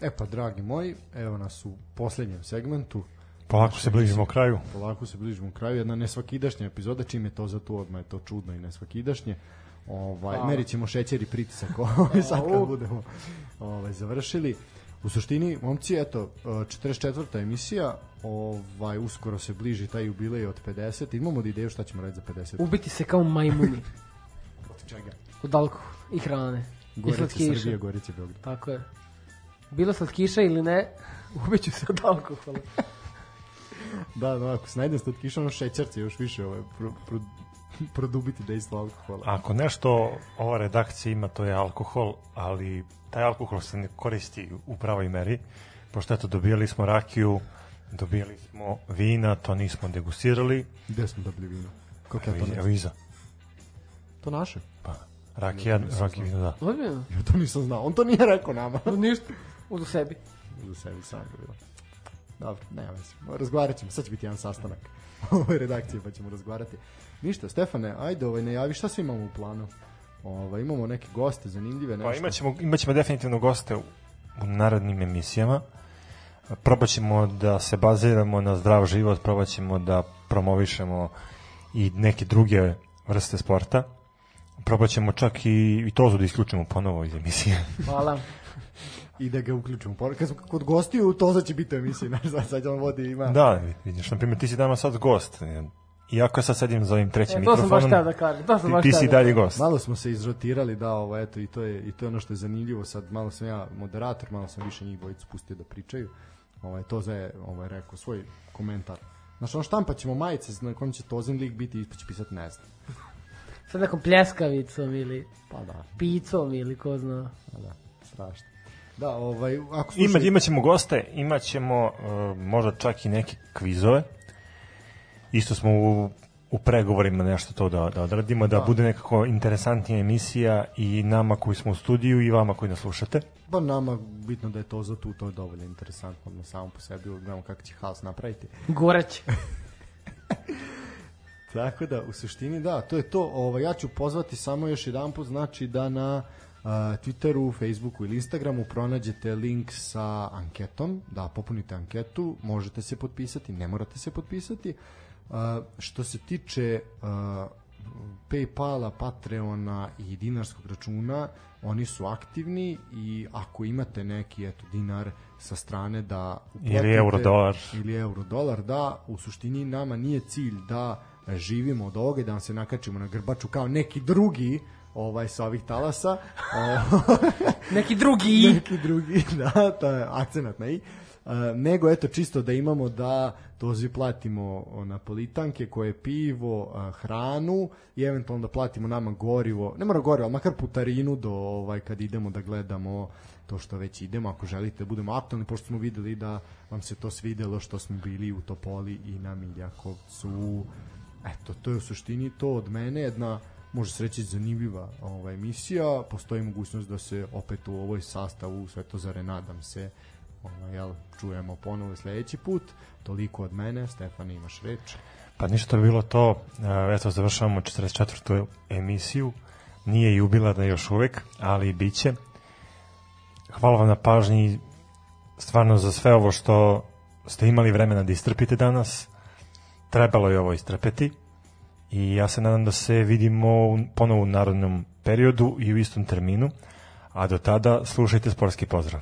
E pa, dragi moji, evo nas u poslednjem segmentu. Polako se bližimo kraju. Polako se bližimo kraju. Jedna nesvakidašnja epizoda, čim je to za tu odmah je to čudno i nesvakidašnje. Ovaj, Hvala. merit ćemo šećer i pritisak ovaj, sad kad budemo ovaj, završili. U suštini, momci, eto, e, 44. emisija, ovaj, uskoro se bliži taj jubilej od 50. Imamo da ideju šta ćemo raditi za 50. Ubiti se kao majmuni Od čega? od alkohola i hrane. Slatkiša. Srbije, Gorica Beograd. Tako je. Bilo slatkiša ili ne, ubiću se od alkohola. Da, da, ako se najdem slatkiša, ono šećerce još više ovaj, pro, pro, produbiti dejstvo alkohola. Ako nešto ova redakcija ima, to je alkohol, ali taj alkohol se ne koristi u pravoj meri, pošto eto, dobijali smo rakiju, dobijali smo vina, to nismo degustirali, Gde smo dobili vino? Kako ja to evo, ne evo iza, To naše? pa, rakija, rakija vino, da. Ozbiljno? Ja to nisam znao. On to nije rekao nama. No, ništa. Uzu sebi. Za sebi sam ga bilo. Dobro, nema veze. Razgovarat ćemo. Sad će biti jedan sastanak u ovoj redakciji pa ćemo razgovarati. Ništa, Stefane, ajde, ovaj, najavi šta sve imamo u planu. Ovaj, imamo neke goste zanimljive, nešto. Pa imaćemo, imaćemo definitivno goste u, u narednim emisijama. Probat ćemo da se baziramo na zdrav život, probat ćemo da promovišemo i neke druge vrste sporta. Probat ćemo čak i, i to da isključimo ponovo iz emisije. Hvala. I da ga uključimo. Kad smo kod gostiju, to će biti u emisiji. Znaš, sad, sad on vodi ima. da, vidiš, na primjer, ti si danas sad gost. Iako ja sad sedim za ovim trećim E, to sam baš mikrofonom, da kažem. To sam ti, baš ti si da dalje gost. Malo smo se izrotirali, da, ovo, eto, i to je, i to je ono što je zanimljivo. Sad malo sam ja moderator, malo sam više njih dvojicu pustio da pričaju. Ovaj, to za je ovaj, rekao svoj komentar. Znaš, ono štampat ćemo majice na kojem će Tozin lik biti i će pisati ne znam. Sa nekom pljeskavicom ili Pa da, picom ili ko zna. pa da, strašno. Da, ovaj, ako Ima, slušaju... imaćemo goste, imaćemo uh, možda čak i neke kvizove. Isto smo u, u pregovorima nešto to da, da odradimo, da, Da. bude nekako interesantnija emisija i nama koji smo u studiju i vama koji nas slušate. Pa nama bitno da je to za tu, to je dovoljno interesantno na samom po sebi, gledamo kako će haos napraviti. Goreć. Tako da, u suštini da, to je to. Ovaj, ja ću pozvati samo još jedan put, znači da na uh, Twitteru, Facebooku ili Instagramu pronađete link sa anketom, da popunite anketu, možete se potpisati, ne morate se potpisati. Uh, što se tiče uh, Paypala, Patreona i dinarskog računa, oni su aktivni i ako imate neki eto dinar sa strane da Ili uplatite- euro, dolar. ili euro dolar, da u suštini nama nije cilj da živimo od ovoga i da vam se nakačimo na grbaču kao neki drugi ovaj sa ovih talasa Neki drugi i. neki drugi da, to je akcenat na i E, nego eto čisto da imamo da tozi platimo o, na politanke koje pivo, a, hranu i eventualno da platimo nama gorivo, ne mora gorivo, ali makar putarinu do ovaj kad idemo da gledamo to što već idemo, ako želite da budemo aktualni, pošto smo videli da vam se to svidelo što smo bili u Topoli i na Miljakovcu. Eto, to je u suštini to od mene, jedna može se reći zanimljiva ova emisija, postoji mogućnost da se opet u ovoj sastavu Svetozare nadam se ovaj, jel, čujemo ponovo sledeći put. Toliko od mene, Stefan imaš reč. Pa ništa bi bilo to, e, eto završavamo 44. emisiju, nije jubilarna još uvek, ali bit će. Hvala vam na pažnji, stvarno za sve ovo što ste imali vremena da istrpite danas, trebalo je ovo istrpeti i ja se nadam da se vidimo ponovo u narodnom periodu i u istom terminu, a do tada slušajte sportski pozdrav.